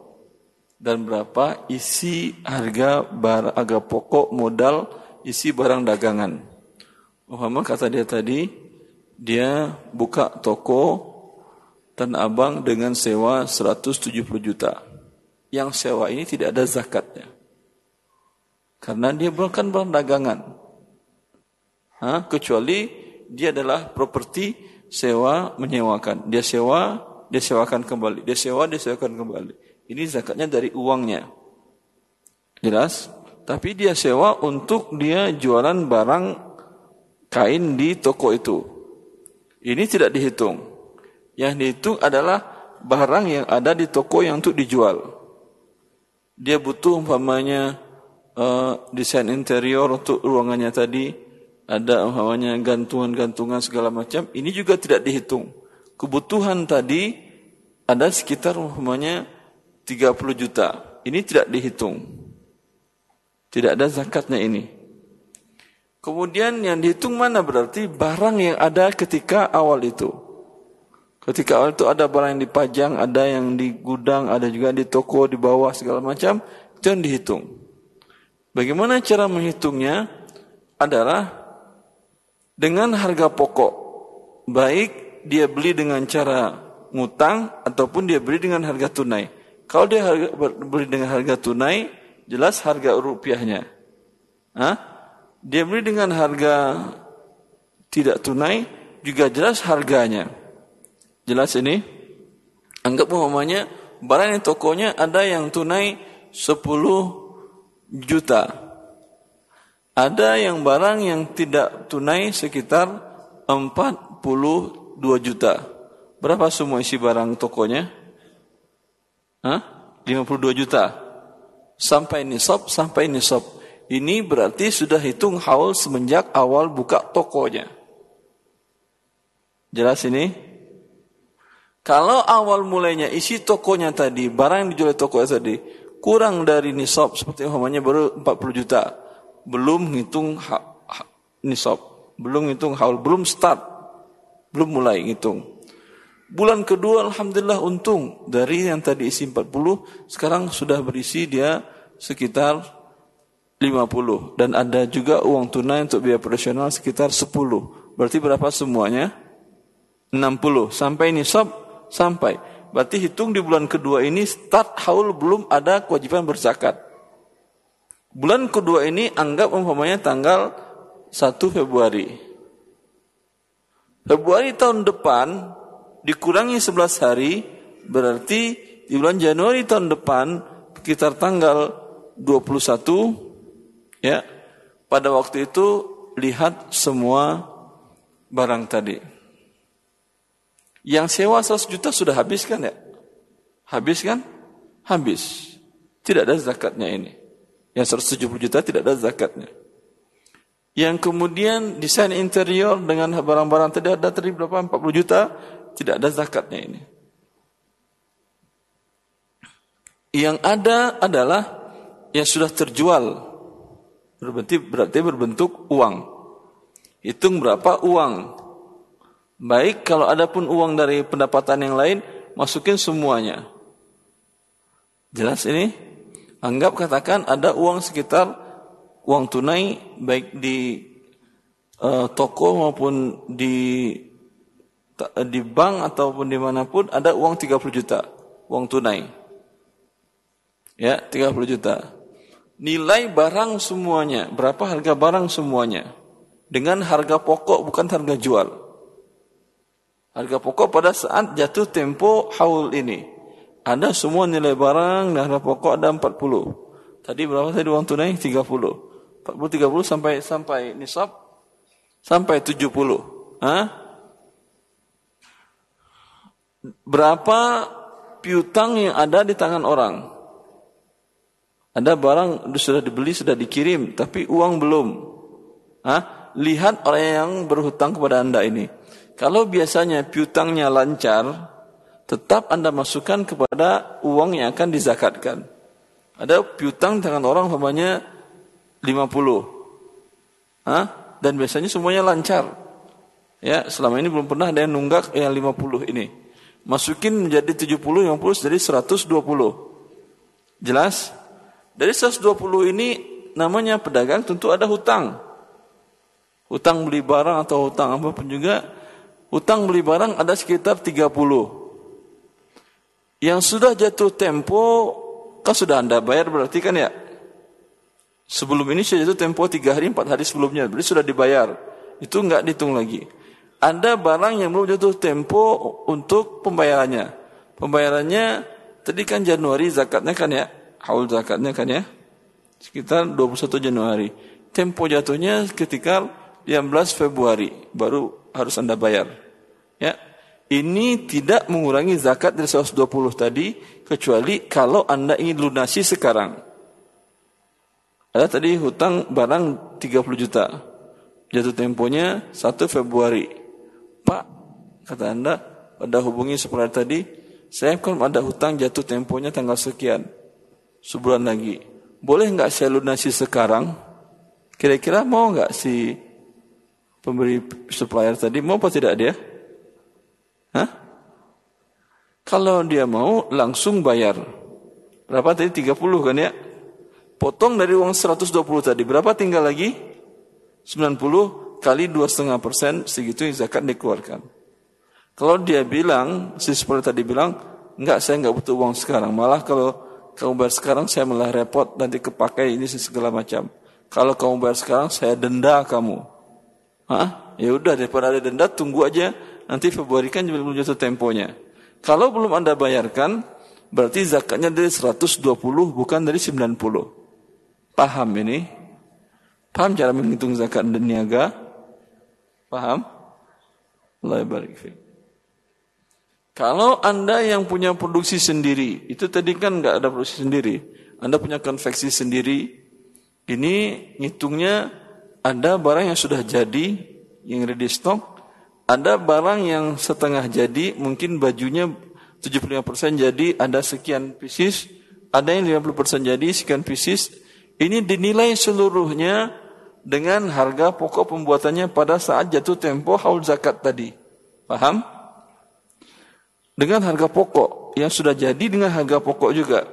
dan berapa isi harga barang harga pokok modal isi barang dagangan Muhammad kata dia tadi dia buka toko dan abang dengan sewa 170 juta yang sewa ini tidak ada zakatnya Karena dia bukan barang dagangan. Hah? Kecuali dia adalah properti sewa menyewakan. Dia sewa, dia sewakan kembali. Dia sewa, dia sewakan kembali. Ini zakatnya dari uangnya. Jelas? Tapi dia sewa untuk dia jualan barang kain di toko itu. Ini tidak dihitung. Yang dihitung adalah barang yang ada di toko yang untuk dijual. Dia butuh umpamanya uh, desain interior untuk ruangannya tadi, ada umpamanya gantungan-gantungan segala macam, ini juga tidak dihitung. Kebutuhan tadi ada sekitar umpamanya 30 juta. Ini tidak dihitung. Tidak ada zakatnya ini. Kemudian yang dihitung mana berarti barang yang ada ketika awal itu. Ketika awal itu ada barang yang dipajang, ada yang di gudang, ada juga di toko, di bawah segala macam, itu yang dihitung. Bagaimana cara menghitungnya? Adalah dengan harga pokok. Baik dia beli dengan cara ngutang ataupun dia beli dengan harga tunai. Kalau dia harga, beli dengan harga tunai, jelas harga rupiahnya. Hah? Dia beli dengan harga tidak tunai, juga jelas harganya. Jelas ini? Anggap umpamanya barang yang tokonya ada yang tunai 10 juta. Ada yang barang yang tidak tunai sekitar 42 juta. Berapa semua isi barang tokonya? Hah? 52 juta. Sampai nisab, sampai nisab. Ini berarti sudah hitung haul semenjak awal buka tokonya. Jelas ini? Kalau awal mulainya isi tokonya tadi, barang yang dijual toko tadi, kurang dari nisab seperti umpamanya baru 40 juta belum ha, nisab belum ngitung haul belum start belum mulai ngitung bulan kedua alhamdulillah untung. Dari yang tadi isi 40 sekarang sudah berisi dia sekitar 50 dan ada juga uang tunai untuk biaya operasional sekitar 10 berarti berapa semuanya? 60 sampai nisab sampai. Berarti hitung di bulan kedua ini start haul belum ada kewajiban berzakat. Bulan kedua ini anggap umpamanya tanggal 1 Februari. Februari tahun depan dikurangi 11 hari berarti di bulan Januari tahun depan sekitar tanggal 21 ya pada waktu itu lihat semua barang tadi. Yang sewa 100 juta sudah habis kan ya? Habis kan? Habis. Tidak ada zakatnya ini. Yang 170 juta tidak ada zakatnya. Yang kemudian desain interior dengan barang-barang tadi ada tadi berapa? 40 juta. Tidak ada zakatnya ini. Yang ada adalah yang sudah terjual. Berarti, berarti berbentuk uang. Hitung berapa uang. Baik kalau ada pun uang dari pendapatan yang lain, masukin semuanya. Jelas ini? Anggap katakan ada uang sekitar uang tunai baik di uh, toko maupun di di bank ataupun di mana pun ada uang 30 juta uang tunai ya 30 juta nilai barang semuanya berapa harga barang semuanya dengan harga pokok bukan harga jual Harga pokok pada saat jatuh tempo haul ini. Ada semua nilai barang dan harga pokok ada 40. Tadi berapa tadi uang tunai? 30. 40 30 sampai sampai nisab sampai 70. Hah? Berapa piutang yang ada di tangan orang? Ada barang sudah dibeli, sudah dikirim, tapi uang belum. Hah? Lihat orang yang berhutang kepada Anda ini. Kalau biasanya piutangnya lancar, tetap Anda masukkan kepada uang yang akan dizakatkan. Ada piutang dengan orang umpamanya 50. Hah? Dan biasanya semuanya lancar. Ya, selama ini belum pernah ada yang nunggak yang 50 ini. Masukin menjadi 70, 50 jadi 120. Jelas? Dari 120 ini namanya pedagang tentu ada hutang. Hutang beli barang atau hutang apa pun juga Utang beli barang ada sekitar 30. Yang sudah jatuh tempo, kan sudah Anda bayar berarti kan ya? Sebelum ini sudah jatuh tempo tiga hari, empat hari sebelumnya. Berarti sudah dibayar. Itu enggak dihitung lagi. Ada barang yang belum jatuh tempo untuk pembayarannya. Pembayarannya tadi kan Januari zakatnya kan ya. Haul zakatnya kan ya. Sekitar 21 Januari. Tempo jatuhnya ketika 15 Februari. Baru harus Anda bayar. Ya. Ini tidak mengurangi zakat dari 120 tadi kecuali kalau Anda ingin lunasi sekarang. Ada tadi hutang barang 30 juta. Jatuh temponya 1 Februari. Pak, kata Anda, pada hubungi seperti tadi, saya kan ada hutang jatuh temponya tanggal sekian. Sebulan lagi. Boleh nggak saya lunasi sekarang? Kira-kira mau nggak si pemberi supplier tadi, mau apa tidak dia? Hah? Kalau dia mau langsung bayar. Berapa tadi? 30 kan ya? Potong dari uang 120 tadi. Berapa tinggal lagi? 90 kali 2,5 persen. Segitu yang zakat dikeluarkan. Kalau dia bilang, si seperti tadi bilang, enggak saya enggak butuh uang sekarang. Malah kalau kamu bayar sekarang saya malah repot nanti kepakai ini segala macam. Kalau kamu bayar sekarang saya denda kamu. Hah? Ya udah daripada ada denda tunggu aja Nanti Februari kan belum jatuh temponya. Kalau belum Anda bayarkan, berarti zakatnya dari 120 bukan dari 90. Paham ini? Paham cara menghitung zakat dan niaga? Paham? Allah Kalau Anda yang punya produksi sendiri, itu tadi kan nggak ada produksi sendiri. Anda punya konveksi sendiri, ini ngitungnya ada barang yang sudah jadi, yang ready stock, ada barang yang setengah jadi, mungkin bajunya 75% jadi, ada sekian pieces, ada yang 50% jadi, sekian pieces. Ini dinilai seluruhnya dengan harga pokok pembuatannya pada saat jatuh tempo haul zakat tadi. Paham? Dengan harga pokok yang sudah jadi dengan harga pokok juga.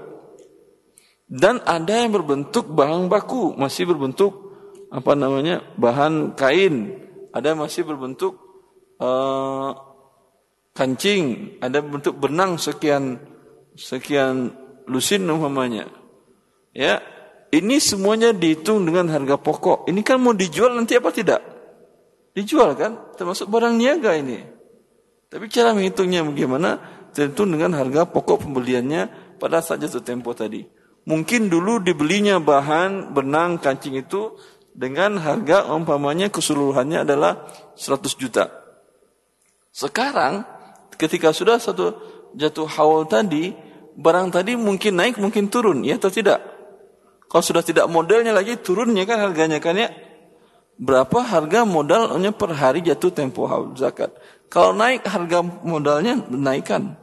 Dan ada yang berbentuk bahan baku, masih berbentuk apa namanya? bahan kain. Ada yang masih berbentuk uh, kancing, ada bentuk benang sekian sekian lusin umpamanya. Ya, ini semuanya dihitung dengan harga pokok. Ini kan mau dijual nanti apa tidak? Dijual kan? Termasuk barang niaga ini. Tapi cara menghitungnya bagaimana? Tentu dengan harga pokok pembeliannya pada saat jatuh tempo tadi. Mungkin dulu dibelinya bahan benang kancing itu dengan harga umpamanya keseluruhannya adalah 100 juta. Sekarang ketika sudah satu jatuh haul tadi, barang tadi mungkin naik, mungkin turun, ya atau tidak? Kalau sudah tidak modelnya lagi, turunnya kan harganya kan ya? Berapa harga modalnya per hari jatuh tempo haul zakat? Kalau naik harga modalnya naikkan.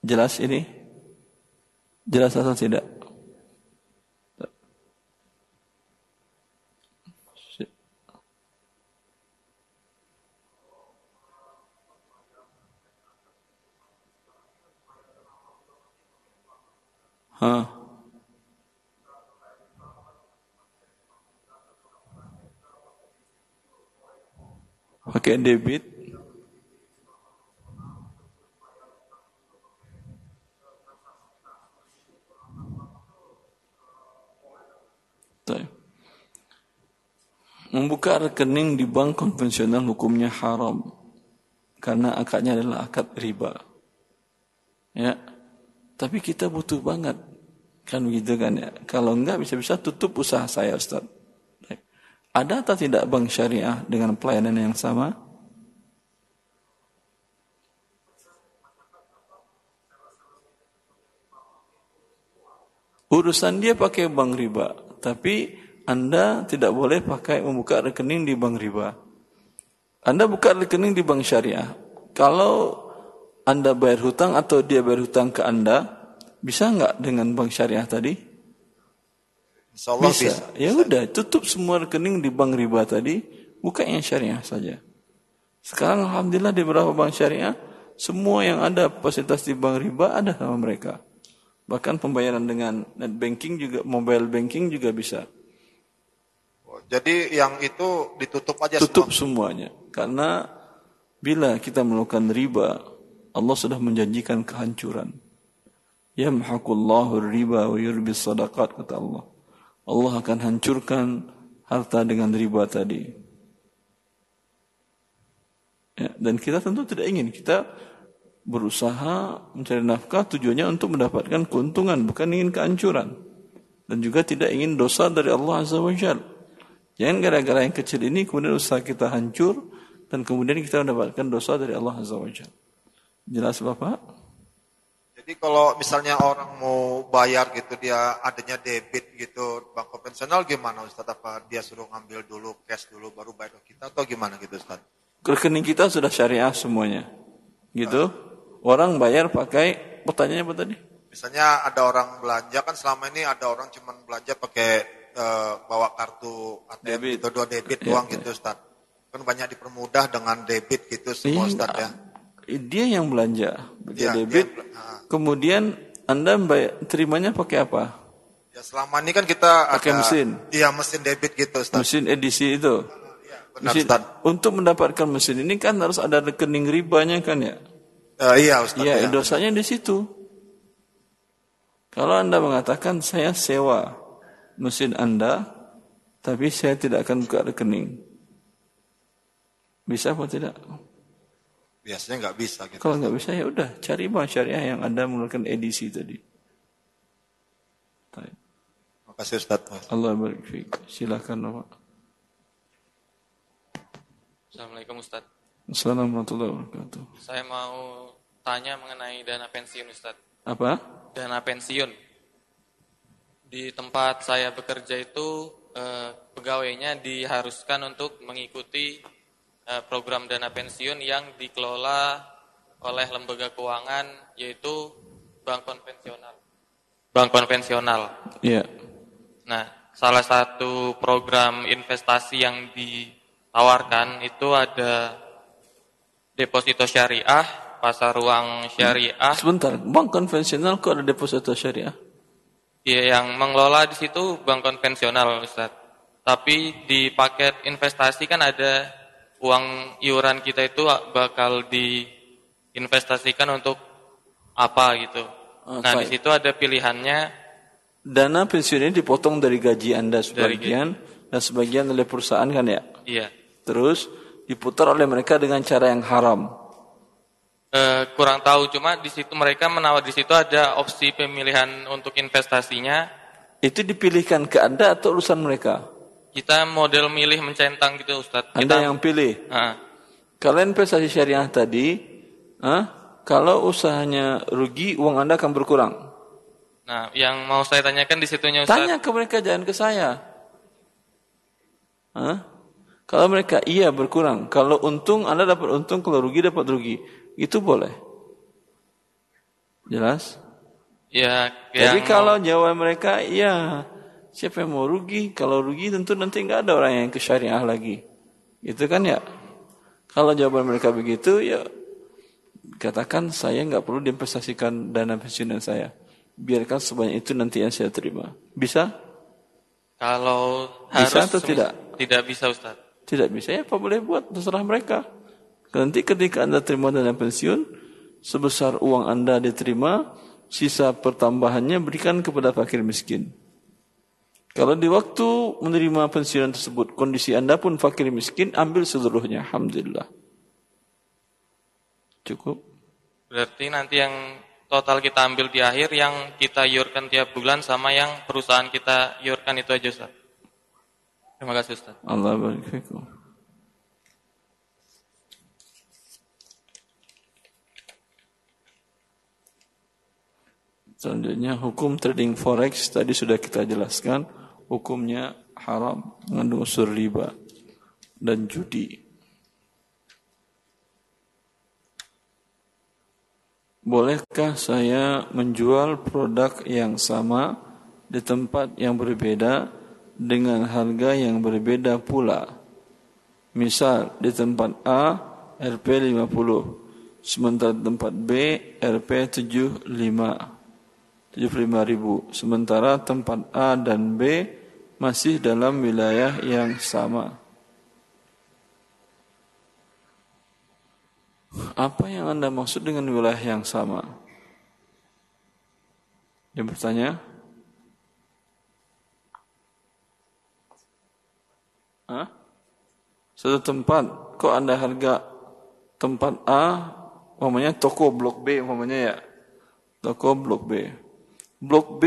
Jelas ini? Jelas atau tidak? Hah? Pakai debit. Membuka rekening di bank konvensional hukumnya haram karena akadnya adalah akad riba. Ya. Tapi kita butuh banget Kan begitu kan ya. Kalau enggak bisa-bisa tutup usaha saya Ustaz. Ada atau tidak bank syariah dengan pelayanan yang sama? Urusan dia pakai bank riba, tapi Anda tidak boleh pakai membuka rekening di bank riba. Anda buka rekening di bank syariah. Kalau Anda bayar hutang atau dia bayar hutang ke Anda, bisa nggak dengan bank syariah tadi? Bisa. bisa. Ya udah, tutup semua rekening di bank riba tadi, buka yang syariah saja. Sekarang alhamdulillah di beberapa bank syariah, semua yang ada fasilitas di bank riba ada sama mereka. Bahkan pembayaran dengan net banking juga, mobile banking juga bisa. Oh, jadi yang itu ditutup aja Tutup semua? semuanya. Karena bila kita melakukan riba, Allah sudah menjanjikan kehancuran. Yamhaqullahu riba wa yurbi sadaqat kata Allah. Allah akan hancurkan harta dengan riba tadi. Ya, dan kita tentu tidak ingin kita berusaha mencari nafkah tujuannya untuk mendapatkan keuntungan bukan ingin kehancuran dan juga tidak ingin dosa dari Allah Azza wa Jalla. Jangan gara-gara yang kecil ini kemudian usaha kita hancur dan kemudian kita mendapatkan dosa dari Allah Azza wa Jalla. Jelas Bapak? Jadi kalau misalnya orang mau bayar gitu dia adanya debit gitu bank konvensional gimana Ustaz? Apa dia suruh ngambil dulu cash dulu baru bayar ke kita atau gimana gitu Ustaz? Rekening kita sudah syariah semuanya. Gitu. Uh. Orang bayar pakai pertanyaannya apa tadi? Misalnya ada orang belanja kan selama ini ada orang cuma belanja pakai uh, bawa kartu ATM debit. gitu dua debit ya, doang ya. gitu Ustaz. Kan banyak dipermudah dengan debit gitu semua Ustaz ya. Dia yang belanja, dia ya, debit. Dia, uh, Kemudian Anda bayar, terimanya pakai apa? Ya selama ini kan kita pakai ada, mesin. Iya mesin debit gitu Ustaz. Mesin edisi itu. Ya, benar, mesin, Ustaz. Untuk mendapatkan mesin ini kan harus ada rekening ribanya kan ya? Uh, iya Ustaz. Iya, ya. dosanya di situ. Kalau Anda mengatakan saya sewa mesin Anda, tapi saya tidak akan buka rekening. Bisa apa tidak? Biasanya nggak bisa. Gitu. Kalau nggak bisa ya udah cari bank syariah yang ada mengeluarkan edisi tadi. Terima kasih Ustaz. Allah barik Silakan Pak. Assalamualaikum Ustaz. Assalamualaikum warahmatullahi wabarakatuh. Saya mau tanya mengenai dana pensiun Ustaz. Apa? Dana pensiun. Di tempat saya bekerja itu eh, pegawainya diharuskan untuk mengikuti program dana pensiun yang dikelola oleh lembaga keuangan yaitu bank konvensional. Bank konvensional. Iya. Yeah. Nah, salah satu program investasi yang ditawarkan itu ada deposito syariah, pasar uang syariah. Sebentar, bank konvensional kok ada deposito syariah? Iya, yang mengelola di situ bank konvensional, Ustaz. Tapi di paket investasi kan ada uang iuran kita itu bakal diinvestasikan untuk apa gitu. Oh, nah, di situ ada pilihannya. Dana pensiun ini dipotong dari gaji Anda sebagian dan sebagian oleh perusahaan kan ya? Iya. Terus diputar oleh mereka dengan cara yang haram. Uh, kurang tahu cuma di situ mereka menawar di situ ada opsi pemilihan untuk investasinya. Itu dipilihkan ke Anda atau urusan mereka? Kita model milih mencentang gitu Ustaz. Anda yang pilih? Uh. Kalian investasi syariah tadi, uh, kalau usahanya rugi, uang Anda akan berkurang. Nah, yang mau saya tanyakan di situnya Ustaz. Tanya ke mereka, jangan ke saya. Huh? Kalau mereka iya berkurang, kalau untung Anda dapat untung, kalau rugi dapat rugi, itu boleh. Jelas? Ya. Tapi kalau jawaban mereka iya, Siapa yang mau rugi? Kalau rugi tentu nanti nggak ada orang yang ke syariah lagi. Itu kan ya. Kalau jawaban mereka begitu ya katakan saya nggak perlu diinvestasikan dana pensiunan saya. Biarkan sebanyak itu nanti yang saya terima. Bisa? Kalau bisa atau tidak? Tidak bisa Ustaz. Tidak bisa ya apa boleh buat terserah mereka. Nanti ketika Anda terima dana pensiun sebesar uang Anda diterima, sisa pertambahannya berikan kepada fakir miskin. Kalau di waktu menerima pensiunan tersebut, kondisi Anda pun fakir miskin, ambil seluruhnya. Alhamdulillah. Cukup. Berarti nanti yang total kita ambil di akhir, yang kita iurkan tiap bulan sama yang perusahaan kita iurkan itu aja Ustaz. Terima kasih Ustaz. Allah barik Selanjutnya hukum trading forex tadi sudah kita jelaskan hukumnya haram mengandung unsur riba dan judi. Bolehkah saya menjual produk yang sama di tempat yang berbeda dengan harga yang berbeda pula? Misal di tempat A RP 50, sementara di tempat B RP 75. 75 ribu. Sementara tempat A dan B masih dalam wilayah yang sama. Apa yang Anda maksud dengan wilayah yang sama? Yang bertanya? Hah? Satu tempat, kok Anda harga tempat A, umpamanya toko blok B umpamanya ya. Toko blok B. Blok B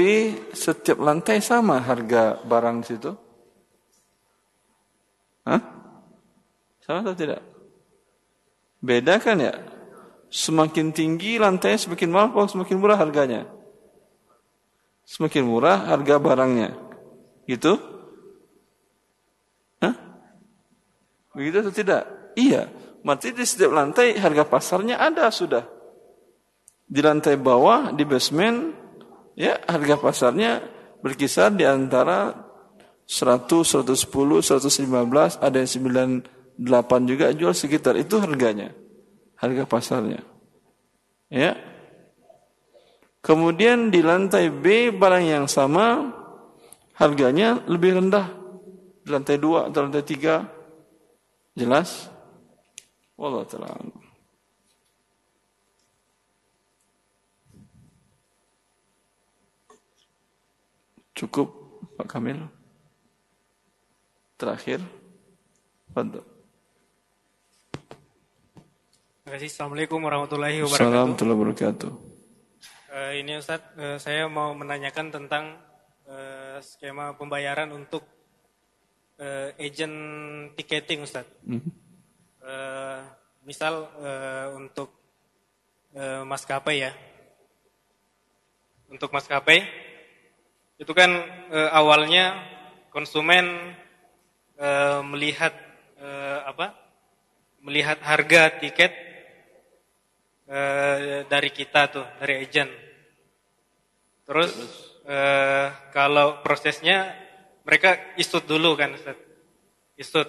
setiap lantai sama harga barang situ? Hah? Sama atau tidak? Beda kan ya? Semakin tinggi lantai semakin mahal semakin murah harganya? Semakin murah harga barangnya. Gitu? Hah? Begitu atau tidak? Iya. Berarti di setiap lantai harga pasarnya ada sudah. Di lantai bawah, di basement, ya harga pasarnya berkisar di antara 100, 110, 115, ada yang 98 juga jual sekitar itu harganya. Harga pasarnya. Ya. Kemudian di lantai B barang yang sama harganya lebih rendah. Di lantai 2 atau lantai 3. Jelas? Wallah ta'ala. Cukup Pak Kamil. Terakhir. Fadl. Terima kasih. Assalamualaikum warahmatullahi wabarakatuh. Assalamualaikum warahmatullahi wabarakatuh. Uh, ini Ustaz, uh, saya mau menanyakan tentang uh, skema pembayaran untuk uh, agent ticketing Ustaz. Mm -hmm. uh, misal uh, untuk uh, maskapai ya, untuk maskapai itu kan uh, awalnya konsumen uh, melihat uh, apa, melihat harga tiket uh, dari kita tuh, dari agent. Terus uh, kalau prosesnya mereka isut dulu kan Ustaz. Isut.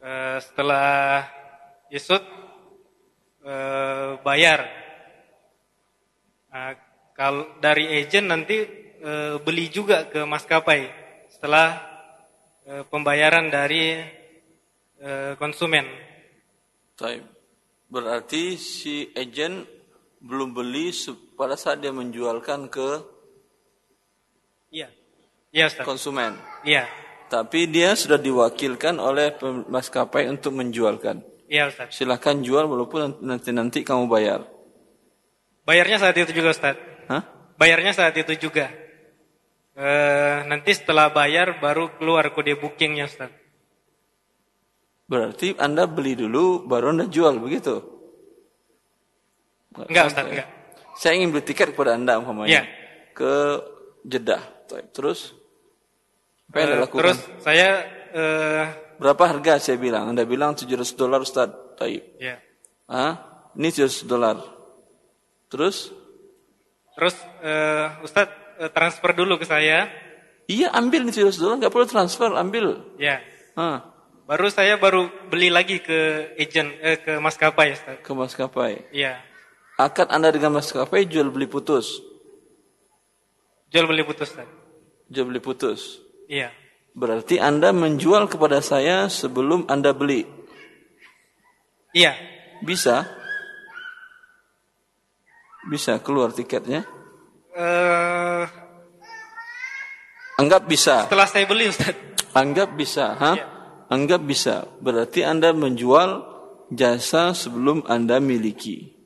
Uh, setelah isut uh, bayar. Nah, kalau dari agent nanti uh, beli juga ke maskapai setelah uh, pembayaran dari uh, konsumen. Taib. Berarti si agent belum beli pada saat dia menjualkan ke Iya. Iya, Ustaz. konsumen. Iya. Tapi dia sudah diwakilkan oleh maskapai untuk menjualkan. Iya, Ustaz. Silahkan jual walaupun nanti-nanti kamu bayar. Bayarnya saat itu juga, Ustaz. Hah? Bayarnya saat itu juga. E, nanti setelah bayar baru keluar kode bookingnya, Ustaz. Berarti Anda beli dulu, baru Anda jual, begitu? Enggak, Ustaz, enggak. Saya ingin beli tiket kepada Anda, umpamanya. Iya. Ke Jeddah. Terus? Apa yang Anda Uh, lakukan? terus saya uh, Berapa harga saya bilang? Anda bilang 700 dolar Ustaz. Taib. ya. Ah, ini 700 dolar. Terus? Terus uh, Ustadz uh, transfer dulu ke saya. Iya, ambil nih 700 dolar, nggak perlu transfer, ambil. Ya. Baru saya baru beli lagi ke agent eh, ke maskapai, Ustaz. ke maskapai. Iya. Akad Anda dengan maskapai jual beli putus. Jual beli putus, Ustaz. Jual beli putus. Iya. Berarti Anda menjual kepada saya sebelum Anda beli. Iya. Bisa? Bisa keluar tiketnya? Eh, Anggap bisa. setelah saya beli, Ustaz. Anggap bisa, ha? Anggap bisa. Berarti Anda menjual jasa sebelum Anda miliki.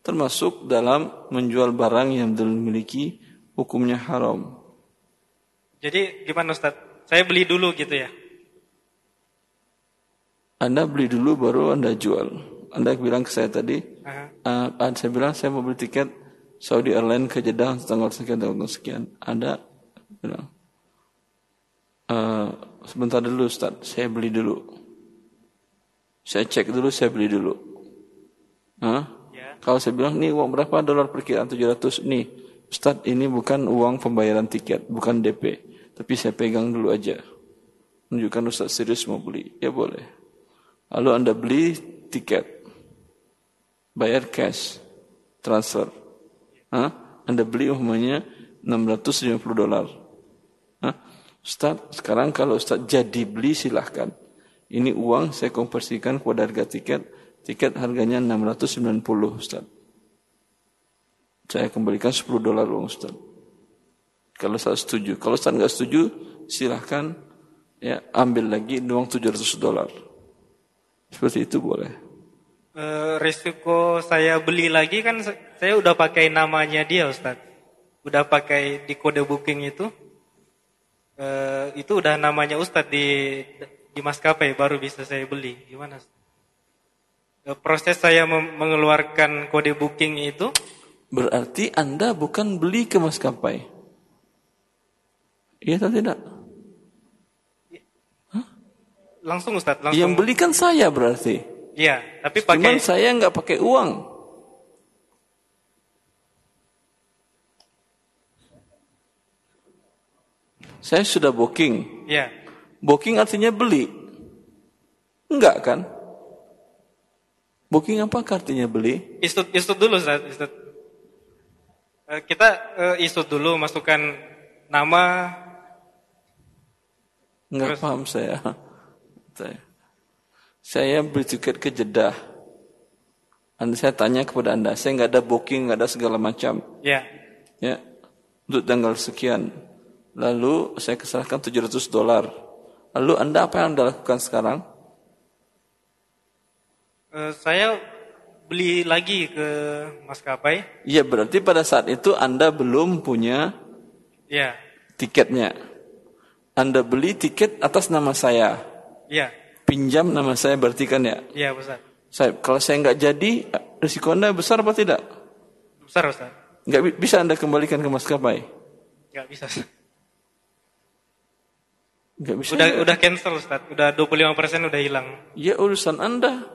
Termasuk dalam menjual barang yang belum miliki, hukumnya haram. Jadi gimana, Ustaz? Saya beli dulu gitu ya. Anda beli dulu baru Anda jual. Anda bilang ke saya tadi, uh, saya bilang saya mau beli tiket Saudi Airlines ke Jeddah tanggal sekian tanggal sekian. Anda bilang, uh, sebentar dulu Ustaz, saya beli dulu. Saya cek dulu, saya beli dulu. Hah? Kalau saya bilang, ini uang berapa dolar perkiraan 700? Nih, Ustaz ini bukan uang pembayaran tiket, bukan DP. Tapi saya pegang dulu aja. Menunjukkan Ustaz serius mau beli. Ya boleh. Lalu Anda beli tiket. Bayar cash. Transfer. Hah? Anda beli umpamanya 650 dolar. Ustaz, sekarang kalau Ustaz jadi beli silahkan. Ini uang saya konversikan kepada harga tiket. Tiket harganya 690 Ustaz. Saya kembalikan 10 dolar uang Ustaz. Kalau Ustaz setuju. Kalau Ustaz nggak setuju, silahkan Ya, ambil lagi uang 700 dolar. Seperti itu boleh. E, risiko saya beli lagi kan saya udah pakai namanya dia Ustaz. Udah pakai di kode booking itu. E, itu udah namanya Ustaz di di maskapai baru bisa saya beli. Gimana? E, proses saya mengeluarkan kode booking itu Berarti Anda bukan beli ke maskapai. Iya atau tidak? Langsung Ustaz, langsung. Yang beli kan saya berarti. Iya, tapi pakai. Cuman saya nggak pakai uang. Saya sudah booking. Iya. Booking artinya beli. Enggak kan? Booking apa artinya beli? Istut, istut dulu Ustaz, istut. Eh, kita uh, istut dulu, masukkan nama. Enggak paham saya. Saya, saya beli tiket ke Jeddah. Anda saya tanya kepada Anda, saya nggak ada booking, nggak ada segala macam. Ya. Ya. Untuk tanggal sekian. Lalu saya keserahkan 700 dolar. Lalu Anda apa yang Anda lakukan sekarang? Uh, saya beli lagi ke maskapai. Iya, berarti pada saat itu Anda belum punya ya. tiketnya. Anda beli tiket atas nama saya. Iya. Pinjam nama saya berarti kan ya? Iya, Ustaz. Saya, kalau saya nggak jadi, risiko Anda besar apa tidak? Besar, Ustaz. Nggak bisa Anda kembalikan ke maskapai? Nggak bisa. Nggak bisa. Udah, udah cancel, Ustaz. Udah 25% udah hilang. Ya urusan Anda.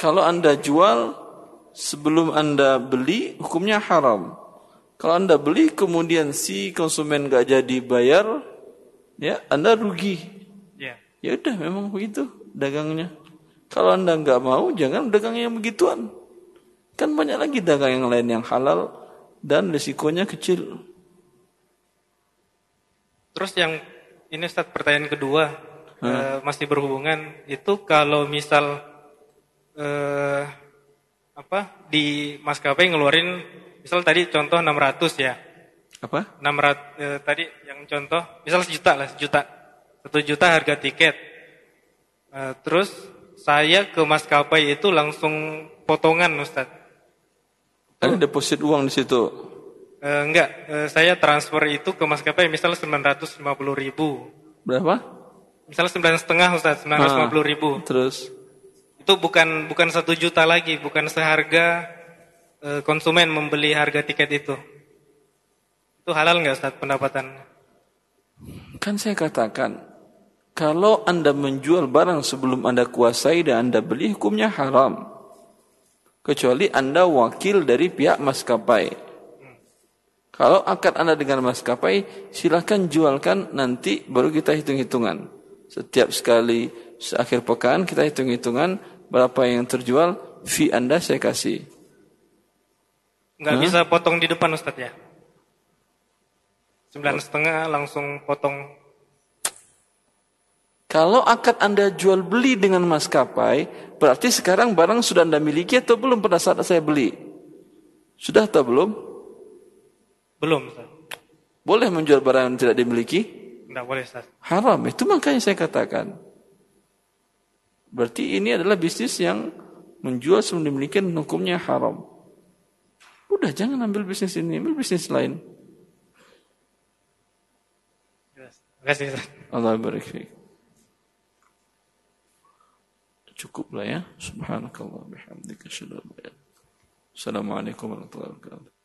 Kalau Anda jual sebelum Anda beli, hukumnya haram. Kalau Anda beli kemudian si konsumen nggak jadi bayar, ya Anda rugi. Ya. Udah memang begitu dagangnya. Kalau Anda nggak mau, jangan dagang yang begituan. Kan banyak lagi dagang yang lain yang halal dan risikonya kecil. Terus yang ini Ustaz pertanyaan kedua hmm. e, masih berhubungan itu kalau misal e, apa di maskapai ngeluarin misal tadi contoh 600 ya. Apa? 600 e, tadi yang contoh misal sejuta lah sejuta. Satu juta harga tiket. E, terus saya ke maskapai itu langsung potongan Ustaz. Ada deposit uang di situ? E, enggak, e, saya transfer itu ke maskapai misal 950 ribu. Berapa? Misal sembilan setengah Ustaz, 950 ribu. Terus? Itu bukan bukan satu juta lagi, bukan seharga e, konsumen membeli harga tiket itu. Itu halal nggak Ustaz pendapatan? Kan saya katakan, kalau Anda menjual barang sebelum Anda kuasai dan Anda beli, hukumnya haram. Kecuali Anda wakil dari pihak maskapai. Kalau akad Anda dengan maskapai, silakan jualkan nanti baru kita hitung-hitungan. Setiap sekali seakhir pekan kita hitung-hitungan berapa yang terjual, fee Anda saya kasih. Nggak bisa potong di depan Ustaz ya? Sembilan setengah langsung potong. Kalau akad Anda jual beli dengan maskapai, berarti sekarang barang sudah Anda miliki atau belum pada saat saya beli? Sudah atau belum? Belum, Ustaz. Boleh menjual barang yang tidak dimiliki? Tidak boleh, Ustaz. Haram, itu makanya saya katakan. Berarti ini adalah bisnis yang menjual sebelum dimiliki hukumnya haram. Udah jangan ambil bisnis ini, ambil bisnis lain. Barik Cukuplah ya. Subhanakallah bihamdika Assalamualaikum warahmatullahi wabarakatuh.